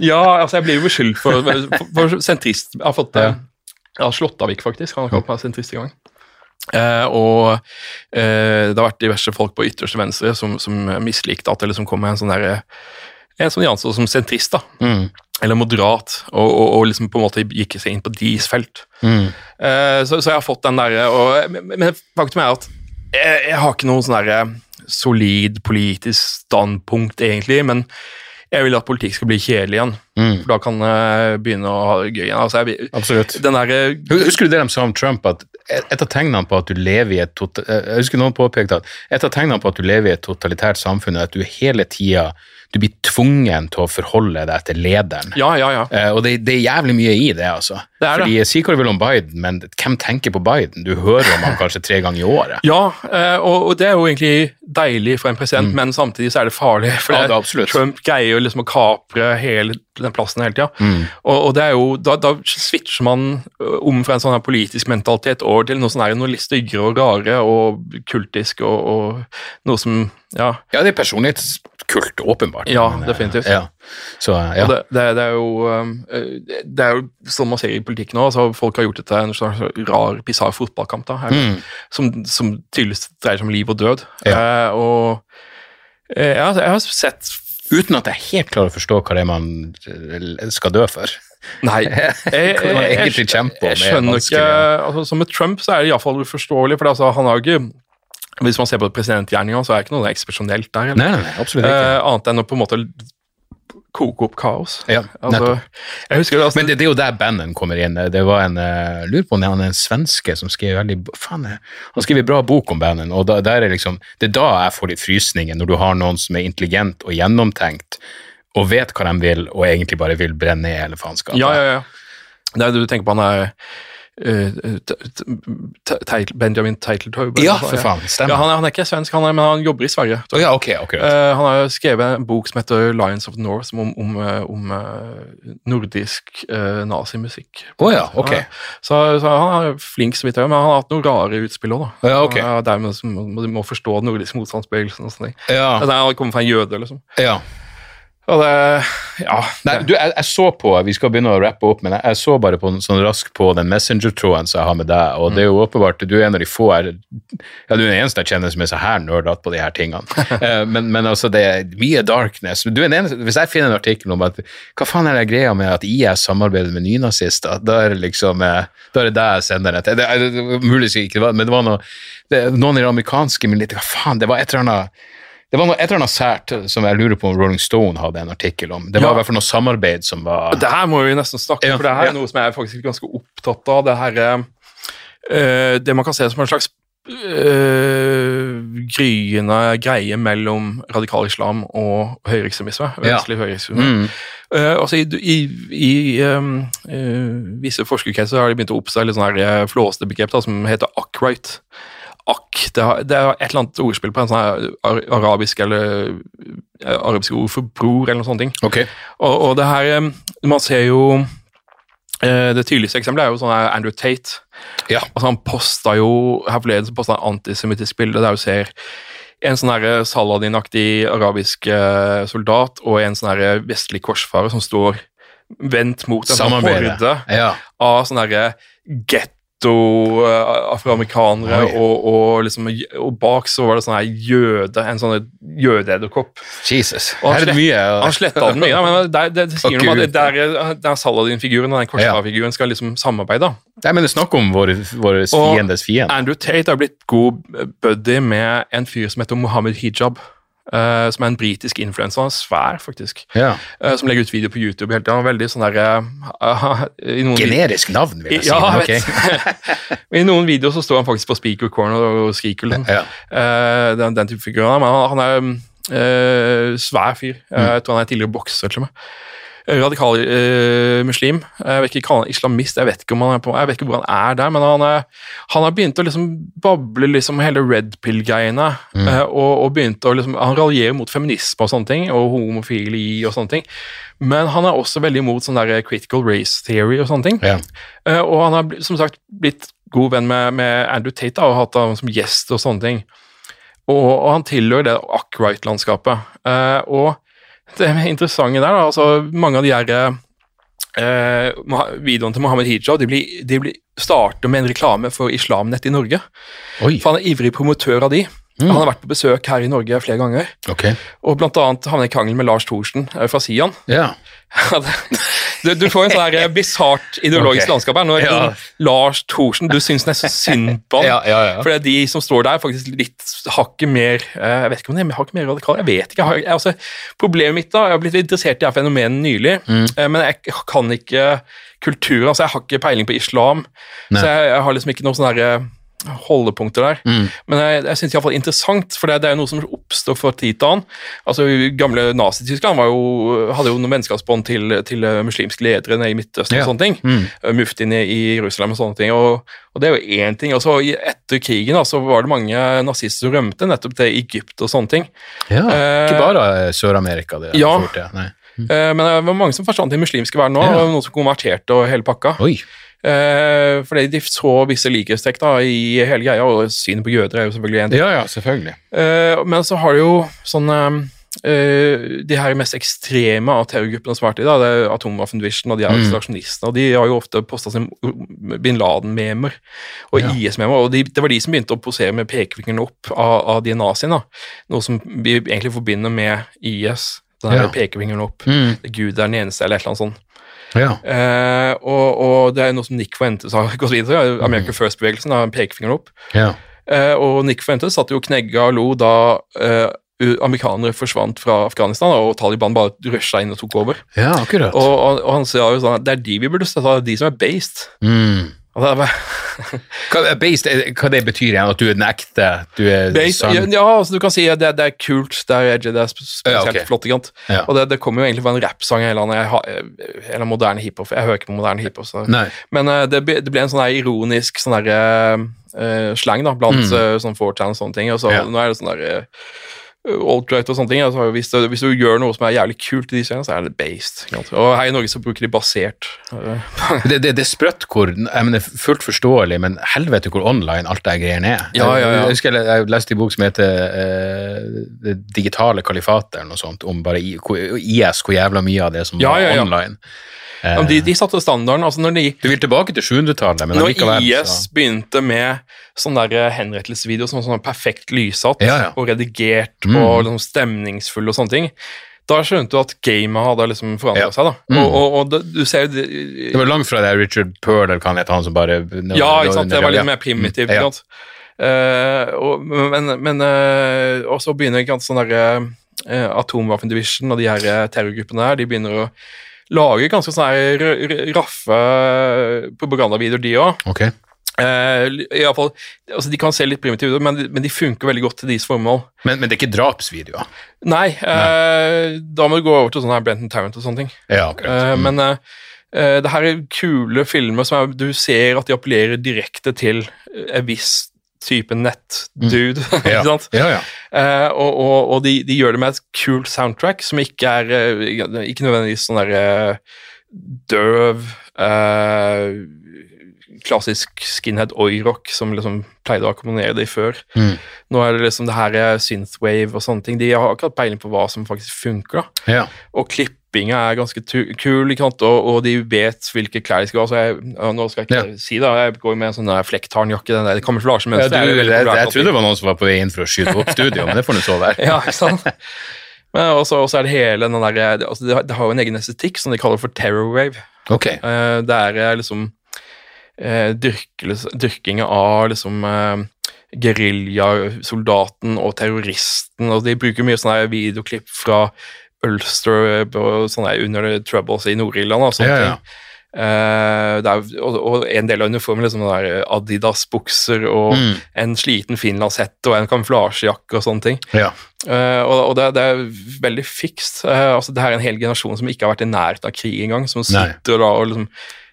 Ja, altså jeg blir jo beskyldt for, for, for sentrist. Jeg har fått Ja. Jeg har Slåttavik, faktisk. Han har kalt meg sentrist i gang. Eh, og eh, det har vært diverse folk på ytterste venstre som, som mislikte at det liksom kom med en sånn derre en sånn anså som sentrist, da. Mm. Eller moderat, og, og, og liksom på en måte gikk seg inn på deres felt. Mm. Uh, så, så jeg har fått den derre Men men faktum er at jeg, jeg har ikke noen sånn derre solid politisk standpunkt, egentlig, men jeg vil at politikk skal bli kjedelig igjen. Mm. For da kan jeg begynne å ha det gøy igjen. Altså, jeg, Absolutt. den der, Husker du det de sa om Trump, at et av tegnene på at du lever i et totalitært Jeg husker noen påpekte at et av tegnene på at du lever i et totalitært samfunn, er at du hele tida du blir tvungen til å forholde deg til lederen. ja, ja, ja. Eh, og det, det er jævlig mye i det, altså. Det er det. Fordi Si hva du vil om Biden, men hvem tenker på Biden? Du hører om han kanskje tre ganger i året. Ja, eh, og, og det er jo egentlig deilig for en president, men samtidig så er det farlig. For Mm. Ja, det- det. Trump greier jo liksom å kapre hele den plassen hele tida. Mm. Og, og det er jo, da, da switcher man om fra en sånn her politisk mentalitet over til noe sånn her, noe litt styggere og rare og kultisk og, og noe som Ja. Ja, det er personlighetskult, åpenbart. Ja, Men, eh, definitivt. Ja. Så, eh, ja. Det, det, det er jo ø, det er jo sånn man ser i politikk nå. altså Folk har gjort det til en slags rar, bisarr fotballkamp. da, her, Mm. som, som tydeligvis dreier seg om liv og død. Ja. Eh, og eh, jeg, har- sett Uten at jeg helt klarer å forstå hva det er man eh, skal dø for. Nei. Jeg, jeg, jeg, jeg er skjønner ikke altså, Som med Trump så er det iallfall uforståelig, for altså, han har jo ikke Hvis man ser på presidentgjerninga, så er det ikke noe eksepsjonelt der. Nei, nei, absolutt ikke. Eh, annet enn å på en måte koke opp kaos. Ja, Altså, husker det, altså, Men det, det er jo der Bannon kommer inn. Det var en, uh, lurer på om han er en svenske som skrev veldig faen, eh, Han skrev en bra bok om Bannon, og da, der er liksom, det er da jeg får litt frysninger, når du har noen som er intelligent og gjennomtenkt, og vet hva de vil, og egentlig bare vil brenne ned hele faenskapet. Ja, ja, ja. Det er det du tenker på, han er eh, Benjamin Teiteltaub. Ja, for faen, stemmer. Ja, han, er, han er ikke svensk, han er, men han jobber i Sverige. Oh, ja, okay, okay, Eh, han har skrevet en bok som heter Lions of the North, som om, om, eh, om nordisk uh, nazimusikk. Oh, ja, ok. Så, så han er flink, så vidt jeg men han har hatt noen rare utspill òg. Ja, okay. Dermed må du må forstå den nordiske motstandsbevegelsen og sånne ting. Ja, Altså, han kommer fra en jøde, liksom. ja. Og det Ja. Nei, du, jeg, jeg så på, vi skal begynne å rappe opp, men jeg, jeg så bare på, sånn raskt på den messenger-tråden som jeg har med deg, og det er jo åpenbart, du er en av de få her, ja, du er den eneste jeg kjenner som er så her nerdete på de her tingene. Eh, men, men altså, det er mye darkness. Du er den eneste, hvis jeg finner en artikkel om at, hva faen er det greia med at IS samarbeider med nynazister, da er det liksom, eh, da er det deg jeg sender det til. Det det, det er mulig ikke men det var noe, det, noen i det amerikanske militæret, hva faen, det var et eller annet, det var noe, et eller annet sært som jeg lurer på om Rolling Stone hadde en artikkel om. Det var Ja. i hvert fall noe samarbeid som var Det her må vi nesten snakke om, Ja, for det her er noe som jeg er faktisk ganske opptatt av. Det her eh, eh, Det man kan se som en slags eh, gryende greie mellom radikal islam og høyreekstremisme. Vestlig høyreekstremisme. Mm. Uh, altså I, i, i um, uh, visse forskerkretser har de begynt å oppstå litt sånn her eh, flåste begrep da, som heter akk-right. Akk, det, det er et eller annet ordspill på en sånn ar arabisk eller eh, arabisk ord for bror, eller noe sånt. ting. Okay. Og, og det her eh, Man ser jo eh, Det tydeligste eksempelet er jo sånn Andrew Tate. Ja. Altså Han posta jo her forleden så posta han antisemittisk bilde der du ser en sånn Saladin-aktig arabisk soldat og en sånn vestlig korsfarer som står vendt mot en sånn horde Ja. av sånne her getto-afroamerikanere, og, og, liksom, og bak så var det sånn her jøde, en sånn jødeedderkopp. Jesus. Og han Her er det mye. Han sletta den mye, men det, det, det sier Å, noe om at Gud. det der, der Saladin-figuren og den korsfarerfiguren skal liksom samarbeide. Nei, men det er snakk om vår, vår fiendes fiende. Andrew Tate har blitt god buddy med en fyr som heter Mohammed Hijab. Eh, som er en britisk influenser. Han er svær, faktisk. Ja. Uh, som legger ut video på YouTube. Helt, han er veldig sånn der uh, Generisk navn, vil jeg si. Ja, jeg okay. I noen videoer så står han faktisk på speaker corner og skriker. Liksom. Ja. Den, den type figur. Men han, han er svær fyr. Mm. Jeg tror han er tidligere bokser, til og med. Eh, Radikal uh, muslim. Jeg vet ikke kalle han islamist, jeg vet ikke, om han er på, jeg vet ikke hvor han er der, men han, han har begynt å liksom bable liksom hele red pill-greiene. Mm. Uh, og, og begynt å liksom, Han raljerer mot feminisme og sånne ting, og homofili og sånne ting. Men han er også veldig imot sånn der critical race theory og sånne ting. Ja. Uh, og han har som sagt blitt god venn med, med Andrew Tate da, og hatt ham som gjest og sånne ting. Og, og han tilhører det Ackwright-landskapet. Eh, og interessante der, da, altså mange av de her eh, videoene til Mohammed Hijab de blir, de blir starter med en reklame for Islamnett i Norge. Oi. For han er ivrig promotør av de. Han har vært på besøk her i Norge flere ganger, Okay. og blant annet havnet i krangel med Lars Thorsen eh, fra Sian. Ja. Du, du får en sånn eh, bisart ideologisk okay. landskap her. Når Ja. Lars Thorsen, du syns nesten synd på ham. Ja, ja. For de som står der, er faktisk litt hakket mer eh, Jeg vet ikke om de er hakket mer radikale, jeg vet ikke. Jeg har, jeg, altså, problemet mitt da, Jeg har blitt interessert i det fenomenet nylig, Mm. eh, men jeg kan ikke kulturen. altså Jeg har ikke peiling på islam, Nei. så jeg, jeg har liksom ikke noen sånn eh, holdepunkter der. Mm. Men jeg, jeg syns iallfall interessant, for det, det er jo noe som oppstår fra tid til annen. Altså, Gamle Nazi-Tyskland hadde jo noen vennskapsbånd til, til eh, muslimske ledere nede i Midtøsten Ja. og sånne ting. Mm. Eh, Muftiene i Jerusalem og sånne ting. Og, og det er jo én ting. Og så etter krigen da, så var det mange nazister som rømte nettopp til Egypt og sånne ting. ja. Eh, Ikke bare Sør-Amerika. det Ja. fort, ja. Eh, Men det var mange som forsvant til muslimske verden nå, Ja. og noen som konverterte og hele pakka. Oi. Eh, fordi de så visse likhetstrekk i hele greia, og synet på jøder er jo selvfølgelig en ting. Ja, ja, selvfølgelig. Eh, men så har du jo sånne eh, De her mest ekstreme av terrorgruppene som har vært i, da, det er Atomwaffen Division og de her Mm. isolasjonistene, og de har jo ofte posta sin bin Laden-memer og Ja. IS-memer, og de, det var de som begynte å posere med pekefingeren opp av, av de naziene, da. noe som vi egentlig forbinder med IS. Den Ja. pekefingeren opp. Mm. Gud er den eneste, eller et eller annet sånt. Ja. Eh, og, og det er noe som Nick Fuentes har gått videre Mm. American First-bevegelsen har pekefingeren opp. ja. Eh, og Nick Fuentes satt jo og knegga og lo da eh, amerikanere forsvant fra Afghanistan, og Taliban bare rusha inn og tok over. Ja, akkurat. Og, og, og han sa jo sånn at det er de vi burde støtte, de som er based. Mm. Er based, er- hva det betyr igjen? At du er den ekte? Du er based ja, ja, altså du kan si det, det er kult, det er edgy, det er spesielt Ja, okay. flott. Ja. Og det, det kommer jo egentlig fra en rappsang eller annen moderne hiphop. Jeg hører ikke på moderne hiphop. Så. Men uh, det, det ble en sånn ironisk sånn der, uh, eh, slang da, blant Mm. uh, sånn 4chan og sånne ting. Og så nå er det sånn der uh, alt-right og sånne ting. Altså, hvis, du, hvis du gjør noe som er jævlig kult i de seriene, så er det based. Og her i Norge så bruker de basert. eh, Det, det, det er sprøtt hvor jeg mener, Fullt forståelig, men helvete hvor online alt det greiene er. Ja, ja, ja. Jeg, husker jeg, jeg leste en bok som heter uh, Det digitale kalifatet, eller noe sånt, om bare IS, hvor jævla mye av det som var online. Ja, de, de satte standarden. altså når de du vil tilbake til 700-tallet, men Når allikevel IS så- begynte med sånne der henrettelsesvideo henrettelsesvideoer som var sånn perfekt lyssatt Ja, ja. og redigert Mm. og liksom stemningsfull og sånne ting, da skjønte du at gamet hadde liksom forandra Ja. seg. da. Mm. Og, og, og du ser jo Det var langt fra det Richard Pearl, eller hva han het, han som bare Ja, ikke sant? det var litt mer primitivt. Sant? Eh, og, men, men uh, så begynner ikke sånn derre uh, Atomwaffen Division og de her eh, terrorgruppene her, de begynner å lage ganske sånne raffe propagandavideoer, de òg. Ok. Eh, i alle fall, altså De kan se litt primitive ut, men, men de funker veldig godt til deres formål. Men, men det er ikke drapsvideoer? Nei, eh, da må du gå over til sånn her Brenton Tarrant og sånne ting. Ja, akkurat. Eh, Mm. Men eh, det her er kule filmer som er, du ser at de appellerer direkte til en viss type nettdude. Mm. ja. ikke sant? ja, ja. Og og, og de, de gjør det med et kult soundtrack som ikke er Ikke nødvendigvis sånn der døv eh, Klassisk skinhead oi-rock som liksom pleide å akkompagnere det før. Mm. Nå er det liksom det her er synthwave og sånne ting. De har akkurat peiling på hva som faktisk funker. da. ja. Og klippinga er ganske kul? Og, og de vet hvilke klær de skal ha. Så jeg, nå skal jeg ikke si det, jeg går med en sånn flektarnjakke. Den der Ja, kamuflasjemønsteret. er jo jeg, veldig jeg, trodde det var noen som var på vei inn for å skyte opp studio, men det får du så være. Ja, ikke sant? Men også, også er det hele den der altså det, har- jo en egen estetikk som de kaller for terror wave. Ok. Eh, det er liksom eh, dyrkinga av liksom eh, geriljasoldaten og terroristen. og De bruker mye sånne videoklipp fra Ulster og sånne under the Troubles i Nord-Irland. og sånne Ja, ja. ting. Eh, er, og, og en del av uniformen liksom Adidas-bukser og Mm. en sliten finlandshette og en kamuflasjejakke og sånne ting. Ja. Uh, og og det, det er veldig fikst. Uh, altså, det her er en hel generasjon som ikke har vært i nærheten av krig engang, som Nei. og, da og liksom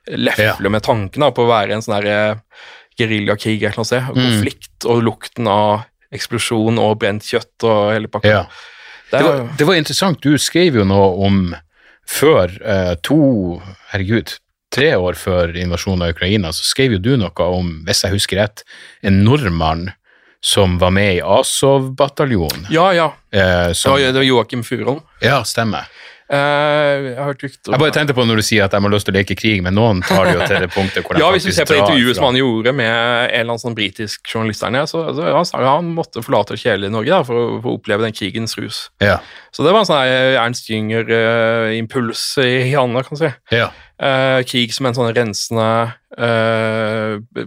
lefler med tanken da, på å være en sånn eh, geriljakrig eller noe sånt. Mm. Konflikt og lukten av eksplosjon og brent kjøtt og hele pakka. ja. Det var, det var interessant. Du skrev jo noe om før eh, to Herregud, tre år før invasjonen av Ukraina, så skrev jo du noe om, hvis jeg husker rett, en nordmann som var med i Azov-bataljonen. ja, ja. Eh, som, det var Joakim Furuholm. ja, stemmer. Eh, jeg har hørt rykter Jeg bare tenkte på når du sier at de har lyst til å leke krig, men noen tar det jo til det punktet hvor de Ja, hvis du ser på intervjuet som han gjorde med en eller annen sånn britisk journalist der nede, så, så han sa jo han måtte forlate kjedelige Norge da, for å, for å oppleve den krigens rus. Ja. Så det var en sånn her Ernst Jünger-impuls i Hanna, kan du si. ja. Eh, krig som en sånn rensende eh, b-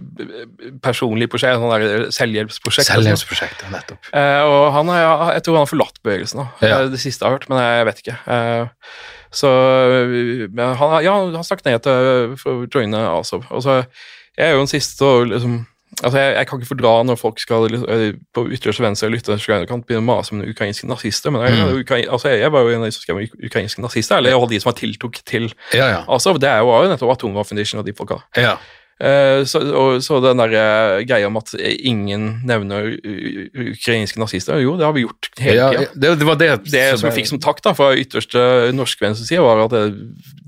personlig prosjekt, sånn der selvhjelpsprosjekt. Selvhjelpsprosjekt, ja, nettopp. Uh, og han har, jeg tror han har forlatt bevegelsen, da. Ja. Eh, det siste jeg har hørt, men jeg vet ikke. Eh, så han, ja, han har sagt nei til for å joine ASOV. Og så jeg er jo den siste og liksom Altså, jeg, jeg kan ikke fordra når folk skal eh, på ytterste venstre lytte ytterste høyre begynne å mase om ukrainske nazister, men jeg, Mm. Altså, jeg var jo en av de som skrev om ukrainske nazister, eller alle de som var tiltok til Ja, ja. Altså, Det er jo, nettopp atomvåpendition og de folka. ja. Uh, så, og, så den der uh, greia om at ingen nevner ukrainske nazister, jo, det har vi gjort hele ja tida. det, det var det Det som vi fikk som takk da, fra ytterste norske venstreside, var at det,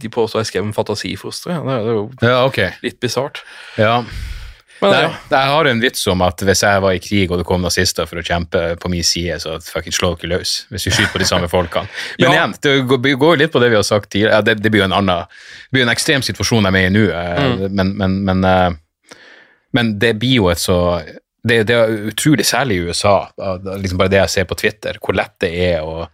de påstår jeg skrev om fantasifostre. Det, det er jo Ja, okay. litt bisart. Ja. Men Nei, ja. jeg har en vits om at hvis jeg var i krig og det kom nazister for å kjempe på min side, så fucking slå dere løs. Hvis vi skyter på de samme folkene. Men Ja. igjen, det går jo litt på det vi har sagt tidligere. Ja, det, det blir jo en annen Det blir en ekstrem situasjon jeg er med i nå, mm. men, men, men, eh, men det blir jo et så det, det er utrolig særlig i USA, liksom bare det jeg ser på Twitter, hvor lett det er å,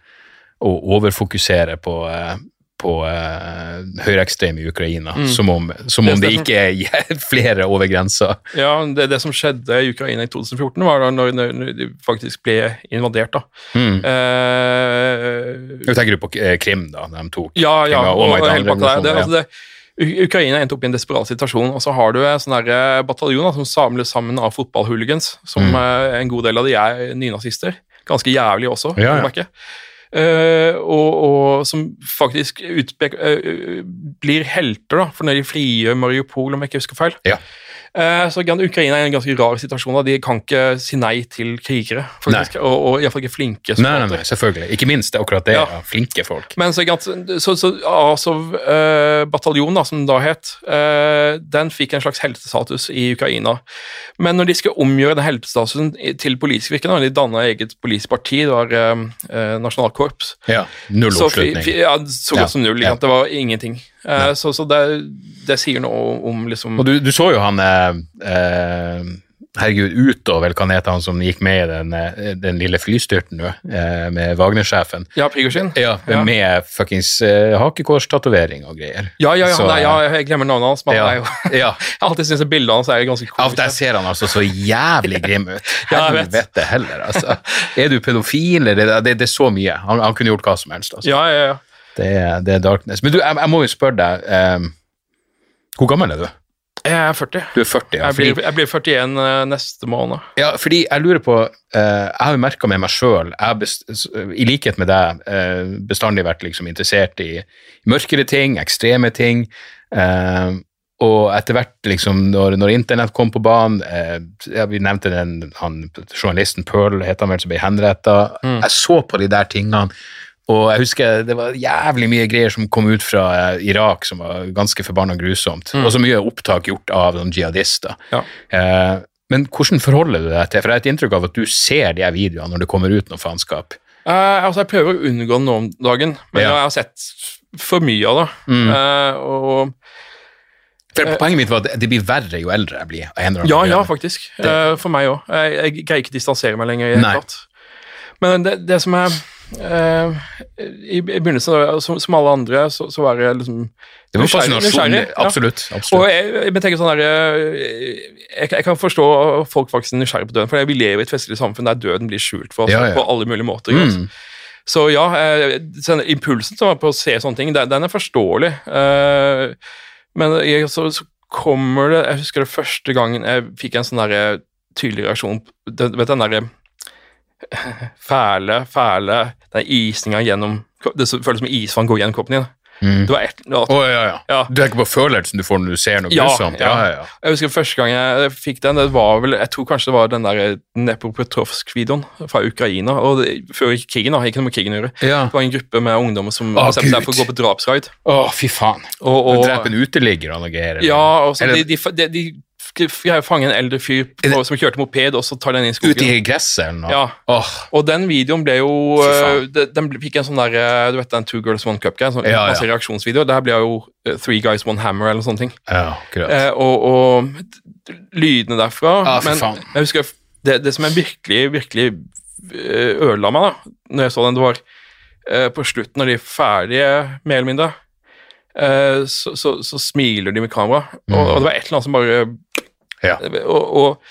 å overfokusere på, eh, på eh, høyreekstreme i Ukraina, som om, som om Det det ikke er flere over grensa. ja, det, det som skjedde i Ukraina i 2014, var da når, når, de faktisk ble invadert. da. Mm. Eh, tenker du på eh, Krim, da, de tok Ja, ja, Krim og, og og, hele pakka der. Det, altså Ukraina endte opp i en desperat situasjon, og så har du en sånn bataljon som samles sammen av fotballhooligans, som Mm. en god del av de er nynazister. Ganske jævlig også, Ja, ja. Eh, og, og som faktisk utpek, eh, blir helter da, for når de frigjør Mariupol, om jeg ikke husker feil. Ja. Eh, så Ukraina er i en ganske rar situasjon. da. De kan ikke si nei til krigere, faktisk. Og, og iallfall ikke flinke Nei, nei, nei, selvfølgelig. Ikke minst det akkurat det. Ja. Ja. Flinke folk. Men så, så, så Azov-bataljonen, bataljon, da, som den da het, uh, den fikk en slags heltestatus i Ukraina. Men når de skal omgjøre den heltestatusen til politisk virke, når de danna eget politisk parti, det var uh, eh, Nasjonalkorps, Ja. Null oppslutning. Så, ja, så godt som null. Det var ingenting. Eh, så så det, det sier noe om liksom Og du, du så jo han eh, eh, Herregud, utover hva heter han som gikk med i den, eh, den lille flystyrten nå, eh, med Wagner-sjefen. Ja, Prigozjin? Ja, Ja. med fuckings eh, hakekorstatovering og greier. Ja, ja, ja, Så, nei, ja, jeg glemmer navnet hans, men ja, jo ja. Jeg har alltid syntes bildene hans er ganske komiske. der ser han altså så jævlig grim ut. Helvete heller, altså. Er du pedofil, eller det, det er så mye. Han, han kunne gjort hva som helst. Altså. Ja, ja, ja. Det, er, det er darkness. Men du, jeg, jeg må jo spørre deg eh, Hvor gammel er du? Jeg er 40. Du er 40, ja. Jeg blir, jeg blir 41 eh, neste måned. ja, fordi jeg lurer på eh, Jeg har jo merka med meg sjøl, i likhet med deg, eh, bestandig vært liksom interessert i mørkere ting, ekstreme ting. Eh, og etter hvert, liksom, når, når internett kom på banen eh, Vi nevnte den han, journalisten Pearl, het han vel, som ble henretta. Jeg så på de der tingene, og jeg husker det var jævlig mye greier som kom ut fra eh, Irak som var ganske forbanna grusomt. Og så mye opptak gjort av noen jihadister. Ja. Eh, men hvordan forholder du deg til For jeg har et inntrykk av at du ser de her videoene når det kommer ut noe faenskap. Eh, altså, jeg prøver å unngå det nå om dagen, men Ja. jeg har sett for mye av det. Mm. Eh, og For Poenget mitt var at det blir verre jo eldre jeg blir. ja, ja, faktisk. Det. for meg òg. Jeg, greier ikke distansere meg lenger. Men det, det som er eh, i, I begynnelsen, som, som alle andre, så, så var jeg liksom Det var fascinasjon. ja. Absolutt. Og jeg, jeg sånn der, eh, jeg, jeg kan forstå folk faktisk er nysgjerrig på døden, for vi lever i et festlig samfunn der døden blir skjult for oss Ja, ja. på alle mulige måter. Mm. Så ja, eh, sånn, impulsen å- på å se sånne ting, den, den er forståelig. Uh, men jeg, så, så kommer det Jeg husker det første gangen jeg fikk en sånn der tydelig reaksjon Vet den derre fæle, fæle Den isninga gjennom Det føles som isvann går gjennom kroppen din. Mm. Det var et, det var, Å, ja, ja. Ja. Du tenker på følelsen du får når du ser noe Ja, grusomt? ja. Ja, ja. Jeg husker første gang jeg fikk den, det var vel Jeg tror kanskje det var den der Nepopetrovsk-videoen fra Ukraina. og det, Før krigen, da. Ikke noe med krigen å gjøre. ja. Det var en gruppe med ungdommer som oh, bestemte seg for å gå på drapsraid. Å, fy faen. Og, Og, og, Drepe en uteligger og noe greier? eller? ja, og så de, de, de, de fange en eldre fyr på, som kjørte moped, og så tar den inn i skogen. Ut i gresset noe? Ja. Oh. Og den videoen ble jo øh, de- Den fikk en sånn der øh, Du vet den Two Girls One Cup-greia? Sånn, Ja, ja. Masse reaksjonsvideoer. Der ble jo øh, Three Guys One Hammer eller sånne ting. ja. Eh, og, og lydene derfra for Men faen. jeg husker det, det som jeg virkelig, virkelig ødela meg da Når jeg så den, det var på slutten, når de er ferdige, mer eller mindre, så, så, så smiler de med kamera. Og, og det var et eller annet som bare Ja. og, og,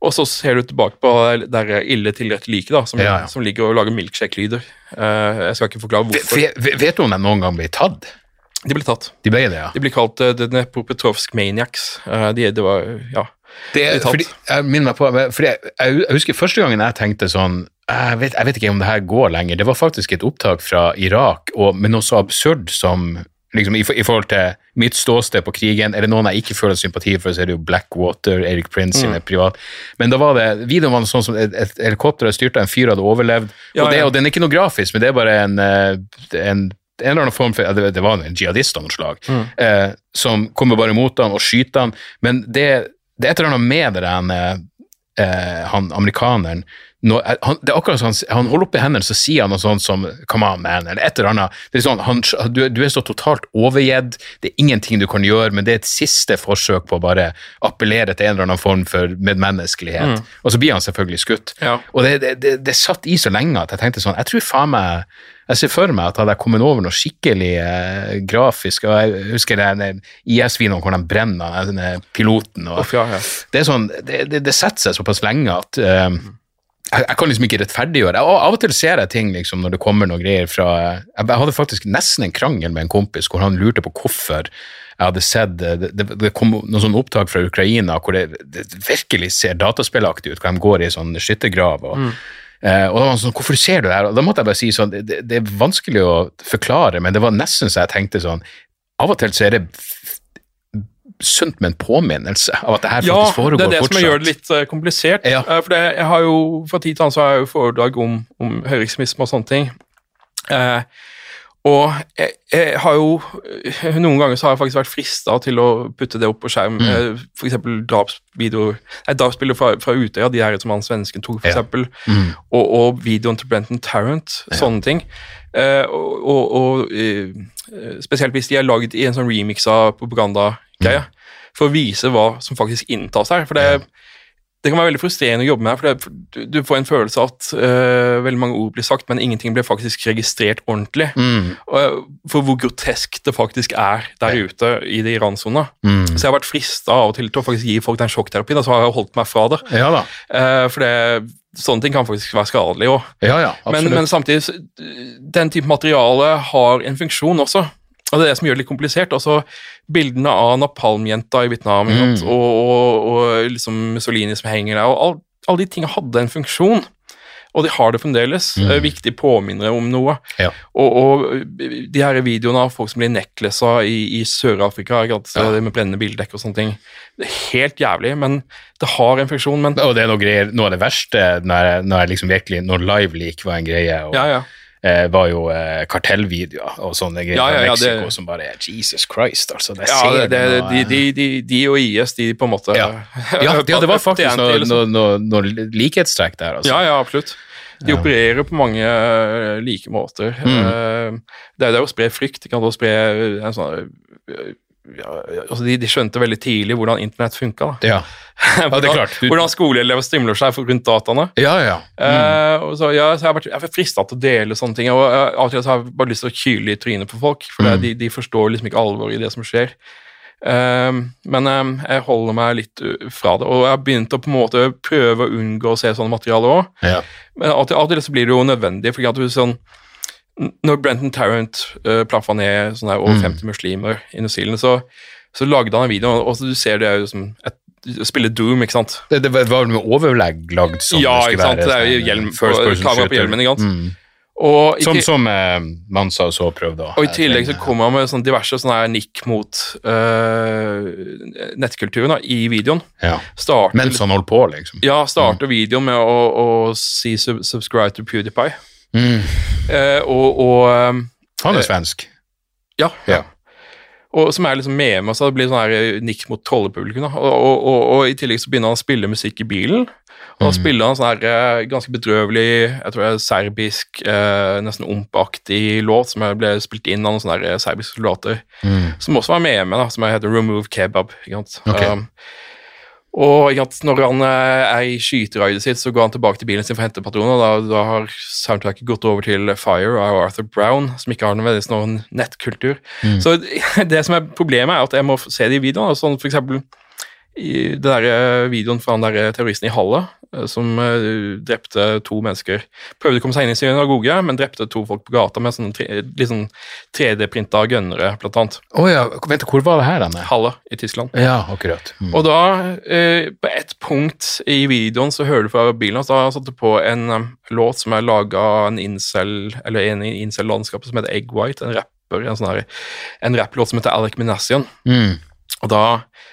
og så ser du tilbake på det ille til liket, da, som, Ja, ja. som ligger og lager milkshake-lyder. Uh, jeg skal ikke forklare hvorfor. V Vet du om de noen gang ble tatt? De ble tatt. De ble det, ja. De ble kalt uh, The Nepopetrovsk Maniacs. Eh, de, det var, ja. Det, de fordi, jeg minner meg på, fordi jeg, jeg husker første gangen jeg tenkte sånn jeg vet, jeg vet ikke om det her går lenger. Det var faktisk et opptak fra Irak, og, med noe så absurd som liksom, i, I forhold til mitt ståsted på krigen, er det noen jeg ikke føler sympati for, så er det jo Blackwater, Erik Prince Mm. sine privat. Men da var det, videoen var sånn som et, et helikopter hadde styrta, en fyr hadde overlevd. Ja, og, det, ja. og den er ikke noe grafisk, men det er bare en, eh, en en eller annen form for, det, det var en jihadist av noe slag, Mm. eh, som kommer bare mot han og skyter han, men det, det er et eller annet med det der, eh, han amerikaneren, når, eh, han, det er akkurat sånn, han holder opp i hendene, så sier han noe sånt som come on man, eller et eller annet, det er sånn, han, du, du er så totalt overgitt, det er ingenting du kan gjøre, men det er et siste forsøk på å bare appellere til en eller annen form for medmenneskelighet, og så blir han selvfølgelig skutt. Ja. Og det, det, det, det satt i så lenge at jeg tenkte sånn, jeg tror faen meg, jeg ser for meg at hadde jeg kommet over noe skikkelig eh, grafisk, og jeg husker den IS-videoen hvor de brenner den eh, piloten, og Uff, ja, ja. det sånn, det, det, det setter seg såpass lenge at eh, jeg, jeg kan liksom ikke rettferdiggjøre. Og av og til ser jeg ting liksom, når det kommer noen greier fra Jeg hadde faktisk nesten en krangel med en kompis hvor han lurte på hvorfor jeg hadde sett Det, det, det kom noen sånne opptak fra Ukraina hvor det, det virkelig ser dataspillaktig ut, hvor de går i sånn skyttergrav. og Eh, og da var han sånn, hvorfor ser du det her? Og da måtte jeg bare si sånn, det, det er vanskelig å forklare, men det var nesten så jeg tenkte sånn, av og til så er det sunt med en påminnelse av at det her Ja, faktisk foregår det er det fortsatt. som gjør det litt uh, komplisert. Ja. Uh, for det, jeg har jo, Fra tid til annen så har jeg jo foredrag om, om høyreekstremisme og sånne ting. Eh, og jeg, jeg har jo eh, Noen ganger så har jeg faktisk vært frista til å putte det opp på skjerm. Mm. F.eks. for eksempel drapsvideoer Nei, drapsbilder fra, fra Utøya, de her som han svensken tok, for Ja. Mm. Og, og videoen til Brenton Tarrant, sånne ting. Eh, og og, eh, spesielt hvis de er lagd i en sånn remix av propagandagreie, for å vise hva som faktisk inntas her. For det, det kan være veldig frustrerende å jobbe med, for, det, for du, får en følelse av at eh, veldig mange ord blir sagt, men ingenting blir faktisk registrert ordentlig. Mm. Og, for hvor grotesk det faktisk er der ute i det Iran-sona. Mm. Så jeg har vært frista av og til til å faktisk gi folk den sjokkterapien, og så har jeg holdt meg fra det. Ja da. Uh, for det, sånne ting kan faktisk være skadelig òg. Ja, ja, Men, men samtidig, den type materiale har en funksjon også. Og det er det som gjør det litt komplisert. altså bildene av napalmjenta i Vietnam? Mm. og, og, og liksom Mussolini som henger der. og all, Alle de tingene hadde en funksjon, og de har det fremdeles. Mm. Eh, Viktige påminnere om noe. Ja. Og, og de her videoene av folk som blir necklessa i, i Sør-Afrika. Ja. med brennende bildekk og sånne ting. Det er helt jævlig, men det har en funksjon. Men Og det er noe, greier, noe av det verste når når liksom virkelig, når live-leak var en greie, og, ja, ja. Eh, var jo eh, kartellvideoer og sånne greier Ja, ja, fra Mexico det- som bare er Jesus Christ, altså. Det Ja, ser det, det, noe, de, de, de, de og IS, de på en måte Ja. ja, det, ja, det var faktisk noen noe, liksom. noe, noe, likhetstrekk der, altså. Ja, ja, absolutt. De opererer på mange eh, like måter. Mm. Eh, det er det å spre frykt. De kan også spre eh, en sånn eh, ja, altså de, de skjønte veldig tidlig hvordan internett funka. Ja, ja er klart. Du, Hvordan skoleelever stimler seg rundt dataene. ja, ja. Mm. Eh, og så, ja, så jeg har vært, vært frista til å dele sånne ting. og eh, Av og til så har jeg bare lyst til å kyle i trynet på folk, for Mm. de, de forstår liksom ikke alvoret i det som skjer. Eh, men um, jeg holder meg litt uh, fra det, og jeg har begynt å på en måte prøve å unngå å se sånne materialer òg. ja. Men av og til, så blir det jo nødvendig. fordi at du sånn, Når Brenton Tarrant uh, plaffa ned sånn der over Mm. 50 muslimer i New Zealand, så, så lagde han en video, og så du ser det er jo som et, spille Doom, ikke sant? Det, det var med overlegg lagd som Ja, det skulle ikke sant, være. det er jo sånn, hjelm eh, på- first person kamera på hjelmen, ikke sant? Mm. Og i, Sånn ti- som eh, Mansa så prøvde å og i tillegg så kommer han med sånn diverse sånne her nikk mot uh, nettkulturen da, i videoen. ja. Starter, Mens han holdt på, liksom. ja, starter videoen med å, å si sub, 'subscribe to PewDiePie'. Mm. Eh, og, og um, Han Eh, er svensk. ja, Ja. og som er liksom med meg, så det blir sånn her eh, nikk mot trollepublikum. og, og, og, og i tillegg så begynner han å spille musikk i bilen. Og da spiller han sånn her eh, ganske bedrøvelig, jeg tror det er serbisk, eh, nesten ompaktig låt som ble spilt inn av noen sånne eh, serbiske soldater, som også var med meg, da, som heter Remove Kebab. ikke sant? Ok. Um, og når han eh, er i skyteraidet sitt, så går han tilbake til bilen sin for å hente patroner, da, da har soundtracket gått over til Fire av Arthur Brown, som ikke har nødvendigvis noen nettkultur. Så det som er problemet, er at jeg må se se de videoene, sånn for eksempel i den der eh, videoen fra han der terroristen i Halle, eh, som eh, drepte to mennesker. Prøvde å komme seg inn i synagoge, men drepte to folk på gata med sånne liksom sånn 3D-printa gønnere, blant annet. Oh, ja, vent, hvor var det her denne? Halle i Tyskland. Ja, akkurat. Mm. Og da, eh, på et punkt i videoen, så hører du fra bilen hans, da har han satt på en eh, låt som er laga av en incel, eller en i incel-landskapet som heter Egg White, en rapper, en sånn her, en rapplåt som heter Alec Minassian. Mm. Og da eh,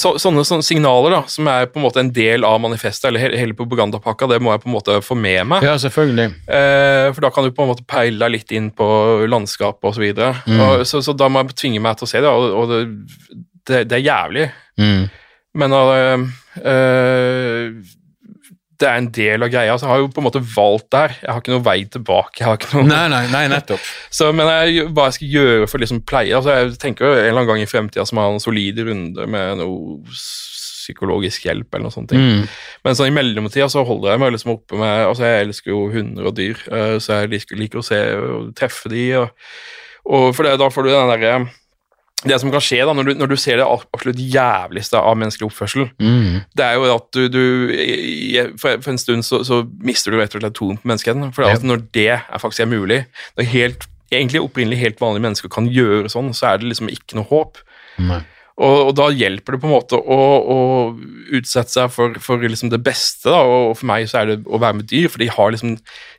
så, sånne, sånne signaler da, som er på en måte en del av manifestet, eller hele, propagandapakka, det må jeg på en måte få med meg. Ja, selvfølgelig. Eh, for da kan du på en måte peile deg litt inn på landskapet osv. Så, Mm. og så, så da må jeg tvinge meg til å se det, og, og det, det, det er jævlig. Mm. Men uh, øh, det er en del av greia, så jeg har jo på en måte valgt det her. Jeg har ikke noe vei tilbake. jeg har ikke noe... Nei, nei, nei, nettopp. Så, men jeg, hva jeg skal gjøre for liksom pleie altså Jeg tenker jo en eller annen gang i fremtida som har en solid runde med noe psykologisk hjelp eller noe sånt. Mm. Men sånn i mellomtida så holder jeg meg liksom oppe med altså Jeg elsker jo hunder og dyr, øh, så jeg liker, liker å se og treffe de, og, og for det, da får du den derre det som kan skje da, når du, når du ser det absolutt jævligste av menneskelig oppførsel, Mm. det er jo at du, du for, for en stund så, så mister du rett og slett troen på menneskeheten. For at når det er faktisk er mulig, når helt, egentlig opprinnelig helt vanlige mennesker kan gjøre sånn, så er det liksom ikke noe håp. Nei. Og, og da hjelper det på en måte å, å utsette seg for, for liksom det beste, da, og for meg så er det å være med dyr, for de har liksom,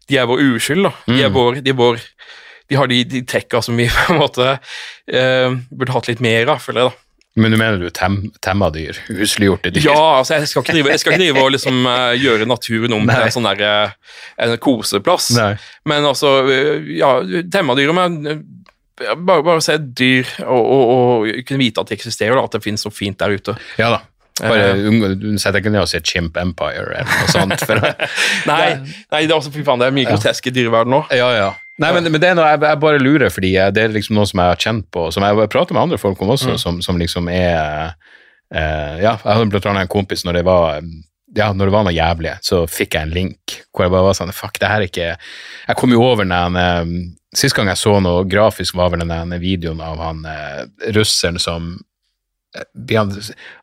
de er vår uskyld, da. De er vår, de er vår de har de, de trekka som vi på en måte eh, burde hatt litt mer av, føler jeg. da. Men du mener du tem, temma dyr? Husliggjorte dyr? Ja, altså jeg skal ikke drive, skal ikke drive og liksom uh, gjøre naturen om til en sånn der, uh, en koseplass. Nei. Men altså, uh, ja, temmadyr men eh, bare, bare se dyr og, og, og kunne vite at det eksisterer, da, at det finnes noe fint der ute. Ja da. Bare Du setter ikke ned og sier Chimp Empire eller noe sånt. Nei, nei det er også, fy faen, det er mye groteske dyreverden òg. ja, ja. Nei, men, men det er noe jeg, jeg bare lurer, fordi det er liksom noe som jeg har kjent på, som jeg prater med andre folk om også, som, som liksom er eh, Ja, jeg hadde blant annet en kompis når det var ja, når det var noe jævlig, så fikk jeg en link hvor jeg bare var sånn Fuck, det her er ikke Jeg kom jo over den um, Sist gang jeg så noe grafisk, var vel den videoen av han uh, russeren som blir han,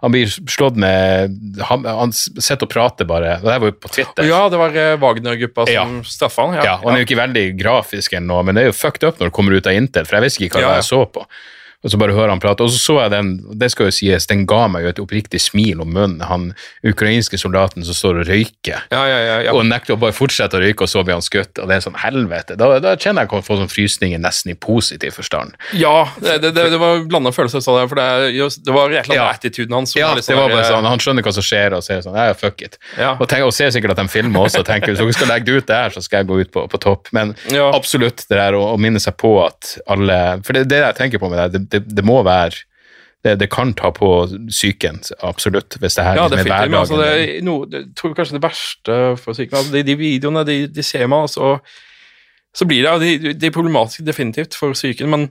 han blir slått med Han, han sitter og prater bare Det her var jo på Twitter. Ja, det var eh, Wagner-gruppa som Ja. straffa han. Ja, og han er jo ikke veldig grafisk noe, men det er jo fucked up når det kommer ut av Intel, for jeg visste ikke hva Ja, ja. jeg så på. Og så bare hører han prate. Og så så jeg den, det skal jo sies, den ga meg jo et oppriktig smil om munnen, han ukrainske soldaten som står og røyker. Ja, ja, ja. Og nekter å bare fortsette å røyke, og så blir han skutt. Og det er sånn helvete. Da, da kjenner jeg at jeg kan få sånn frysninger nesten i positiv forstand. ja det, det, det, var blanda følelser, sa jeg, for det, det var og Ja. slett attituden hans. Ja, det var bare sånn, Han skjønner hva som skjer, og sier sånn ja, fuck it. Og, tenk, og ser sikkert at de filmer også, og tenker hvis dere skal legge det ut der, så skal jeg gå ut på, på topp. Men absolutt det der å, å minne seg på at alle For det er det jeg tenker på med det, det, det, må være det, det kan ta på psyken, absolutt, hvis det her Ja, liksom er definitivt. Men altså, det, hverdagen. er det, tror kanskje det verste for psyken altså, de, de videoene de, de ser man, altså, så blir det de, de er problematiske definitivt for psyken, men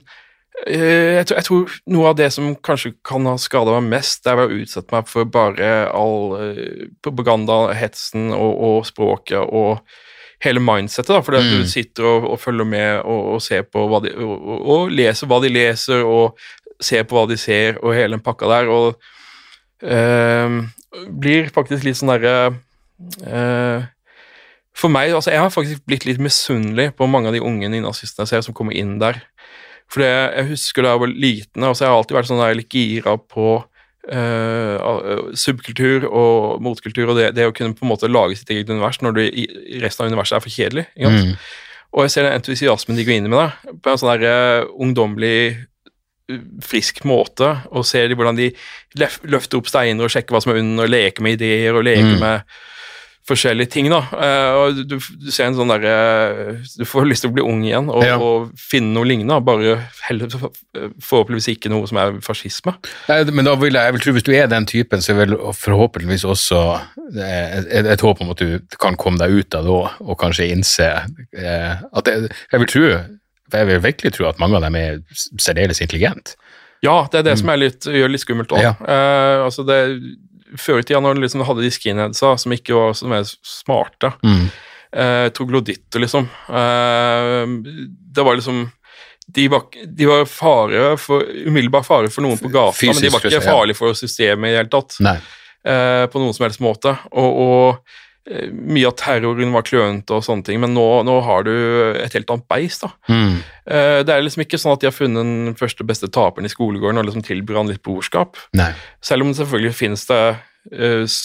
eh, jeg, tror, jeg tror noe av det som kanskje kan ha skada meg mest, det er å utsette meg for bare all eh, propaganda, hetsen og, og språket og hele mindsetet, da, fordi at Mm. du sitter og, og følger med og, og ser på hva de, og, og, og leser hva de leser, og ser på hva de ser, og hele den pakka der, og øh, blir faktisk litt sånn derre øh, For meg, altså jeg har faktisk blitt litt misunnelig på mange av de unge nynazistene jeg ser som kommer inn der. For jeg husker da jeg var liten, altså jeg har alltid vært sånn der litt gira på eh, subkultur og motkultur, og det, det å kunne på en måte lage sitt eget univers når du, resten av universet er for kjedelig. Mm. Og jeg ser den entusiasmen de går inn i med det, på en sånn der uh, ungdommelig, uh, frisk måte, og ser de hvordan de løfter opp steiner og sjekker hva som er under, og leker med ideer og leker Mm. med forskjellige ting. da, Eh, og du, du ser en sånn derre Du får lyst til å bli ung igjen og, Ja. og finne noe lignende. Bare heller forhåpentligvis ikke noe som er fascisme. Nei, men da vil jeg, jeg vil tro Hvis du er den typen, så er vel forhåpentligvis også et, et, et håp om at du kan komme deg ut av det òg, og kanskje innse eh, at jeg, Jeg vil tro jeg vil virkelig tro at mange av dem er særdeles intelligente. Ja, det er det som er litt, gjør det litt skummelt òg. Ja. Uh, altså det, før i tida, når du liksom hadde de skinheadsa som ikke var så mer smarte, Mm. eh, trogloditter, liksom eh, Det var liksom de var, de var fare for, umiddelbar fare for noen på gata, men de var ikke farlige for systemet i det hele tatt. Eh, på noen som helst måte. Og, og mye av terroren var klønete og sånne ting, men nå, nå har du et helt annet beist. da. Mm. Eh, det er liksom ikke sånn at de har funnet den første beste taperen i skolegården og liksom tilbyr han litt brorskap. Nei. Selv om det selvfølgelig finnes det eh,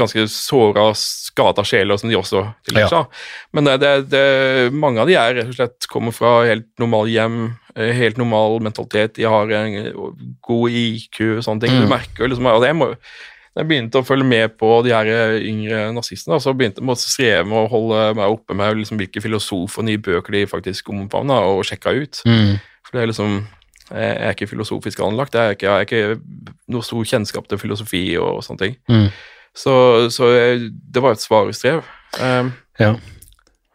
ganske såra, skada sjeler som de også tillegger seg. Men det, det, det, mange av de er rett og slett kommer fra helt normale hjem, eh, helt normal mentalitet, de har en god IQ og sånne ting. Mm. Du merker liksom, og det må da jeg begynte å følge med på de her eh, yngre nazistene, så begynte jeg å streve med å holde meg oppe med liksom hvilke filosofer nye bøker de faktisk omfavna, og sjekka ut. Mm. For det er liksom Jeg er ikke filosofisk anlagt. Jeg ikke, jeg har ikke noe stor kjennskap til filosofi og sånne ting. Mm. Så, så jeg, det var et svarestrev. Um, Ja.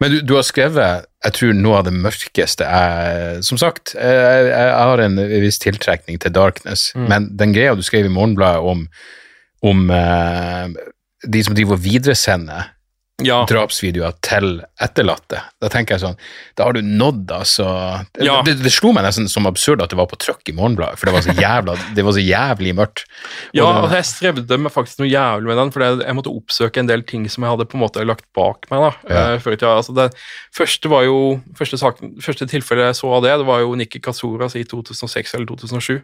Men du, du har skrevet jeg tror noe av det mørkeste er Som sagt, jeg, jeg har en viss tiltrekning til darkness, Mm. men den greia du skrev i Morgenbladet om, om eh, de som driver og videresender ja. drapsvideoer til etterlatte, da tenker jeg sånn Da har du nådd, altså Ja. det, det slo meg nesten som absurd at det var på trykk i Morgenbladet, for det var så jævla Det var så jævlig mørkt. Og Ja, det- altså jeg strevde med faktisk noe jævlig med den, for jeg, måtte oppsøke en del ting som jeg hadde på en måte lagt bak meg. da, Ja. eh, før. Altså det første var jo, første, saken, første tilfellet jeg så av det, det var jo Nikki Katsuras i 2006 eller 2007.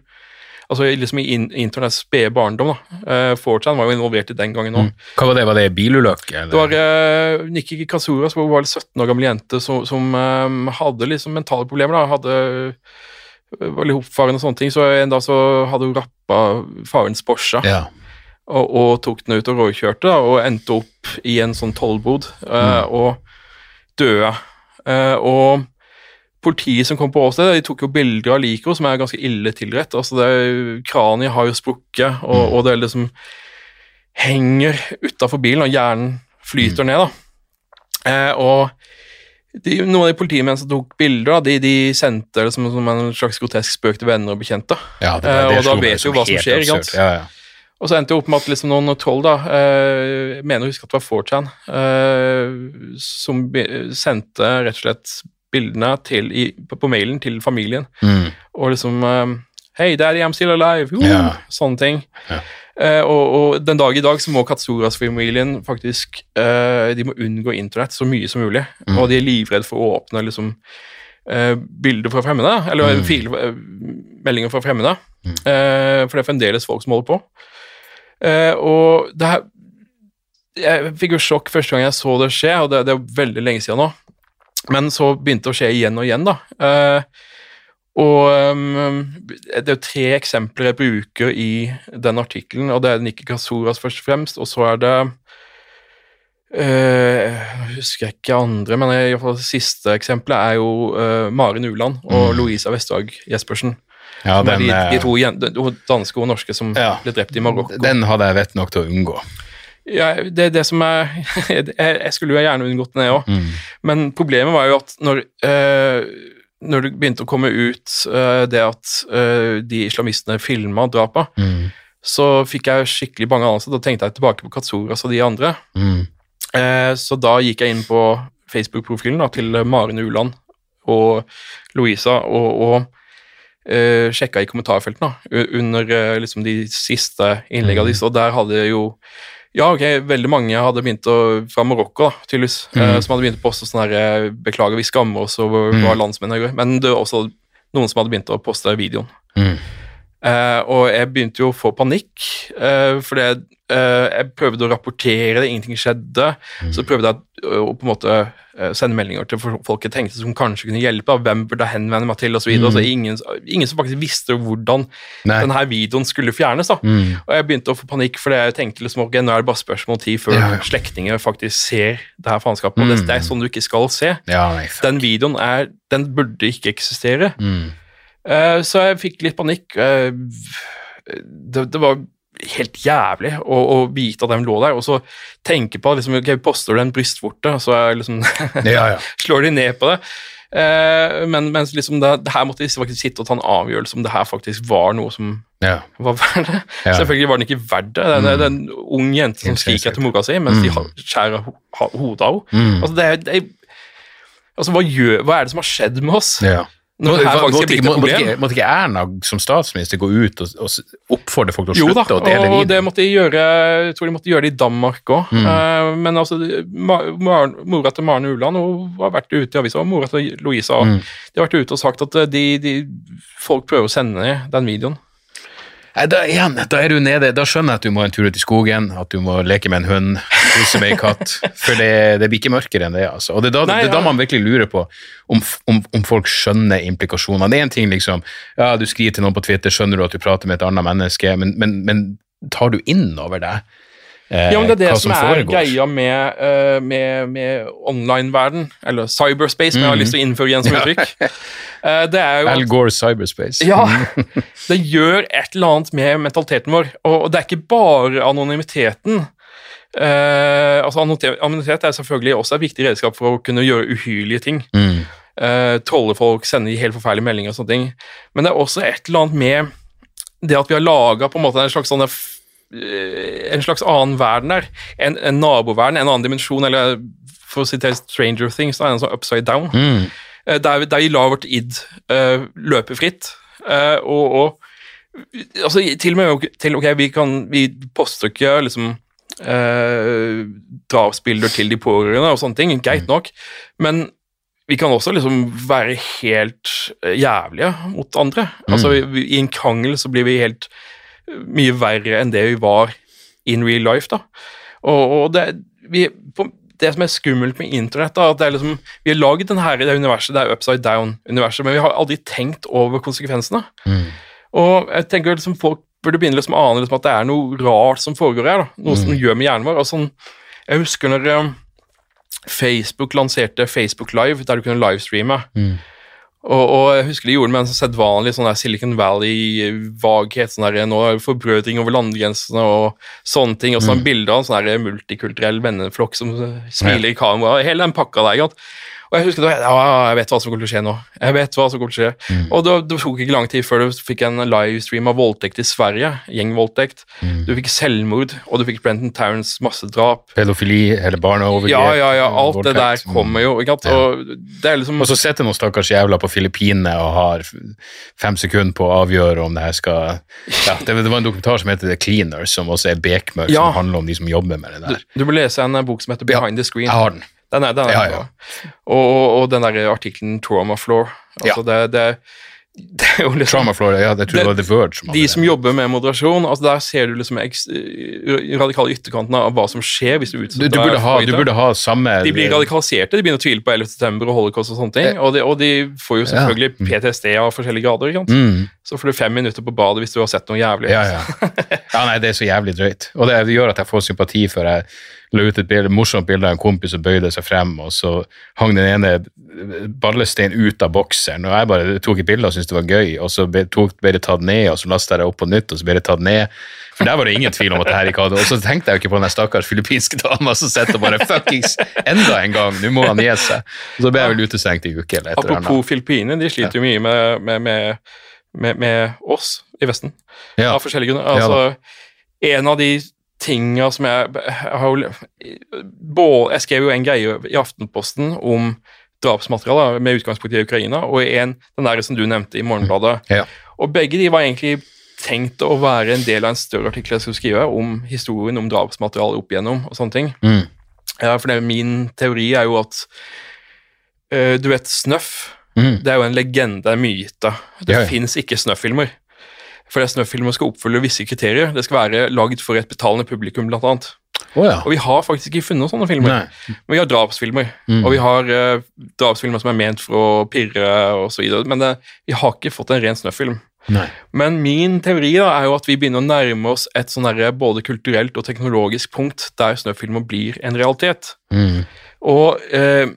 Altså liksom i internets internetts spede barndom. da. Fortran 4chan var jo involvert i den gangen òg. Mm. Hva var det? Var det bilulykke? Det var uh, Nikki Katsuras, som var en 17 år gammel jente som, som um, hadde liksom mentale problemer. da, hadde eh, var litt oppfarende og sånne ting, så en dag så hadde hun rappa farens Porsche Ja. og, og tok den ut og råkjørte, da, og endte opp i en sånn tollbod eh, og døde. Uh, og politiet som kom på åstedet, de tok jo bilder av liket, som er ganske ille tilrett. altså Kraniet har jo sprukket, og, og det liksom henger utafor bilen, og hjernen flyter ned. da. Eh, og de, noen av de politimennene som tok bilder, da, de, de sendte det som, som en slags grotesk spøk til venner og bekjente. Ja, det, Eh, det og da vet du hva som skjer, ikke sant? Ja, ja. Og så endte det opp med at liksom noen troll, da, eh, mener å huske at det var 4chan, eh, som sendte rett og slett bildene til, i, på, på mailen til familien. Mm. Og liksom eh, Hei, daddy, I'm still alive! Uh, yeah. Sånne ting. Yeah. Uh, og, og den dag i dag så må Katsuras-familien faktisk uh, de må unngå internett så mye som mulig. Mm. Og de er livredd for å åpne liksom eh, bilder fra fremmede, eller Mm. fil, eh, meldinger fra fremmede. Mm. For det er fremdeles folk som holder på. Og det her Jeg fikk jo sjokk første gang jeg så det skje, og det, det er veldig lenge siden nå. Men så begynte det å skje igjen og igjen, da. Eh, og um, det er jo tre eksempler jeg bruker i den artikkelen, og det er Nikki Kasuras først og fremst, og så er det eh, Jeg husker ikke andre, men i hvert fall det siste eksempelet er jo eh, Maren Uland og Mm. Louisa Vestdag Jespersen. Ja, er den, de, de eh, to de danske og norske som Ja. ble drept i Marokko. den hadde jeg vett nok til å unngå. Ja, det er det som er jeg, jeg skulle jo gjerne unngått den, jeg òg. Mm. Men problemet var jo at når, eh, når det begynte å komme ut eh, det at eh, de islamistene filma drapet, Mm. så fikk jeg skikkelig bange anelser. Da tenkte jeg tilbake på Katsuras og de andre. Mm. Eh, så da gikk jeg inn på Facebook-profilen til Maren Uland og Louisa og, og uh, sjekka i kommentarfeltene da, under uh, liksom de siste innleggene mm. deres, og der hadde jo ja, ok, veldig mange hadde begynt å, fra Marokko, da, tydeligvis, eh, Mhm. som hadde begynt å poste sånn her eh, 'Beklager, vi skammer oss over Mhm. hva landsmennene gjør', men det var også noen som hadde begynt å poste videoen. Mm. Eh, og jeg begynte jo å få panikk, eh, fordi jeg, eh, jeg prøvde å rapportere det, ingenting skjedde. Så prøvde jeg og på en måte eh, sende meldinger til folk jeg tenkte som kanskje kunne hjelpe. Hvem burde jeg henvende meg til, osv. Mm. ingen, ingen som faktisk visste hvordan Nei. denne videoen skulle fjernes. da. Mm. Og jeg begynte å få panikk, for jeg tenkte liksom, ok, nå er det bare spørsmål om tid før Ja, ja. slektninger faktisk ser det her faenskapet. Og det, Mm. det er sånn du ikke skal se. Ja. Den videoen er, den burde ikke eksistere. Mm. Eh, så jeg fikk litt panikk. Uh, det, det var helt jævlig å, å vite at de lå der, og så tenke på liksom, ok, poster du en brystvorte, så liksom, Ja, ja. slår de ned på det. Eh, men mens liksom det, det her måtte de faktisk sitte og ta en avgjørelse om det her faktisk var noe som ja. var verdt det. Selvfølgelig var den ikke verdt det. Det er, en ung jente som skriker etter mora si, mens Mm. de skjærer ho ho hodet av henne. Mm. Altså, det det altså hva, gjør, hva er det som har skjedd med oss? ja. Det her faktisk måtte, ikke, måtte, ikke, måtte ikke Erna som statsminister gå ut og, og oppfordre folk til å Jo da, slutte å dele og det videoen? måtte de gjøre Jeg tror de måtte gjøre det i Danmark òg. Mm. men altså, mora til Maren Uland hun har vært ute i avisa, og mora til Louisa Mm. De har vært ute og sagt at eh, de, de, folk prøver å sende den videoen. Nei, Da, igjen, da er du nede, da skjønner jeg at du må en tur ut i skogen, at du må leke med en hund, kose med en katt, for det, det blir ikke mørkere enn det. altså. Og Det er da, Nei, det er da man virkelig lurer på om, om, om folk skjønner implikasjonene. Det er en ting liksom, ja, du skriver til noen på Twitter, skjønner du at du prater med et annet menneske, men, men, men tar du inn over deg eh, Ja, men Det er det som, som, er greia med, uh, med, med online-verden, eller cyberspace, som jeg har Mm. lyst til å innføre igjen som uttrykk. uh, det er jo Al Gore cyberspace. Ja, det gjør et eller annet med mentaliteten vår. Og og det er ikke bare anonymiteten. Uh, altså anonymitet er selvfølgelig også et viktig redskap for å kunne gjøre uhyrlige ting. Mm. Uh, trolle folk, sende helt forferdelige meldinger og sånne ting. Men det er også et eller annet med det at vi har laga en slags sånn en slags annen verden der. En, en naboverden, en annen dimensjon, eller for å sitere Stranger Things, da, en sånn upside down. Mm. Eh, der, der vi lar vårt id uh, løpe fritt. Uh, og, og altså, til og med til, ok, vi, kan, vi poster ikke liksom uh, drapsbilder til de pårørende og sånne ting, greit nok, men vi kan også liksom være helt eh, jævlige mot andre. Altså, vi, vi, I en krangel så blir vi helt eh, mye verre enn det vi var in real life. da. Og, og det, vi, på, det som er skummelt med internett, da, at det er liksom, vi har denne, det universet, det er upside down-universet, men vi har aldri tenkt over konsekvensene. Mm. Og jeg tenker liksom folk burde begynne liksom å ane liksom at det er noe rart som foregår her. da, Noe som gjør med hjernen vår. og sånn, Jeg husker når eh, Facebook lanserte Facebook Live, der du kunne livestreame. Mm. Og, og jeg husker de gjorde det med en sedvanlig sånn Silicon Valley-vaghet. sånn der, Nå forbrødring over landegrensene og sånne ting. Og sånn bilder av en sånn multikulturell venneflokk som smiler i kamera. Hele den pakka der. sant? Og jeg husker da, ja, jeg vet hva som kommer til å skje nå. Jeg vet hva som kommer til å skje. Og det, det tok ikke lang tid før du fikk en livestream av voldtekt i Sverige. Gjengvoldtekt. Du fikk selvmord, og du fikk Brenton Towns massedrap. Pedofili, hele barneovergrep. Ja, ja, ja, alt det der kommer jo. ikke sant? Ja. Og det er liksom Og så sitter noen stakkars jævla på Filippinene og har fem sekunder på å avgjøre om det her skal ja, Det det var en dokumentar som heter The Cleaners, som også er bekmørk, Ja. som handler om de som jobber med det der. du må lese en bok som heter Behind the Screen. Jeg har den. Den er, den er Ja, ja. Og, og, og den der artikkelen Trauma Floor. Altså det, det, det er jo liksom Trauma Floor, ja, jeg tror det, Det- var The Verge som De som jobber med moderasjon, altså der ser du liksom eks, radikale ytterkantene av hva som skjer hvis du du, utsetter du, burde deg ha, du burde ha samme De blir radikaliserte, de begynner å tvile på 11. september og holocaust og sånne ting. Og de, og de får jo Ja. selvfølgelig PTSD av forskjellige grader. ikke sant? mm, Så får du fem minutter på badet hvis du har sett noe jævlig. ja, ja. ja, nei, det er så jævlig drøyt. Og det, gjør at jeg får sympati for jeg la ut et bilde, morsomt bilde av en kompis som bøyde seg frem, og så hang den ene ballesteinen ut av bokseren, og jeg bare tok et bilde og syntes det var gøy, og så ble det tatt ned, og så lasta jeg det opp på nytt, og så ble det tatt ned. For der var det ingen tvil om at det her ikke hadde Og så tenkte jeg jo ikke på den stakkars filippinske dama som sitter og bare fuckings enda en gang, nå må han gi seg. Og så ble jeg vel utestengt i uke eller et eller annet. Apropos Filippinene, de sliter jo mye med, med, med, med, med oss i Vesten. Ja. Av forskjellige grunner. Altså, en av de tinga som jeg, jeg har jo både, Jeg skrev jo en greie i Aftenposten om drapsmateriale med utgangspunkt i Ukraina, og en, den der som du nevnte i Morgenbladet. Ja. Og begge de var egentlig tenkt å være en del av en større artikkel jeg skulle skrive om historien om drapsmateriale opp igjennom og sånne ting. Mm. Ja, for det, min teori er jo at uh, Du vet Snøff? Mm. Det er jo en legende, en myte. Det Ja, ja. fins ikke Snøff-filmer. For Snøff-filmer skal oppfylle visse kriterier. Det skal være lagd for et betalende publikum, blant annet. Å ja. Og vi har faktisk ikke funnet sånne filmer. Nei. Men vi har drapsfilmer, Mm. og vi har eh, drapsfilmer som er ment for å pirre videre, men det, vi har ikke fått en ren snøfilm. Nei. Men min teori da er jo at vi begynner å nærme oss et sånn både kulturelt og teknologisk punkt der snøfilmer blir en realitet. Mm. Og eh,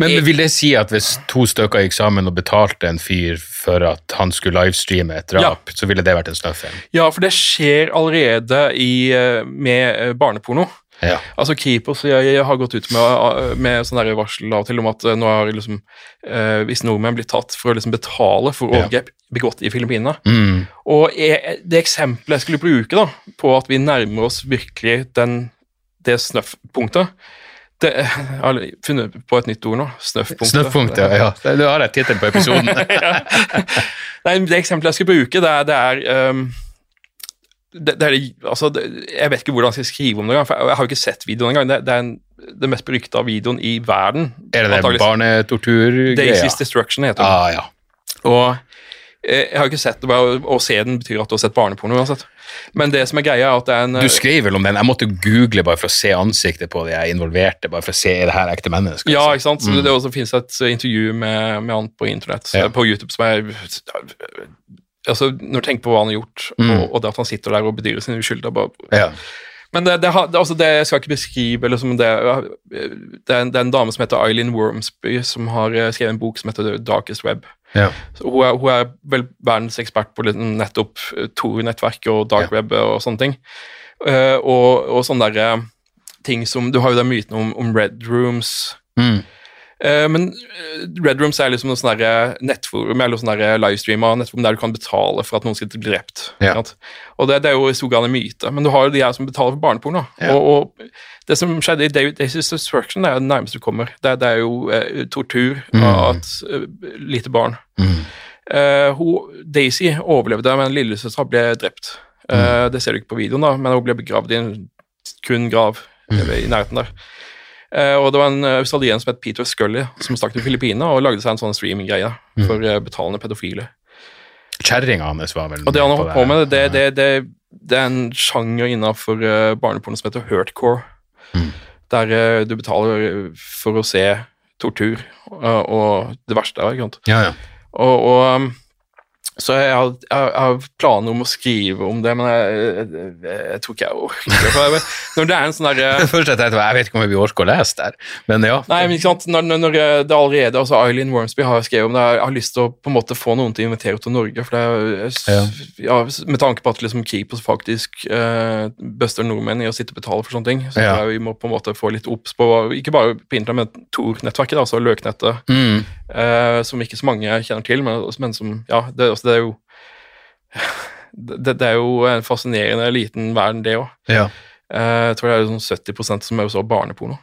Men vil det si at hvis to stykker gikk sammen og betalte en fyr for at han skulle livestreame et drap, så ville det vært en snøfilm? ja, for det skjer allerede i, eh, med eh, barneporno. Ja. Altså Kripos jeg, jeg har gått ut med, med sånn der varsel av og til om at eh, nå har liksom, eh, visse nordmenn blitt tatt for å liksom betale for Ja. begått i Filippinene Mm. Og jeg, det eksempelet jeg skulle bruke da, på at vi nærmer oss virkelig den, det snøff-punktet det, Jeg har funnet på et nytt ord nå. Snøffpunktet. Snøffpunktet, ja. Du har et tittelen på episoden. Nei, det eksempelet jeg skal bruke, det er, det er um, det, er, altså, Jeg vet ikke hvordan jeg skal skrive om det, for jeg har jo ikke sett videoen engang. Det, det er en, den mest berykta videoen i verden. Er det den barnetorturgreia? Daisy's Destruction heter den. Ah, ja. Og jeg har ikke sett det, å se den betyr at du har sett barneporno uansett. Men det som er greia, er at det er en Du skrev vel om den. Jeg måtte google bare for å se ansiktet på de jeg involverte, bare for å se er det her ekte mennesker. Ja, altså. ikke sant? Så Det også finnes et eh, intervju med, med han på internett, Ja. eh, på YouTube, som er altså, Når du tenker på hva han har gjort, Mm. og, og det at han sitter der og bedyrer sin uskyld Ja. Men det, det, altså det jeg skal ikke beskrive liksom det, det, er en, det er en dame som heter Eileen Wormsby, som har eh, skrevet en bok som heter The Darkest Web. Ja. Hun, er, hun er vel verdens ekspert på liksom nettopp eh, Tor-nettverk og dark Ja. web og sånne ting. Uh, og, og sånne der, eh, ting som Du har jo den myten om, om red rooms. Mm. Eh, men eh, Red Rooms er liksom noe sånn nettforum eller sånn livestream av nettforum der du kan betale for at noen skal bli drept. Ja. Og det, det er jo i stor grad en myte, men du har jo de her som betaler for barneporno. Ja. Og, og det som skjedde i David Daisy's Destruction, det er det nærmeste du kommer. Det, det er jo eh, tortur av et uh, lite barn. Mm. Uh, hun, Daisy overlevde, men lillesøstera ble drept. Eh, det ser du ikke på videoen, da, men hun ble begravd i en kun grav eller i nærheten der. Eh, og det var en australien som het Peter Scully, som stakk til Filippinene og lagde seg en sånn streaminggreie for eh, betalende pedofile. Kjerringa hans var vel Og det han har holdt på med, det, det, det, det er en sjanger innenfor uh, barneporno som heter hurtcore, Mm. der eh, du betaler for å se tortur eh, og det verste ikke sant? Ja, ja. Og, og um, så jeg har, jeg har planer om å skrive om det, men jeg, jeg, jeg tror ikke jeg orker det. Når det er en sånn derre Først jeg tenkte jeg vet ikke om vi orker å lese der, men ja. Nei, men ikke sant, når, når- det allerede altså Eileen Wormsby har skrevet om det, jeg har lyst til å på en måte få noen til å invitere til Norge, for det er, ja. med tanke på at liksom Kripos faktisk uh, bøster nordmenn i å sitte og betale for sånne ting, så Ja. vi må på en måte få litt obs på, ikke bare på internett, men Tor-nettverket, altså løknettet, Mm. uh, som ikke så mange kjenner til, men, men som, ja, det, altså, det er jo det, det er jo en fascinerende liten verden, det òg. ja. Jeg tror det er sånn 70% som er så barneporno.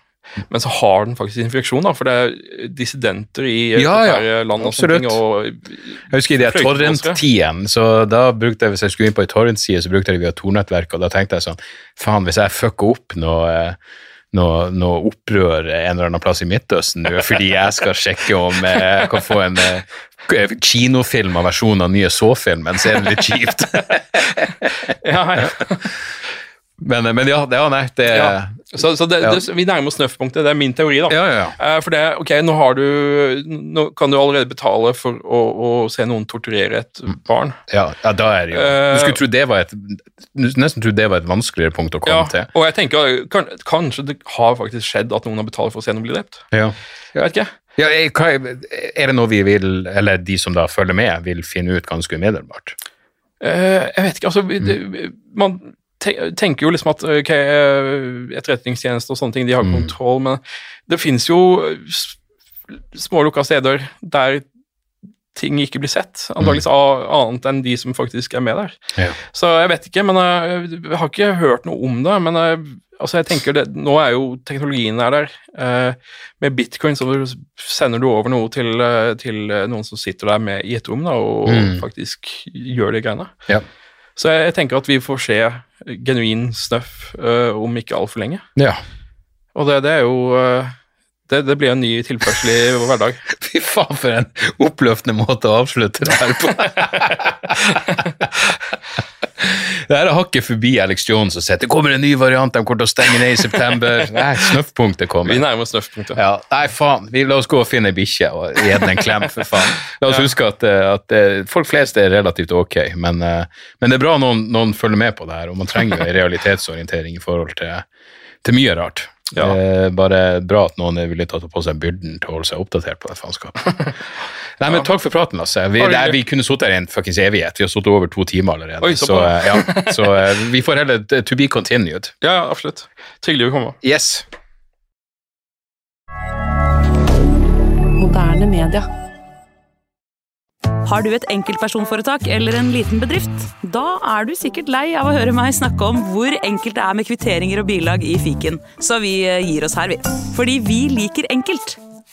Men så har den faktisk infeksjon, da, for det er dissidenter i Ja, ja, land. og sånne ting. Og, Jeg husker i det torrent-tiden, så da brukte jeg, hvis jeg skulle inn på en torrent-side, så brukte jeg det via Tor-nettverk, og da tenkte jeg sånn, faen, hvis jeg fucker opp noe, eh, noe, noe opprør en eller annen plass i Midtøsten nå, fordi jeg skal sjekke om eh, jeg kan få en eh, kinofilm av versjonen av nye så-filmen, så er det litt kjipt. ja, ja. Men, men ja, det, ja, nei, det Ja. Så, så det, Ja. det, vi nærmer oss snøffpunktet. Det er min teori, da. Ja, ja, ja. Eh, For det, ok, nå har du Nå kan du allerede betale for å, å se noen torturere et Mm. barn. Ja, ja, da er det jo Eh, Du skulle tro det var et nesten tro det var et vanskeligere punkt å komme Ja, til. og jeg tenker kan, kanskje det har faktisk skjedd at noen har betalt for å se noen bli drept. Ja. Jeg vet ikke. Ja, er, det noe vi vil, eller de som da følger med, vil finne ut ganske umiddelbart? Eh, jeg vet ikke, altså mm. det, Man tenker jo liksom at ok, eh, etterretningstjeneste og sånne ting, de har Mm. kontroll, men det finnes jo s- små lukka steder der ting ikke blir sett, antakeligvis a- annet enn de som faktisk er med der. Ja. Så jeg vet ikke, men eh, jeg har ikke hørt noe om det. Men jeg, altså jeg tenker det, nå er jo teknologien er der. Eh, med bitcoin så sender du over noe til, eh, til eh, noen som sitter der med i et rom da, og Mm. faktisk gjør de greiene. Ja. Så jeg, jeg tenker at vi får se genuin snøff uh, om ikke altfor lenge. ja. Og det, det er jo uh, det, det blir en ny tilførsel i vår hverdag. Fy faen, for en oppløftende måte å avslutte det her på. Det her er hakket forbi Alex Jones og sier det kommer en ny variant, de kommer til å stenge ned i september. Nei, snøffpunktet kommer. Vi nærmer oss snøffpunktet. Ja, nei, faen. Vi, la oss gå og finne ei bikkje og gi den en klem, for faen. La oss huske at, eh, at eh, folk flest er relativt ok, men, eh, men det er bra noen, noen følger med på det her, og man trenger jo en realitetsorientering i forhold til, til mye rart. Ja. bare bra at noen er villig til å ta på seg byrden til å holde seg oppdatert på det faenskapet. Nei, men Takk for praten, Lasse. Vi, det er, vi kunne sittet her i en fuckings evighet. Vi har sittet over to timer allerede. Oi, så ja, så eh, vi får heller eh, to be continued. Ja, ja, absolutt. Hyggelig å komme. Yes. Moderne media. Har du et enkeltpersonforetak eller en liten bedrift? Da er du sikkert lei av å høre meg snakke om hvor enkelt det er med kvitteringer og bilag i fiken, så vi eh, gir oss her, vi. Fordi vi liker enkelt.